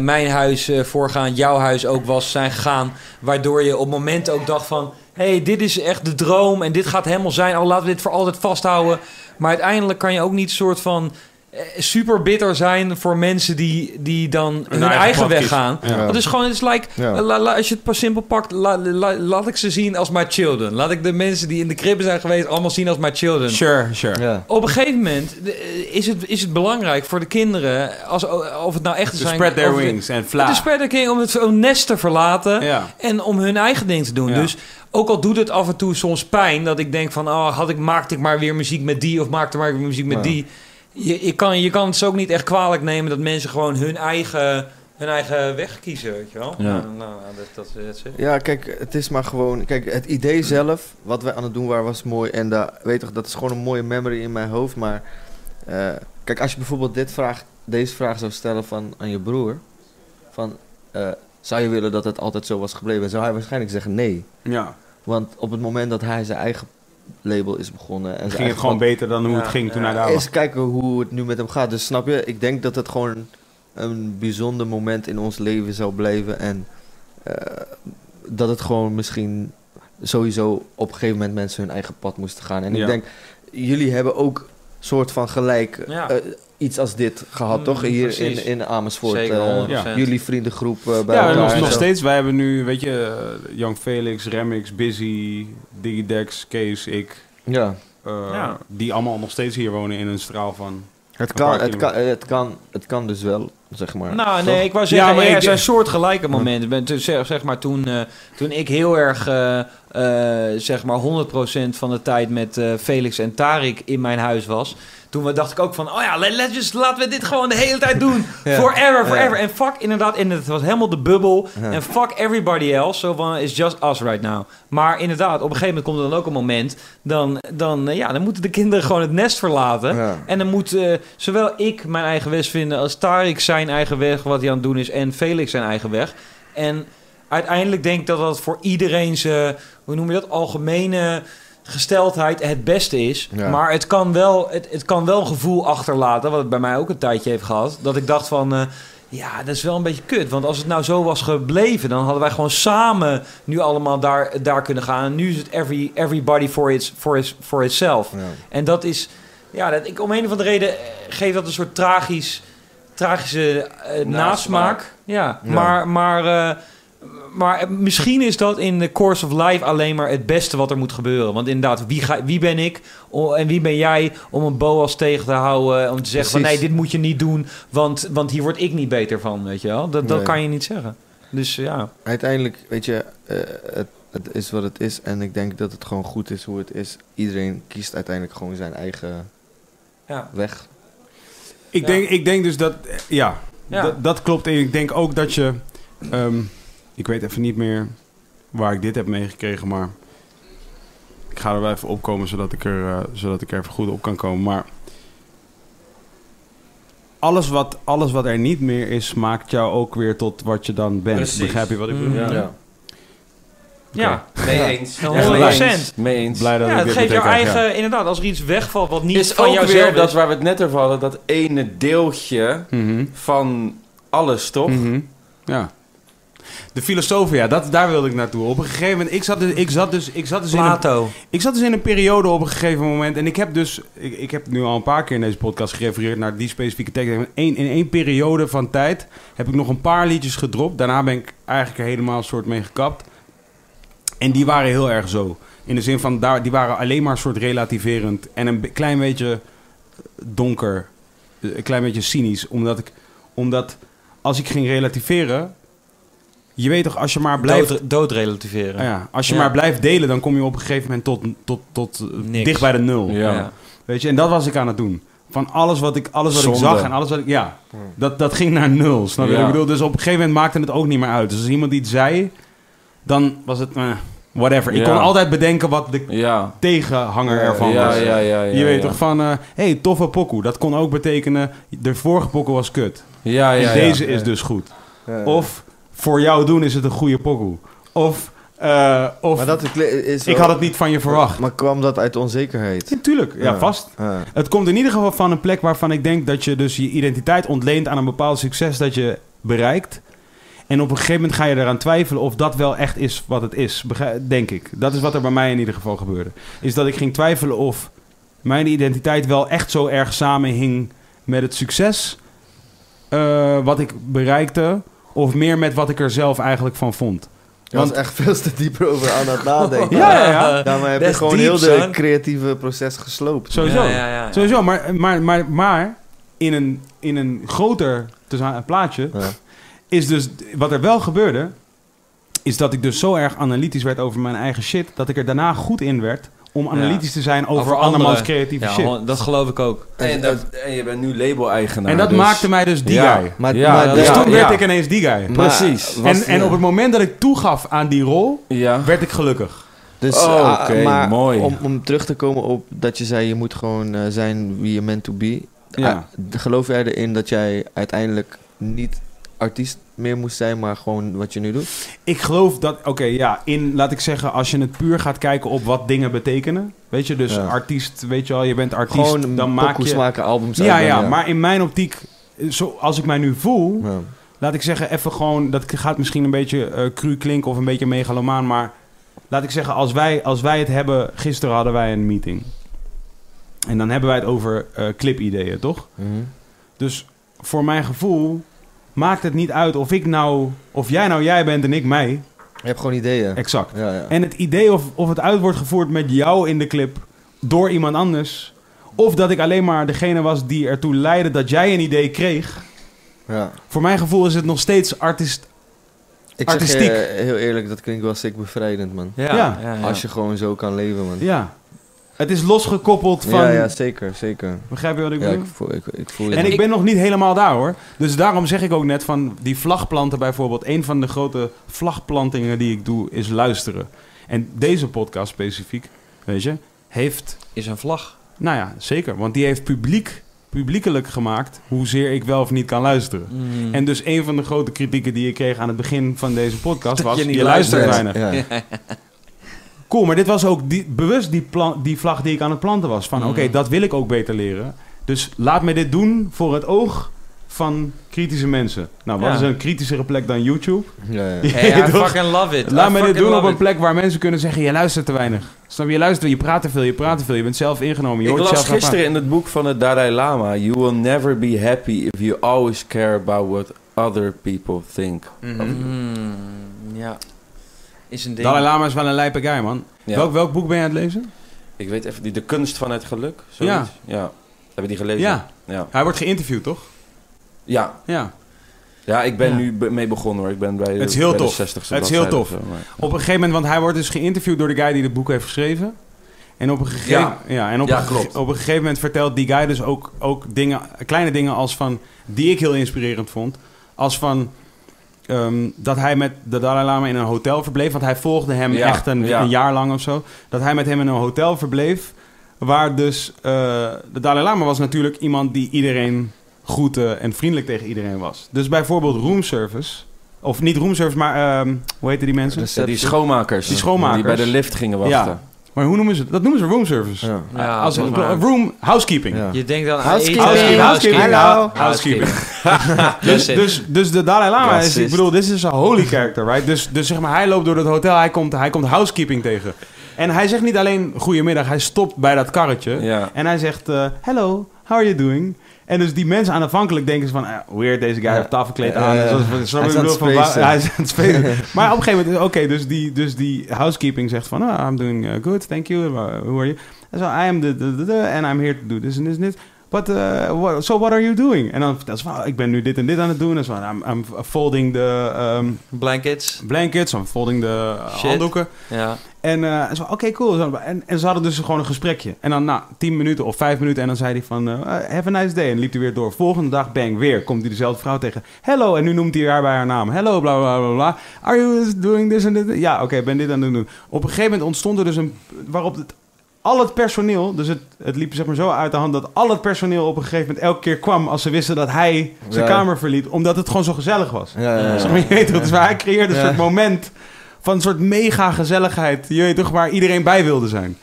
mijn huis voorgaan, jouw huis ook was, zijn gegaan. Waardoor je op momenten ook dacht van... hey, dit is echt de droom en dit gaat helemaal zijn. Oh, laten we dit voor altijd vasthouden. Maar uiteindelijk kan je ook niet soort van... eh, super bitter zijn voor mensen die, die dan hun, eigen weg gaan. Ja. Het is gewoon, het is like, Ja. la- la- als je het pas simpel pakt, la- la- laat ik ze zien als my children. Laat ik de mensen die in de kribben zijn geweest allemaal zien als my children. Sure, sure. Ja. Op een gegeven moment eh, is het, is het belangrijk voor de kinderen, als, of het nou echt To zijn... spread their wings en fly. spread their king, om het om nest te verlaten Ja. en om hun eigen ding te doen. Ja. Dus ook al doet het af en toe soms pijn dat ik denk van, oh, had ik, maakte ik maar weer muziek met die of maakte maar weer muziek met Ja. die. Je, je, kan, je kan het ze ook niet echt kwalijk nemen dat mensen gewoon hun eigen, hun eigen weg kiezen, weet je wel. Ja. Nou, nou, dat, dat, dat is het. Ja, kijk, het is maar gewoon... Kijk, het idee zelf, wat we aan het doen waren, was mooi. En daar, weet toch, dat is gewoon een mooie memory in mijn hoofd. Maar eh, kijk, als je bijvoorbeeld dit vraag, deze vraag zou stellen van, aan je broer... Van, eh, zou je willen dat het altijd zo was gebleven? Zou hij waarschijnlijk zeggen nee. Ja. Want op het moment dat hij zijn eigen label is begonnen... En Ging het gewoon beter dan hoe Ja, het ging toen ja. hij daar was. Eens kijken hoe het nu met hem gaat. Dus snap je, ik denk dat het gewoon een bijzonder moment in ons leven zou blijven. En eh, dat het gewoon misschien sowieso op een gegeven moment mensen hun eigen pad moesten gaan. En Ja. ik denk, jullie hebben ook soort van gelijk Ja. eh, iets als dit gehad, Mm, toch? Hier in, precies. in Amersfoort. Zeker, eh, 100%. jullie vriendengroep eh, bij Ja, elkaar. en nog, steeds. Wij hebben nu, weet je, eh, Young Felix, Remix, Busy, Digidex, Kees, ik. Ja. eh, Ja. Die allemaal nog steeds hier wonen in een straal van... Het kan, het, kan, het, kan, het kan dus wel, zeg maar. Nou, Toch? nee, ik wou zeggen, Ja, maar er ik- zijn soortgelijke momenten. Ben, toen, zeg, zeg maar toen, eh, toen ik heel erg, eh, eh, zeg maar 100% van de tijd met Felix en Tarik in mijn huis was. Toen dacht ik ook van, oh ja, let, let's just, laten we dit gewoon de hele tijd doen. Ja. Forever, forever. Ja. En fuck inderdaad, en het was helemaal de bubbel. En fuck everybody else. Zo van, it's just us right now. Maar inderdaad, op een gegeven moment komt er dan ook een moment. Dan, dan, ja, dan moeten de kinderen gewoon het nest verlaten. En dan moet zowel ik mijn eigen weg vinden als Tarik zijn eigen weg, wat hij aan het doen is, en Felix zijn eigen weg. En uiteindelijk denk ik dat dat voor iedereen zijn, hoe noem je dat, algemene gesteldheid het beste is. Ja. Maar het kan, wel, het, het kan wel een gevoel achterlaten, wat het bij mij ook een tijdje heeft gehad, dat ik dacht van... eh, ja, dat is wel een beetje kut. Want als het nou zo was gebleven, dan hadden wij gewoon samen nu allemaal daar, daar kunnen gaan. En nu is het every, everybody for, its, for, its, for itself. Ja. En dat is, ja, dat, ik, om een of andere reden eh, geeft dat een soort tragisch, tragische eh, nasmaak. Ja, Ja. maar, maar, eh, maar eh, misschien is dat in de course of life alleen maar het beste wat er moet gebeuren. Want inderdaad, wie, ga, wie ben ik en wie ben jij om een boas tegen te houden? Om te zeggen van nee, dit moet je niet doen, want, want hier word ik niet beter van, weet je wel? Dat, dat Nee. kan je niet zeggen. Dus ja, uiteindelijk, weet je, het, het is wat het is. En ik denk dat het gewoon goed is hoe het is. Iedereen kiest uiteindelijk gewoon zijn eigen ja. weg. Ik, Ja. denk, ik denk dus dat, ja, Ja. Dat, dat klopt. En ik denk ook dat je, ehm, ik weet even niet meer waar ik dit heb meegekregen, maar ik ga er wel even opkomen zodat ik er, eh, zodat ik er even goed op kan komen. Maar alles wat, alles wat er niet meer is, maakt jou ook weer tot wat je dan bent. Precies. Begrijp je wat ik bedoel? Mm. Ja. Ja. Ja, Mee eens. Ja, Echt 100%. Mee eens. Blij dat ja ik het geeft jouw eigen, ja. inderdaad, als er iets wegvalt wat niet is van ook jouzelf weer is. dat waar we het net over hadden, dat ene deeltje Mhm. van alles, toch? Mhm. Ja. De filosofen, ja, dat, daar wilde ik naartoe. Op een gegeven moment, ik zat dus, ik zat dus, ik zat dus in een Plato. Ik zat dus in een periode op een gegeven moment. En ik heb dus. Ik, ik heb nu al een paar keer in deze podcast gerefereerd naar die specifieke tekst. In één, in één periode van tijd heb ik nog een paar liedjes gedropt. Daarna ben ik eigenlijk er helemaal een soort mee gekapt. En die waren heel erg zo. In de zin van, daar, die waren alleen maar een soort relativerend. En een klein beetje donker. eh, Een klein beetje cynisch. Omdat ik. Omdat als ik ging relativeren. Je weet toch, als je maar blijft. Dood, dood relativeren. Ah ja, als je Ja. maar blijft delen, dan kom je op een gegeven moment tot, tot, tot eh, Niks. dicht bij de nul. Ja. Weet je, en dat was ik aan het doen. Van alles wat ik, alles wat ik zag en alles wat ik... Ja, dat, dat ging naar nul. Snap je ik bedoel? Dus op een gegeven moment maakte het ook niet meer uit. Dus als iemand iets zei, dan was het... eh, whatever. Ik Ja. kon altijd bedenken wat de Ja. tegenhanger ervan ja, was. ja, ja, ja, je weet ja. toch van... eh hey, toffe pokoe. Dat kon ook betekenen... De vorige pokoe was kut. Ja, ja, en ja. deze is dus goed. Ja. Of voor jou doen is het een goede pokoe. Of... eh, of maar dat is ik had het niet van je verwacht. Maar kwam dat uit onzekerheid? Natuurlijk, ja, Ja. vast. Ja. Het komt in ieder geval van een plek waarvan ik denk dat je dus je identiteit ontleent aan een bepaald succes dat je bereikt. En op een gegeven moment ga je eraan twijfelen of dat wel echt is wat het is. Denk ik. Dat is wat er bij mij in ieder geval gebeurde. Is dat ik ging twijfelen of mijn identiteit wel echt zo erg samenhing met het succes eh, wat ik bereikte, of meer met wat ik er zelf eigenlijk van vond. Je was Want- echt veel te dieper over aan het nadenken. Ja, ja, ja. Daarmee heb je gewoon diep, heel de son. creatieve proces gesloopt. Sowieso. Ja, ja, ja, ja. Sowieso, maar, maar, maar, maar in, een, in een groter plaatje Ja. Is dus wat er wel gebeurde, is dat ik dus zo erg analytisch werd over mijn eigen shit, dat ik er daarna goed in werd om analytisch te zijn over, Over andermans creatieve Ja, shit. dat geloof ik ook. En, dat- en je bent nu label-eigenaar. en dat dus- maakte mij dus die Ja. guy. Maar, Ja, maar dat Dus Ja, toen werd ik ineens die guy. Precies. En, en op het moment dat ik toegaf aan die rol, Ja. werd ik gelukkig. Dus, Oh, ah, maar mooi. Om, om terug te komen op dat je zei, je moet gewoon eh, zijn wie je meant to be. Ja. Ah, geloof jij erin dat jij uiteindelijk niet artiest meer moest zijn, maar gewoon wat je nu doet? Ik geloof dat, oké, ja, in, laat ik zeggen, als je het puur gaat kijken op wat dingen betekenen. Weet je, dus Ja. artiest, weet je wel, je bent artiest, gewoon dan maak je... maken, albums Ja, ja, uitbrengen, maar in mijn optiek, zoals ik mij nu voel, Ja. laat ik zeggen, even gewoon, dat gaat misschien een beetje eh cru klinken of een beetje megalomaan, maar laat ik zeggen, als wij, als wij het hebben, gisteren hadden wij een meeting. En dan hebben wij het over eh clipideeën, toch? Mhm. Dus voor mijn gevoel maakt het niet uit of ik nou, of jij nou jij bent en ik mij. Je hebt gewoon ideeën. Exact. Ja, ja. En het idee of, of het uit wordt gevoerd met jou in de clip door iemand anders. Of dat ik alleen maar degene was die ertoe leidde dat jij een idee kreeg. ja. Voor mijn gevoel is het nog steeds artist. Ik zeg Artistiek. je eh, heel eerlijk, dat klinkt wel sick bevrijdend, man. Ja, Ja. ja, ja. Als je gewoon zo kan leven, man. Ja. Het is losgekoppeld van. Ja, ja, zeker, zeker. Begrijp je wat ik Ja, bedoel? ik voel, ik, ik voel je. En ik ben nog niet helemaal daar hoor. Dus daarom zeg ik ook net van die vlagplanten bijvoorbeeld. Een van de grote vlagplantingen die ik doe is luisteren. En deze podcast specifiek, weet je, heeft Is een vlag. Nou ja, zeker. Want die heeft publiek, publiekelijk gemaakt hoezeer ik wel of niet kan luisteren. Mm. En dus een van de grote kritieken die ik kreeg aan het begin van deze podcast Dat was... je Je, luistert weinig. ja. Cool, maar dit was ook die, bewust die, plan, die vlag die ik aan het planten was. Van Mm. oké, dat wil ik ook beter leren. Dus laat me dit doen voor het oog van kritische mensen. Nou, wat Ja. is een kritischere plek dan YouTube? Ja, ja. Hey, I fucking love it. Laat I me dit doen op een it. plek waar mensen kunnen zeggen... je luistert te weinig. Snap je? Je luistert, je praat te veel, je praat te veel. Je bent zelf ingenomen, je Ik hoort las gisteren in het boek van de Dalai Lama... You will never be happy if you always care about what other people think. Mhm. Mm, ja. Is een ding. Dalai Lama is wel een lijpe guy, man. Ja. Welk, welk boek ben je aan het lezen? Ik weet even, die, de kunst van het geluk, zoiets. Ja. Hebben die gelezen? Ja. Ja. Hij wordt geïnterviewd, toch? Ja, Ja. ja ik ben Ja. nu mee begonnen hoor. Ik ben bij de, Het is heel bij de tof. 60ste Het is heel tof. zo, maar- Op een gegeven moment, want hij wordt dus geïnterviewd door de guy die het boek heeft geschreven. En op een gegeven, Ja. ja. en op, Ja, een, klopt. op een gegeven moment vertelt die guy dus ook, ook dingen, kleine dingen als van, die ik heel inspirerend vond. Als van, ehm, dat hij met de Dalai Lama in een hotel verbleef. Want hij volgde hem Ja, echt een, ja. een jaar lang of zo. Dat hij met hem in een hotel verbleef. Waar dus, eh, de Dalai Lama was natuurlijk iemand die iedereen groette en vriendelijk tegen iedereen was. Dus bijvoorbeeld roomservice, of niet roomservice, maar ehm, hoe heette die mensen? Ja, die schoonmakers. Die schoonmakers. Die bij de lift gingen wachten. Ja. Maar hoe noemen ze het? Dat noemen ze roomservice. Ja. Ja, Als een room housekeeping. Ja. Je denkt dan Housekeeping. Housekeeping. Housekeeping. Dus, Dus, dus, de Dalai Lama is, ik bedoel, dit is een holy character, right? Dus, dus zeg maar, hij loopt door het hotel, hij komt, hij komt housekeeping tegen. En hij zegt niet alleen goedemiddag, hij stopt bij dat karretje. Ja. En hij zegt, eh, hello, how are you doing? En dus die mensen aanvankelijk denken ze van, ah, weird, deze guy heeft tafelkleed aan. Zoals- zoals- Hij is aan van. Hij is aan het spelen. maar op een gegeven moment, oké, dus, die, dus die housekeeping zegt van, ah, I'm doing uh, good, thank you. Uh, Who are you? En zo, I am the, the, the, the, and I'm here to do this and this and this. But, uh, what, so what are you doing? En dan vertelt ze van, ik ben nu dit en dit aan het doen. En zo, I'm, I'm folding the um, Blankets. blankets, I'm folding de uh, Shit. handdoeken. Ja. En, en zo, oké, cool. En, en ze hadden dus gewoon een gesprekje. En dan na tien minuten of vijf minuten. En dan zei hij van, eh, have a nice day. En liep hij weer door. Volgende dag, bang, weer. Komt hij dezelfde vrouw tegen. Hello. En nu noemt hij haar bij haar naam. Hello, bla, bla, bla, bla. Are you doing this and this? Ja, oké, ben dit aan het doen. Op een gegeven moment ontstond er dus een... Waarop het, al het personeel... Dus het, het liep zeg maar zo uit de hand... dat al het personeel op een gegeven moment elke keer kwam... als ze wisten dat hij zijn Ja. kamer verliet. Omdat het gewoon zo gezellig was. Ja, je weet toch, dus hij creëerde een soort moment van een soort mega gezelligheid. Je weet toch, waar iedereen bij wilde zijn.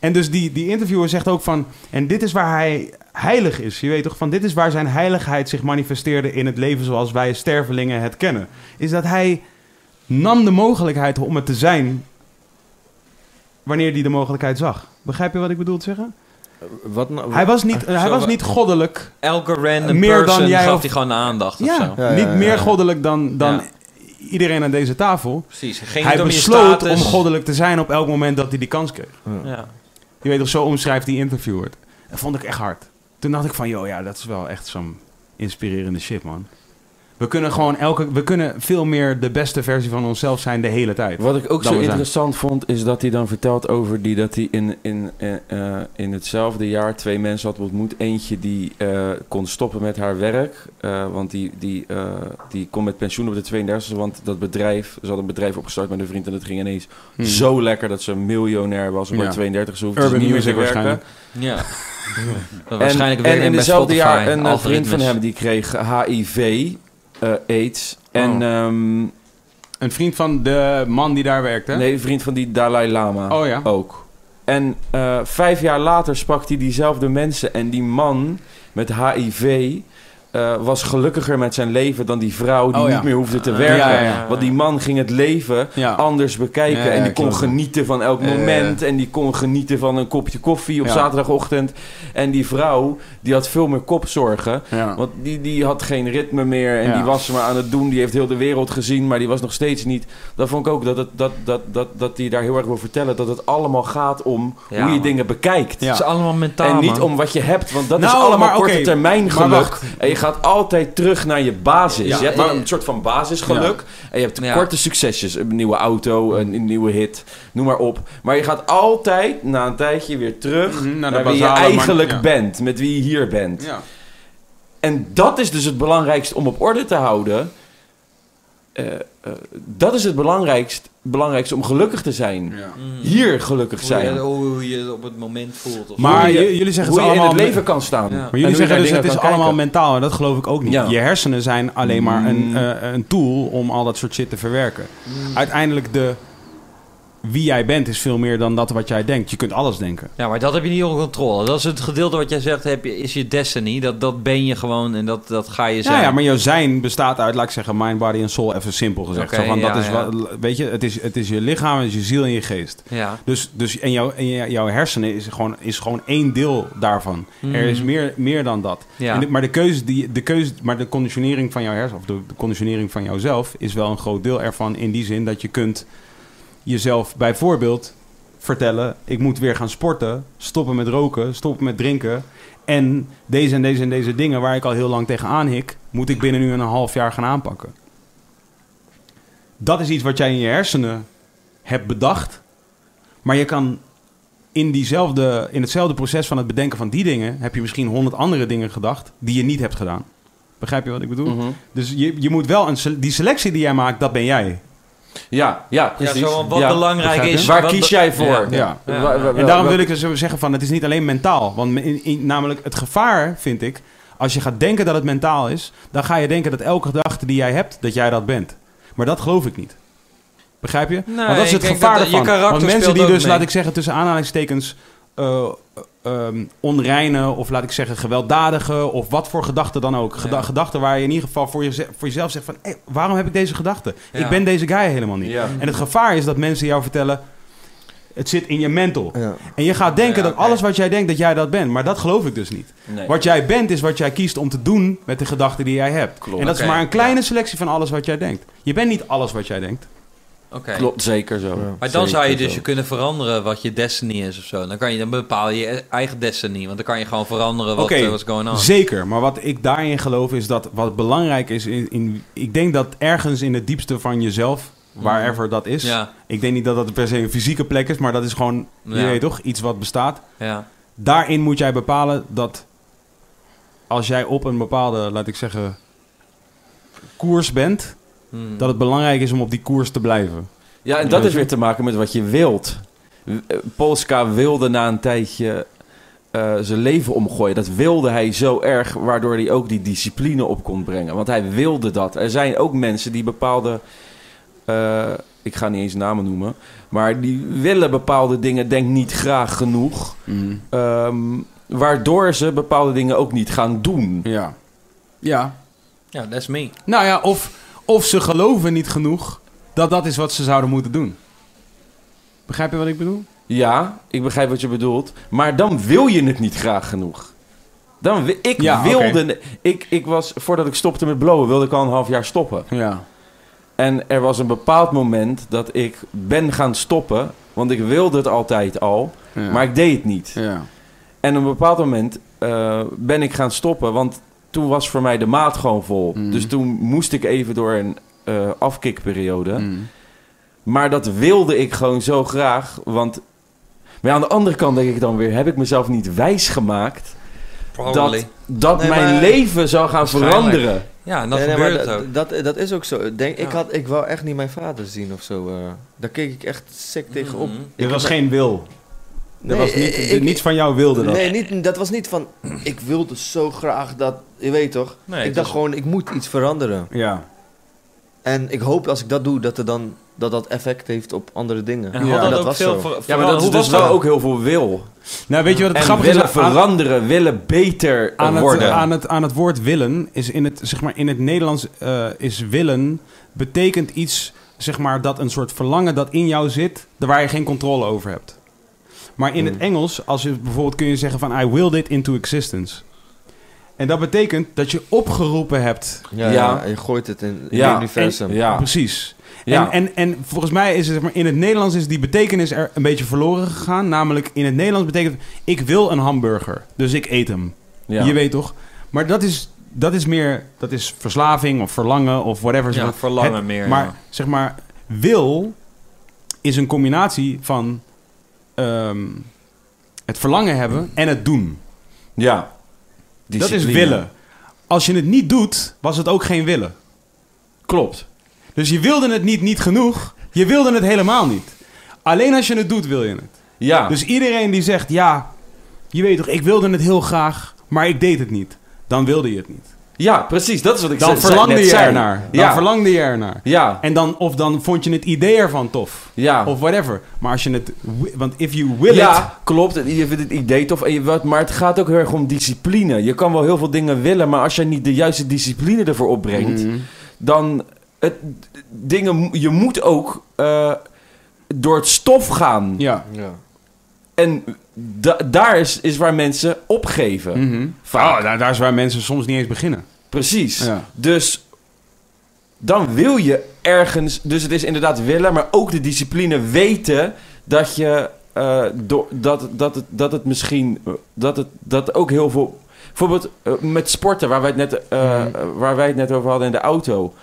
En dus die, die interviewer zegt ook van... En dit is waar hij heilig is. Je weet toch, van dit is waar zijn heiligheid zich manifesteerde in het leven zoals wij stervelingen het kennen. Is dat hij nam de mogelijkheid om het te zijn wanneer hij de mogelijkheid zag. Begrijp je wat ik bedoel te zeggen? Wat nou? Hij was niet, hij Zo was wa- niet goddelijk. Elke random Meer dan person jij gaf of- hij gewoon de aandacht of Ja, zo. Ja, ja, niet ja, meer goddelijk dan, dan Ja. iedereen aan deze tafel. Precies. Ging hij besloot status. om goddelijk te zijn op elk moment dat hij die kans kreeg. Ja. Je weet toch, zo omschrijft die interviewer. Dat vond ik echt hard. Toen dacht ik van, joh, ja, dat is wel echt zo'n inspirerende shit, man. We kunnen gewoon elke, we kunnen veel meer de beste versie van onszelf zijn de hele tijd. Wat ik ook zo zijn. interessant vond, is dat hij dan vertelt over die, dat hij in, in, eh, eh, in hetzelfde jaar twee mensen had ontmoet. Eentje die eh, kon stoppen met haar werk, eh, want die, die, eh, die kon met pensioen op de 32e, want dat bedrijf, ze had een bedrijf opgestart met een vriend en dat ging ineens Hmm. zo lekker dat ze miljonair was op Ja. haar 32 ze hoefde ze Urban niet meer te werken. waarschijnlijk. Ja. En, waarschijnlijk en weer in Spotify, jaar een vriend van hem die kreeg HIV, eh, AIDS en... Oh. ehm, Een vriend van de man die daar werkte. nee, een vriend van die Dalai Lama. Oh ja. ook. En eh, vijf jaar later sprak hij diezelfde mensen. En die man met HIV eh, was gelukkiger met zijn leven dan die vrouw die Oh, ja. niet meer hoefde te werken. ja, ja, ja. Want die man ging het leven Ja. anders bekijken. Ja, ja, en die kon klopt. genieten van elk Ja, ja, ja. moment. En die kon genieten van een kopje koffie op Ja. zaterdagochtend. En die vrouw, die had veel meer kopzorgen. Ja. Want die, die had geen ritme meer en Ja. die was ze maar aan het doen. Die heeft heel de wereld gezien, maar die was nog steeds niet... Dat vond ik ook, dat, het, dat, dat, dat, dat die daar heel erg wil vertellen... dat het allemaal gaat om Ja, hoe je man. dingen bekijkt. Ja. Het is allemaal mentaal, En niet man. om wat je hebt, want dat Nou, is allemaal maar korte termijn maar geluk. Gaat altijd terug naar je basis. Ja, je hebt een soort van basisgeluk. En je hebt korte succesjes. Een nieuwe auto, een, nieuwe hit, noem maar op. Maar je gaat altijd na een tijdje weer terug... Mhm, naar Naar de wie je eigenlijk bent, met wie je hier bent. Ja. En dat is dus het belangrijkste om op orde te houden. Eh, eh, dat is het belangrijkst, belangrijkste om gelukkig te zijn. Ja. Mm. Hier gelukkig Hoe je, zijn. hoe je het op het moment voelt. Of Maar Hoe je- jullie zeggen Hoe het je in allemaal het leven kan staan. Ja. Maar jullie je zeggen dus het is allemaal kijken. mentaal en dat geloof ik ook niet. Ja. Je hersenen zijn alleen maar een, Mm. eh, een tool om al dat soort shit te verwerken. Mm. Uiteindelijk de wie jij bent is veel meer dan dat wat jij denkt. Je kunt alles denken. Ja, maar dat heb je niet onder controle. Dat is het gedeelte wat jij zegt, heb je, is je destiny. Dat, dat ben je gewoon en dat, dat ga je zijn. Ja, ja, maar jouw zijn bestaat uit, laat ik zeggen, mind, body en soul, even simpel gezegd. Zo van, ja, dat is ja. wat, weet je, het is, het is je lichaam, het is je ziel en je geest. Ja. Dus, dus en, jouw, en jou- jouw hersenen is gewoon, is gewoon één deel daarvan. Er is meer, meer dan dat. Ja. En maar de keuze, die, de keuze, maar de conditionering van jouw hersenen, of de, de conditionering van jouzelf, is wel een groot deel ervan. In die zin dat je kunt jezelf bijvoorbeeld vertellen: ik moet weer gaan sporten, stoppen met roken, stoppen met drinken. En deze en deze en deze dingen waar ik al heel lang tegenaan hik, moet ik binnen nu een half jaar gaan aanpakken. Dat is iets wat jij in je hersenen hebt bedacht. Maar je kan in, diezelfde, in hetzelfde proces van het bedenken van die dingen... heb je misschien honderd andere dingen gedacht die je niet hebt gedaan. Begrijp je wat ik bedoel? Mhm. Dus je, je moet wel een die selectie die jij maakt, dat ben jij. Ja, ja, Ja, precies. zo, wat Ja. belangrijk je? is... Waar wat kies jij voor? Ja. Ja. Ja. En daarom wil ik dus zeggen van, het is niet alleen mentaal. Want in, in- namelijk het gevaar, vind ik, als je gaat denken dat het mentaal is, dan ga je denken dat elke gedachte die jij hebt, dat jij dat bent. Maar dat geloof ik niet. Begrijp je? Nee, Want dat is het gevaar dat je ervan. karakter Want mensen die dus, mee. laat ik zeggen, tussen aanhalingstekens eh, ehm, onreine of laat ik zeggen gewelddadige of wat voor gedachten dan ook. Geda- Ja. Gedachten waar je in ieder geval voor, jeze- voor jezelf zegt van, hey, waarom heb ik deze gedachte? Ja. Ik ben deze guy helemaal niet. Ja. En het gevaar is dat mensen jou vertellen, het zit in je mental. Ja. En je gaat denken Ja, dat alles wat jij denkt, dat jij dat bent. Maar dat geloof ik dus niet. Nee. Wat jij bent, is wat jij kiest om te doen met de gedachten die jij hebt. Klopt. En dat is maar een kleine selectie van alles wat jij denkt. Je bent niet alles wat jij denkt. Oké. Klopt, zeker zo. Ja. Maar dan zou je dus zo. je kunnen veranderen wat je destiny is of zo. Dan kan je dan bepaal je je eigen destiny. Want dan kan je gewoon veranderen wat Oké, eh, what's going on. Zeker, maar wat ik daarin geloof is dat wat belangrijk is... In, in, ik denk dat ergens in het diepste van jezelf, wherever dat is... Ja, Ik denk niet dat dat per se een fysieke plek is, maar dat is gewoon, je Ja. weet toch, iets wat bestaat. ja. Daarin moet jij bepalen dat als jij op een bepaalde, laat ik zeggen, koers bent... Hmm. dat het belangrijk is om op die koers te blijven. Ja, en dat is weer te maken met wat je wilt. Eh, Polska wilde na een tijdje eh, zijn leven omgooien. Dat wilde hij zo erg, waardoor hij ook die discipline op kon brengen. Want hij wilde dat. Er zijn ook mensen die bepaalde... eh, ik ga niet eens namen noemen. Maar die willen bepaalde dingen, denk niet graag genoeg. ehm, waardoor ze bepaalde dingen ook niet gaan doen. Ja. Ja. Ja, that's me. Nou ja, of, of ze geloven niet genoeg dat dat is wat ze zouden moeten doen. Begrijp je wat ik bedoel? Ja, ik begrijp wat je bedoelt. Maar dan wil je het niet graag genoeg. Dan, ik Ja, wilde... Ik, ik was, voordat ik stopte met blowen, wilde ik al een half jaar stoppen. Ja. En er was een bepaald moment dat ik ben gaan stoppen. Want ik wilde het altijd al, ja. maar ik deed het niet. Ja. En op een bepaald moment eh, ben ik gaan stoppen, want toen was voor mij de maat gewoon vol. Mhm. Dus toen moest ik even door een eh afkikperiode. Mm. Maar dat wilde ik gewoon zo graag, want... Maar aan de andere kant denk ik dan weer, heb ik mezelf niet wijs gemaakt Probably. dat Nee, mijn maar- leven zou gaan veranderen? Ja, en dat Nee, gebeurt dat- ook. Dat, dat is ook zo. Denk, ik, had, ik wou echt niet mijn vader zien of zo. eh. daar keek ik echt sick tegenop. Mhm. Er was geen wil. Nee, was niet, ik- niets van jou wilde dat. Nee, niet, dat was niet van... Ik wilde zo graag dat... Je weet toch? Nee, ik dacht was- gewoon, ik moet iets veranderen. Ja. En ik hoop als ik dat doe, dat er dan dat dat effect heeft op andere dingen. En Ja, had dat, dat ook was veel zo. ver- Ja, maar dat is dus was wel dat? ook heel veel wil. Nou, weet je wat het En grappige willen is? Aan- veranderen, willen beter aan het, worden. aan, het, aan het woord willen is in het, zeg maar, in het Nederlands eh, is willen betekent iets zeg maar, dat een soort verlangen dat in jou zit, waar je geen controle over hebt. Maar in het Hmm. Engels, als je bijvoorbeeld kun je zeggen van I willed it into existence. En dat betekent dat je opgeroepen hebt. Ja, Ja. ja, je gooit het in, in Ja, het universum. Ja. Precies. Ja. En, en, en volgens mij is het zeg maar, in het Nederlands is die betekenis er een beetje verloren gegaan. Namelijk in het Nederlands betekent ik wil een hamburger, dus ik eet hem. Ja. Je weet toch? Maar dat is, dat is meer, dat is verslaving of verlangen of whatever. zeg Ja, maar. verlangen Het- meer. Maar ja. zeg maar, wil is een combinatie van ehm, het verlangen hebben en het doen. Ja. Dat is Discipline. willen. Als je het niet doet, was het ook geen willen. Klopt. Dus je wilde het niet niet genoeg, je wilde het helemaal niet. Alleen als je het doet, wil je het. Ja. Dus iedereen die zegt, ja, je weet toch, ik wilde het heel graag, maar ik deed het niet. Dan wilde je het niet. Ja, precies. Dat is wat ik Dan ze- verlangde net je zei. ernaar. Dan Ja. verlangde je ernaar. Ja. En dan, of dan vond je het idee ervan tof. Ja. Of whatever. Maar als je het... Want if you will it... ja, klopt. Je vindt het idee tof. En je, wat, maar het gaat ook heel erg om discipline. Je kan wel heel veel dingen willen, maar als je niet de juiste discipline ervoor opbrengt, Mhm. dan het, dingen, je moet ook eh, door het stof gaan. Ja. Ja. En da- daar is, is waar mensen opgeven. Vaak. Oh, daar, daar is waar mensen soms niet eens beginnen. Precies. Ja. Dus dan wil je ergens, dus het is inderdaad willen, maar ook de discipline weten dat je eh, door, dat, dat, het, dat het misschien dat het dat ook heel veel. Bijvoorbeeld eh, met sporten, waar wij, het net, eh, Mhm. waar wij het net over hadden in de auto.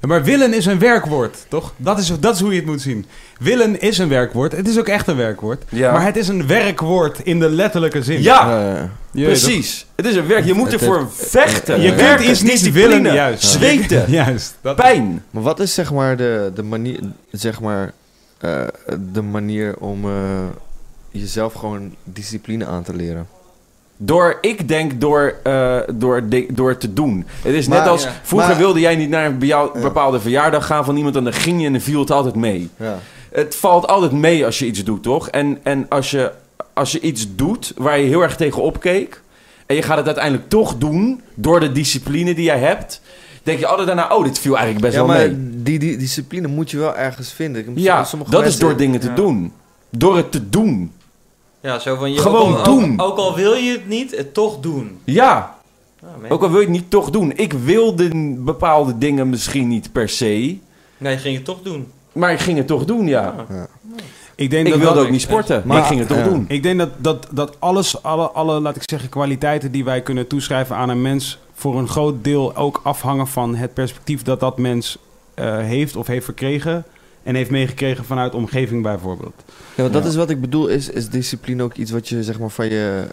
Ja, maar willen is een werkwoord, toch? Dat is, dat is hoe je het moet zien. Willen is een werkwoord. Het is ook echt een werkwoord. Ja, Maar het is een werkwoord in de letterlijke zin. ja precies. Het is een werk. Je moet ervoor het- vechten. Je kunt iets niet discipline, willen, juist. zweten, Juist. Dat, pijn. Maar wat is zeg maar de, de manier, zeg maar, eh, de manier om eh, jezelf gewoon discipline aan te leren? Door, ik denk door, eh, door, door te doen. Het is net Maar- als, ja. vroeger Maar- wilde jij niet naar een Ja. bepaalde verjaardag gaan van iemand en dan ging je en dan viel het altijd mee. Ja. Het valt altijd mee als je iets doet, toch? En, en als, je, als je iets doet waar je heel erg tegen opkeek en je gaat het uiteindelijk toch doen door de discipline die jij hebt, denk je altijd daarna, oh, dit viel eigenlijk best ja, wel maar mee. die, die discipline moet je wel ergens vinden. Ja, Sommige dat is door dingen te ja. doen. Door het te doen. Ja, zo van je Gewoon ook al, doen. Ook, ook al wil je het niet, het toch doen. Ja, man. ook al wil je het niet toch doen. Ik wilde bepaalde dingen misschien niet per se, Nee, je ging het toch doen. maar ik ging het toch doen, ja. Ja. ik denk Ik dat wilde dat- ook niet sporten, maar, ik ging het toch ja. doen. Ik denk dat, dat, dat alles, alle, alle, laat ik zeggen, kwaliteiten die wij kunnen toeschrijven aan een mens... voor een groot deel ook afhangen van het perspectief dat dat mens eh, heeft of heeft verkregen... en heeft meegekregen vanuit omgeving bijvoorbeeld. Ja, want dat Ja. is wat ik bedoel. Is, is discipline ook iets wat je zeg maar van je...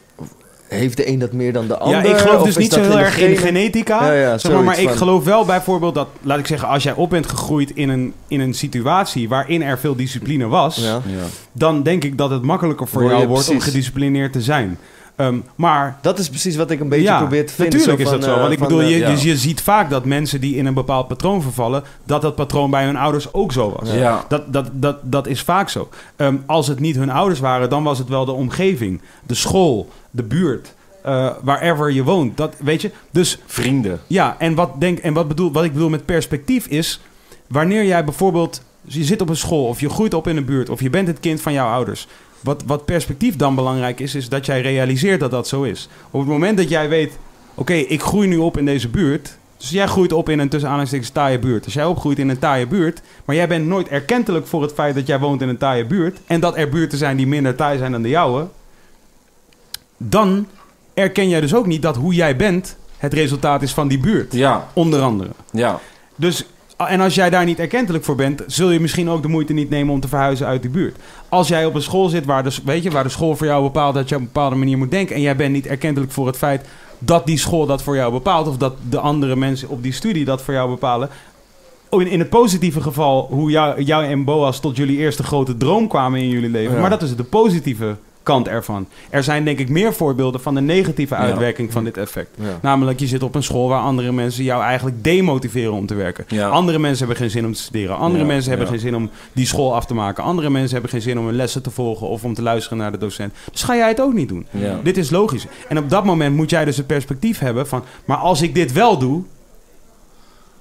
Heeft de een dat meer dan de ander? ja, ik geloof Of dus niet zo heel erg in genetica. Ja, ja, zeg maar, maar ik van- geloof wel bijvoorbeeld dat, laat ik zeggen, als jij op bent gegroeid in een, in een situatie waarin er veel discipline was, Ja. dan denk ik dat het makkelijker voor Word jou wordt om gedisciplineerd te zijn. Ehm, maar Dat is precies wat ik een beetje ja, probeer te vinden. Natuurlijk is dat zo. eh, Want ik bedoel, eh, je, ja. dus je ziet vaak dat mensen die in een bepaald patroon vervallen, dat dat patroon bij hun ouders ook zo was. Ja. Dat, dat, dat, dat is vaak zo. Ehm, als het niet hun ouders waren, dan was het wel de omgeving, de school, de buurt, eh wherever je woont. Dat, weet je? Dus Vrienden. ja, en wat, denk, en wat, bedoel, wat ik bedoel met perspectief is... wanneer jij bijvoorbeeld je zit op een school of je groeit op in een buurt of je bent het kind van jouw ouders. Wat, wat perspectief dan belangrijk is, is dat jij realiseert dat dat zo is. Op het moment dat jij weet, oké, ik groei nu op in deze buurt. Dus jij groeit op in een tussen aanhalingstekens taaie buurt. Als jij opgroeit in een taaie buurt, maar jij bent nooit erkentelijk voor het feit dat jij woont in een taaie buurt. En dat er buurten zijn die minder taai zijn dan de jouwe. Dan erken jij dus ook niet dat hoe jij bent het resultaat is van die buurt. Ja, Onder andere. ja. Dus, en als jij daar niet erkentelijk voor bent, zul je misschien ook de moeite niet nemen om te verhuizen uit die buurt. Als jij op een school zit waar de, weet je, waar de school voor jou bepaalt dat je op een bepaalde manier moet denken. En jij bent niet erkentelijk voor het feit dat die school dat voor jou bepaalt. Of dat de andere mensen op die studie dat voor jou bepalen. Oh, In, in het positieve geval, hoe jou, jou en Boas tot jullie eerste grote droom kwamen in jullie leven. Ja. Maar dat is de positieve kant ervan. Er zijn denk ik meer voorbeelden van de negatieve Ja. uitwerking van dit effect. Ja. Namelijk, je zit op een school waar andere mensen jou eigenlijk demotiveren om te werken. Ja. Andere mensen hebben geen zin om te studeren. Andere mensen hebben geen zin om die school af te maken. Andere mensen hebben geen zin om hun lessen te volgen of om te luisteren naar de docent. Dus ga jij het ook niet doen. Dit is logisch. En op dat moment moet jij dus het perspectief hebben van... maar als ik dit wel doe,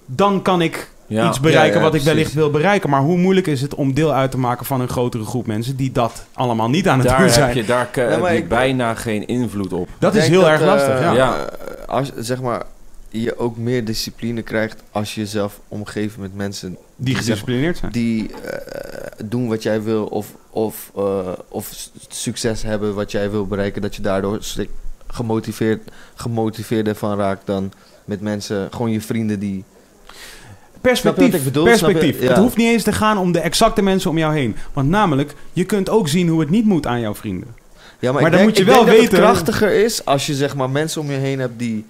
dan kan ik Ja. iets bereiken Ja, ja, wat ik precies. wellicht wil bereiken. Maar hoe moeilijk is het om deel uit te maken van een grotere groep mensen... die dat allemaal niet aan het Daar doen heb zijn? je, daar heb je ik- bijna geen invloed op. Dat is heel erg eh, lastig, ja. Ja. eh, Als, zeg maar, je ook meer discipline krijgt als je jezelf omgeeft met mensen Die gedisciplineerd zijn. die eh, doen wat jij wil of, of, eh, of succes hebben wat jij wil bereiken. Dat je daardoor gemotiveerd, gemotiveerder van raakt dan met mensen, gewoon je vrienden die... Perspectief. ik bedoel? Perspectief. Ja. Het hoeft niet eens te gaan om de exacte mensen om jou heen. Want namelijk, je kunt ook zien hoe het niet moet aan jouw vrienden. Ja, Maar dan denk- moet je wel denk dat weten- het krachtiger is als je zeg maar mensen om je heen hebt die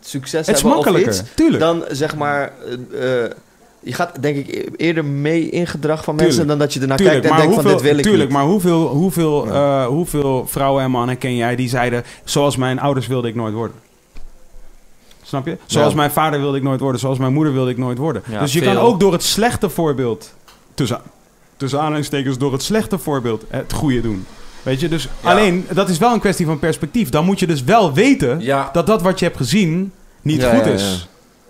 succes Het is hebben of makkelijker, iets. tuurlijk. Dan zeg maar... eh, eh, je gaat denk ik eerder mee in gedrag van mensen Tuurlijk. dan dat je ernaar Tuurlijk, kijkt en maar denkt van dit wil ik tuurlijk, niet. maar hoeveel, hoeveel, Ja. eh, hoeveel vrouwen en mannen ken jij die zeiden... zoals mijn ouders wilde ik nooit worden? Snap je? Zoals Ja. mijn vader wilde ik nooit worden. Zoals mijn moeder wilde ik nooit worden. Ja, dus je veel. kan ook door het slechte voorbeeld... tussen, tussen aanhalingstekens door het slechte voorbeeld het goede doen. Weet je? Dus Ja. alleen, dat is wel een kwestie van perspectief. Dan moet je dus wel weten... Dat dat wat je hebt gezien niet goed ja, is.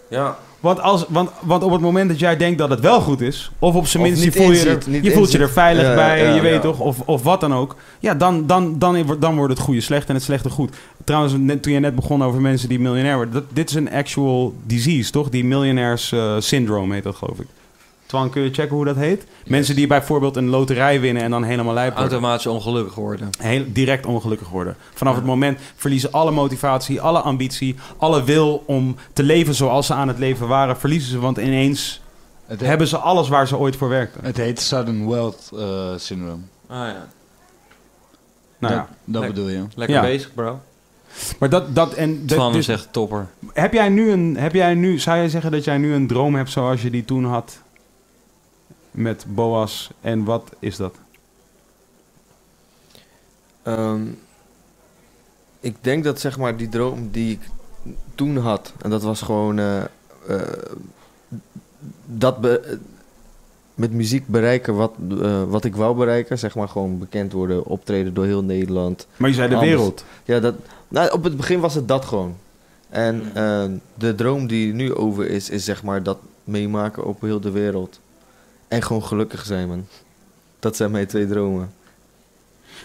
Ja. Want, als, want, want op het moment dat jij denkt dat het wel goed is, of op zijn minst je, niet voel je, er, je voelt je er veilig Ja, bij, ja, je weet ja. toch, of, of wat dan ook, ja, dan, dan, dan, dan, wordt het goede slecht en het slechte goed. Trouwens, net, toen je net begon over mensen die miljonair worden, dat, dit is een actual disease, toch? Die miljonairs eh, syndrome heet dat, geloof ik. Twan, kun je checken hoe dat heet? Mensen die bijvoorbeeld een loterij winnen en dan helemaal lijp worden. Automatisch ongelukkig worden. Heel direct ongelukkig worden. Vanaf Ja. het moment verliezen alle motivatie, alle ambitie, alle wil om te leven zoals ze aan het leven waren, verliezen ze. Want ineens hebben ze alles waar ze ooit voor werkten. het heet sudden wealth eh, syndrome. Ah ja, Nou dat ja. dat Lek- bedoel je. lekker Ja. bezig bro. Maar dat, dat en Twan dus- is echt topper. heb jij nu een, heb jij nu, zou jij zeggen dat jij nu een droom hebt zoals je die toen had met Boas en wat is dat? Ehm, ik denk dat zeg maar die droom die ik toen had, en dat was gewoon eh, eh, dat be- met muziek bereiken wat, eh, wat ik wou bereiken, zeg maar gewoon bekend worden, optreden door heel Nederland. Maar je zei de Anders. wereld. Ja, dat, nou, op het begin was het dat gewoon. En eh, de droom die nu over is, is zeg maar dat meemaken op heel de wereld. En gewoon gelukkig zijn, man. Dat zijn mijn twee dromen.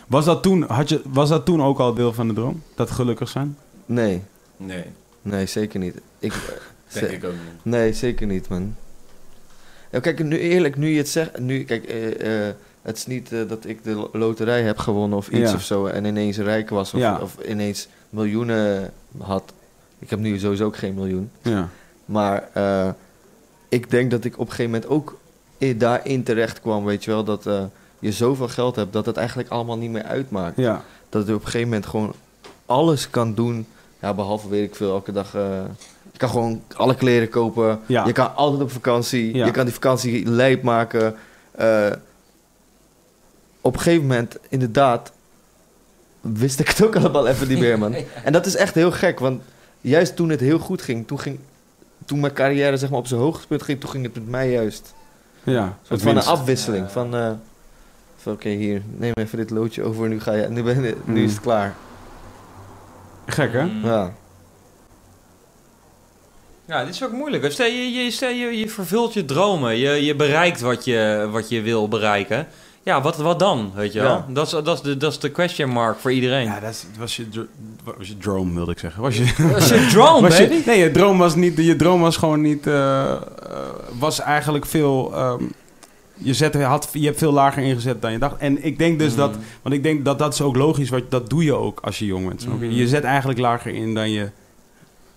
Was dat, toen, had je, was dat toen ook al deel van de droom? Dat gelukkig zijn? Nee, Nee, nee, zeker niet. Ik, denk ik ook niet. Nee, zeker niet, man. Ja, kijk, nu eerlijk, nu je het zegt, nu, kijk, eh, eh, het is niet eh, dat ik de lo- loterij heb gewonnen of iets Ja. of zo en ineens rijk was of, Ja. of ineens miljoenen had. Ik heb nu sowieso ook geen miljoen. Ja. Maar eh, ik denk dat ik op een gegeven moment ook daarin terecht kwam, weet je wel, dat eh, je zoveel geld hebt dat het eigenlijk allemaal niet meer uitmaakt. Ja. Dat je op een gegeven moment gewoon alles kan doen, ja, behalve weet ik veel, elke dag... eh, je kan gewoon alle kleren kopen, Ja. je kan altijd op vakantie, Ja. je kan die vakantie lijp maken. eh, op een gegeven moment, inderdaad, wist ik het ook allemaal even niet meer, man. En dat is echt heel gek, want juist toen het heel goed ging, toen, ging, toen mijn carrière zeg maar, op zijn hoogtepunt ging, toen ging het met mij juist. Ja. Soort van een afwisseling. Van, eh, van oké, hier, neem even dit loodje over, nu, ga je, nu, ben, je- nu Mm. is het klaar. Gek, hè? Mm. Ja. Ja, dit is ook moeilijk. Stel, je, je, stel, je, je vervult je dromen. Je, je bereikt wat je, wat je wil bereiken. Ja, wat, wat dan? Weet je wel? Ja. Dat, is, dat, is de, dat is de question mark voor iedereen. Ja, dat is- was je, was je droom, wilde ik zeggen. Was je, Dat is je droom, was je- baby. nee, je droom was niet. Je droom was gewoon niet. eh, eh, was eigenlijk veel. ehm, je, zet, had, je hebt veel lager ingezet dan je dacht. En ik denk dus dat. Mm. Want ik denk dat dat is ook logisch. Wat, dat doe je ook als je jong bent. snap je? Mhm. Je zet eigenlijk lager in dan je,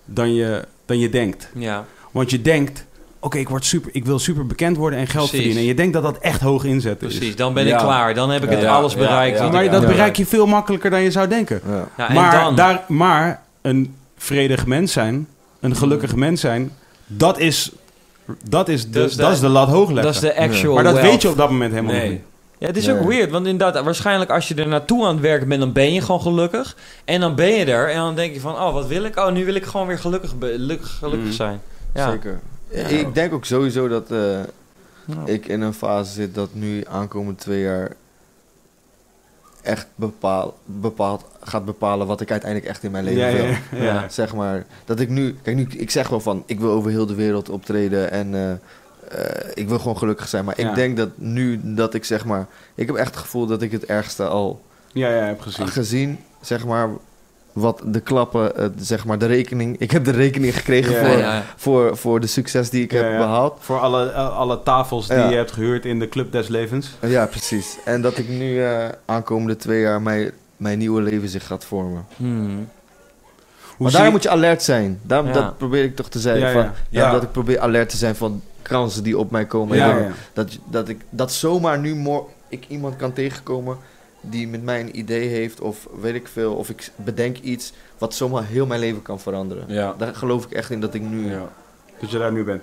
dan je, dan je denkt. Ja, Want je denkt. Oké, ik word super, ik wil super bekend worden en geld Precies. verdienen. En je denkt dat dat echt hoog inzetten is. precies. Dan ben ik Ja. klaar. Dan heb ik het Ja, alles ja, bereikt. Maar dat bereik je veel makkelijker dan je zou denken. Ja. Ja, en maar, dan? Daar, maar een vredig mens zijn, een gelukkig mens zijn, dat is, dat is, de, Dat is de- dat is de lat hoog leggen. Dat is de actual maar dat wealth. weet je op dat moment helemaal Nee. niet. Ja, het is Nee. ook weird, want inderdaad, waarschijnlijk als je er naartoe aan het werken bent, dan ben je gewoon gelukkig. En dan ben je er en dan denk je van, oh, wat wil ik? Oh, nu wil ik gewoon weer gelukkig, gelukkig, gelukkig Mm. zijn. Ja. Zeker. Ja. Ik denk ook sowieso dat eh, ik in een fase zit dat nu aankomende twee jaar echt bepaal, bepaald, gaat bepalen wat ik uiteindelijk echt in mijn leven Ja, wil. ja. Zeg maar, dat ik nu, kijk nu, ik zeg wel van, ik wil over heel de wereld optreden en eh, eh, ik wil gewoon gelukkig zijn. Maar ik denk dat nu dat ik zeg maar, ik heb echt het gevoel dat ik het ergste al Ja, ja, heb gezien. gezien, zeg maar, wat de klappen, eh, zeg maar, de rekening, ik heb de rekening gekregen Ja, voor, ja. Voor, voor de succes die ik Ja, heb ja. behaald. Voor alle, eh, alle tafels die Ja. je hebt gehuurd in de Club des Levens. Ja, precies. En dat ik nu eh, aankomende twee jaar mijn, mijn nieuwe leven zich gaat vormen. Hmm. Maar daar moet je alert zijn. Daarom, Ja. Dat probeer ik toch te zeggen. Ja, van, ja. Dat ik probeer alert te zijn van kansen die op mij komen. Ja, En ja. Dat, dat, ik, dat zomaar nu ik iemand kan tegenkomen die met mij een idee heeft of weet ik veel. Of ik bedenk iets wat zomaar heel mijn leven kan veranderen. Ja. Daar geloof ik echt in dat ik nu... Ja. ja, Dat je daar nu bent.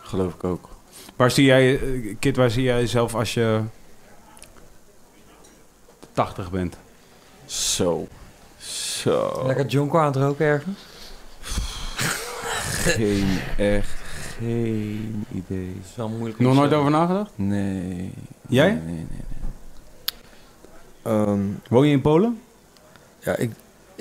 geloof ik ook. Waar zie jij, eh, Kit, waar zie jij jezelf als je 80 bent? Zo. Zo. Lekker jonko aan het roken ergens? Geen, echt geen idee. Dat is wel moeilijk. Nog nooit over nagedacht? Nee. Jij? Nee, nee, nee. Ehm, Woon je in Polen? Ja, ik,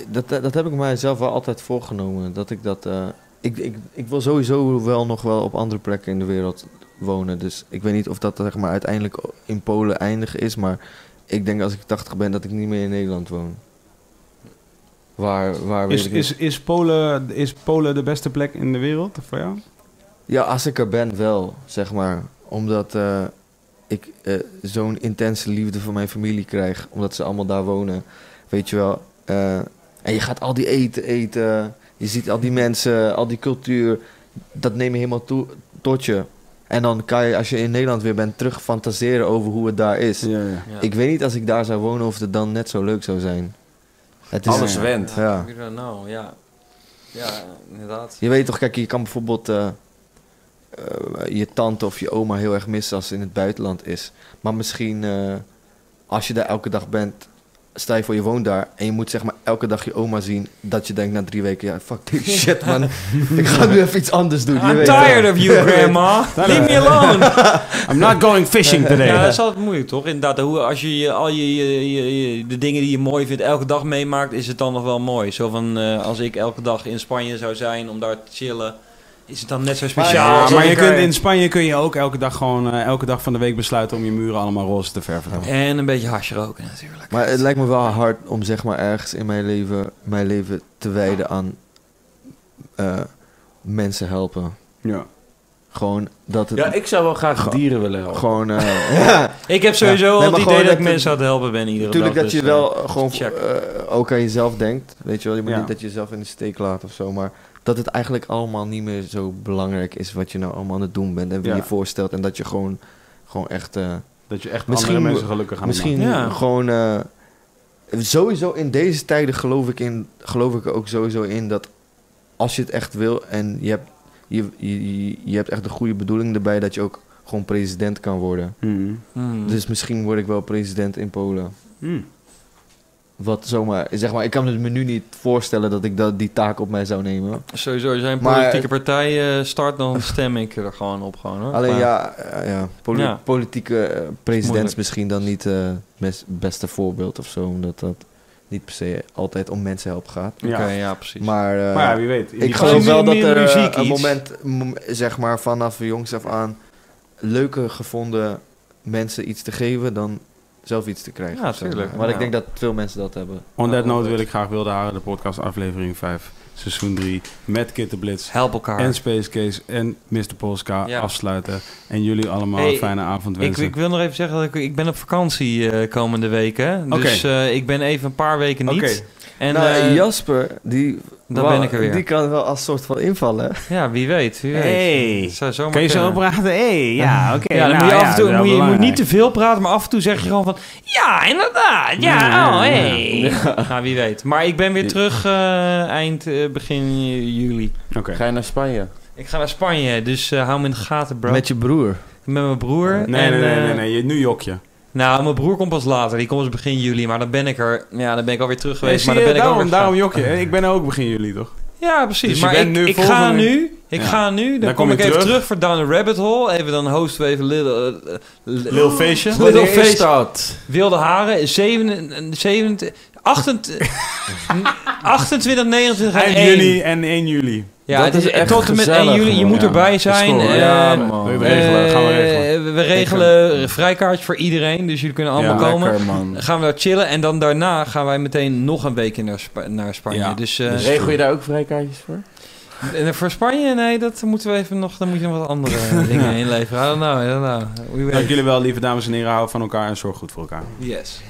dat, dat heb ik mijzelf wel altijd voorgenomen. Dat ik dat. eh, ik, ik, ik wil sowieso wel nog wel op andere plekken in de wereld wonen. Dus ik weet niet of dat zeg maar, uiteindelijk in Polen eindigen is. Maar ik denk als ik 80 ben dat ik niet meer in Nederland woon. Waar, waar Is, is, is, Polen, is Polen de beste plek in de wereld voor jou? Ja, als ik er ben wel, zeg maar. Omdat eh, ik eh, zo'n intense liefde voor mijn familie krijg. Omdat ze allemaal daar wonen. Weet je wel. eh, en je gaat al die eten eten. Je ziet al die mensen, al die cultuur. Dat neem je helemaal toe, tot je. En dan kan je, als je in Nederland weer bent, terug fantaseren over hoe het daar is. Ja, ja. Ja. Ik weet niet als ik daar zou wonen of het dan net zo leuk zou zijn. Het is Alles went. Ja. Don't know, ja. Ja, inderdaad. Je weet toch, kijk, je kan bijvoorbeeld eh, eh, je tante of je oma heel erg missen als ze in het buitenland is. Maar misschien eh, als je daar elke dag bent, stel je voor je woont daar en je moet zeg maar elke dag je oma zien, dat je denkt na drie weken, ja fuck this shit man, ik ga nu even iets anders doen. I'm tired of you, grandma. Leave me alone. I'm not going fishing today. Ja, dat is altijd moeilijk, toch? Inderdaad, hoe, als je, je al je, je, je- je- de dingen die je mooi vindt elke dag meemaakt, is het dan nog wel mooi. Zo van, eh, als ik elke dag in Spanje zou zijn om daar te chillen, is het dan net zo speciaal. Ja, als maar je kunt in Spanje kun je ook elke dag gewoon eh, elke dag van de week besluiten om je muren allemaal roze te verven. En een beetje hash roken natuurlijk. Maar het lijkt me wel hard om zeg maar ergens in mijn leven, mijn leven te wijden aan eh, mensen helpen. Ja. Gewoon dat het... Ja, ik zou wel graag dieren willen helpen. Gewoon, eh, ja, Ik heb sowieso Ja. al Nee, het maar idee dat ik mensen aan het helpen ben iedere Natuurlijk dag. dat je dus, wel gewoon check. eh, ook aan jezelf denkt. Weet je wel, je moet Ja. niet dat je jezelf in de steek laat of zo. Maar dat het eigenlijk allemaal niet meer zo belangrijk is wat je nou allemaal aan het doen bent. En wie Ja. je voorstelt. En dat je gewoon, gewoon echt... eh, Dat je echt Misschien andere mensen gelukkig aan misschien Ja. gewoon... eh, sowieso in deze tijden geloof ik, in, geloof ik er ook sowieso in dat als je het echt wil en je hebt, je, je, je- je hebt echt de goede bedoeling erbij dat je ook gewoon president kan worden. Hmm. Hmm. Dus misschien word ik wel president in Polen. Hmm. Wat zomaar, zeg maar, ik kan het me nu niet voorstellen dat ik dat, die taak op mij zou nemen. Sowieso, als jij een Maar- politieke partij eh, start, dan stem ik er gewoon op. Gewoon, hoor. Alleen Maar- ja, eh, ja, poli- Ja. politieke eh, president is Moeilijk. misschien dan niet het beste voorbeeld of zo. Omdat dat, niet per se altijd om mensen helpen gaat. Ja. Oké, ja, precies. Maar, Maar ja, wie weet. Ik geloof wel dat er eh, muziek een moment, mom- zeg maar vanaf jongs af aan, leuker gevonden mensen iets te geven dan zelf iets te krijgen. Ja, of zo. tuurlijk. Maar Ja. ik denk dat veel mensen dat hebben. On that note wil ik graag Wilde Haren, de podcast aflevering 5, seizoen 3, met Kit Blitz Help elkaar. en Space Case en Mr. Polska Ja. afsluiten. En jullie allemaal Hey, een fijne avond ik, wensen. ik wil nog even zeggen dat ik, ik ben op vakantie eh, komende weken. Dus eh, ik ben even een paar weken niet. Oké. En nou, eh, Jasper, die, wou- ben ik er weer. die kan wel als soort van invallen. Ja, wie weet. Wie weet. Hey. Zou zomaar Kan je zo praten? Hey, ja, oké. Ja, dan nou moet je af en toe moet je, moet niet te veel praten, maar af en toe zeg je gewoon van ja, inderdaad. Ja, Ja, oh, hey. Nou, wie weet. Maar ik ben weer terug eh, eind eh, begin juli. Oké. Ga je naar Spanje? Ik ga naar Spanje, dus eh, hou me in de gaten, bro. Met je broer. Met mijn broer. Nee, en, nee, nee, nee, nee, je- nu jok je. Nou, mijn broer komt pas later. Die komt pas begin juli. Maar dan ben ik er. Ja, dan ben ik alweer terug geweest. maar dan je, ben ik daarom, ook weer daarom jok je. Ik ben er ook begin juli, toch? Ja, precies. Dus maar ik, nu ik ga nu. Ik Ja. ga nu. Dan, Dan kom kom ik even terug. voor Down the Rabbit Hole. Even dan hosten we even Little, eh, li- Lil feestje. Little dat? Wilde Haren. 7, 7, 28, 28, 29 en Eind 1. juni en 1 juli. Ja, Dat het is echt tot en met 1 gezellig, juli. Je moet Ja, erbij zijn. cool. Eh, Ja, man. We regelen, gaan we regelen. eh, we regelen een vrijkaartje voor iedereen. Dus jullie kunnen allemaal Ja, komen. Lekker, man. Gaan we daar chillen. En dan daarna gaan wij meteen nog een weekje naar, naar Spanje. Ja. Dus, eh, Regel je daar ook vrijkaartjes voor? en voor Spanje? Nee, dat moeten we even nog... Dan moet je nog wat andere dingen inleveren. I don't know, I don't know. We Dank jullie wel, lieve dames en heren. Hou van elkaar en zorg goed voor elkaar. Yes.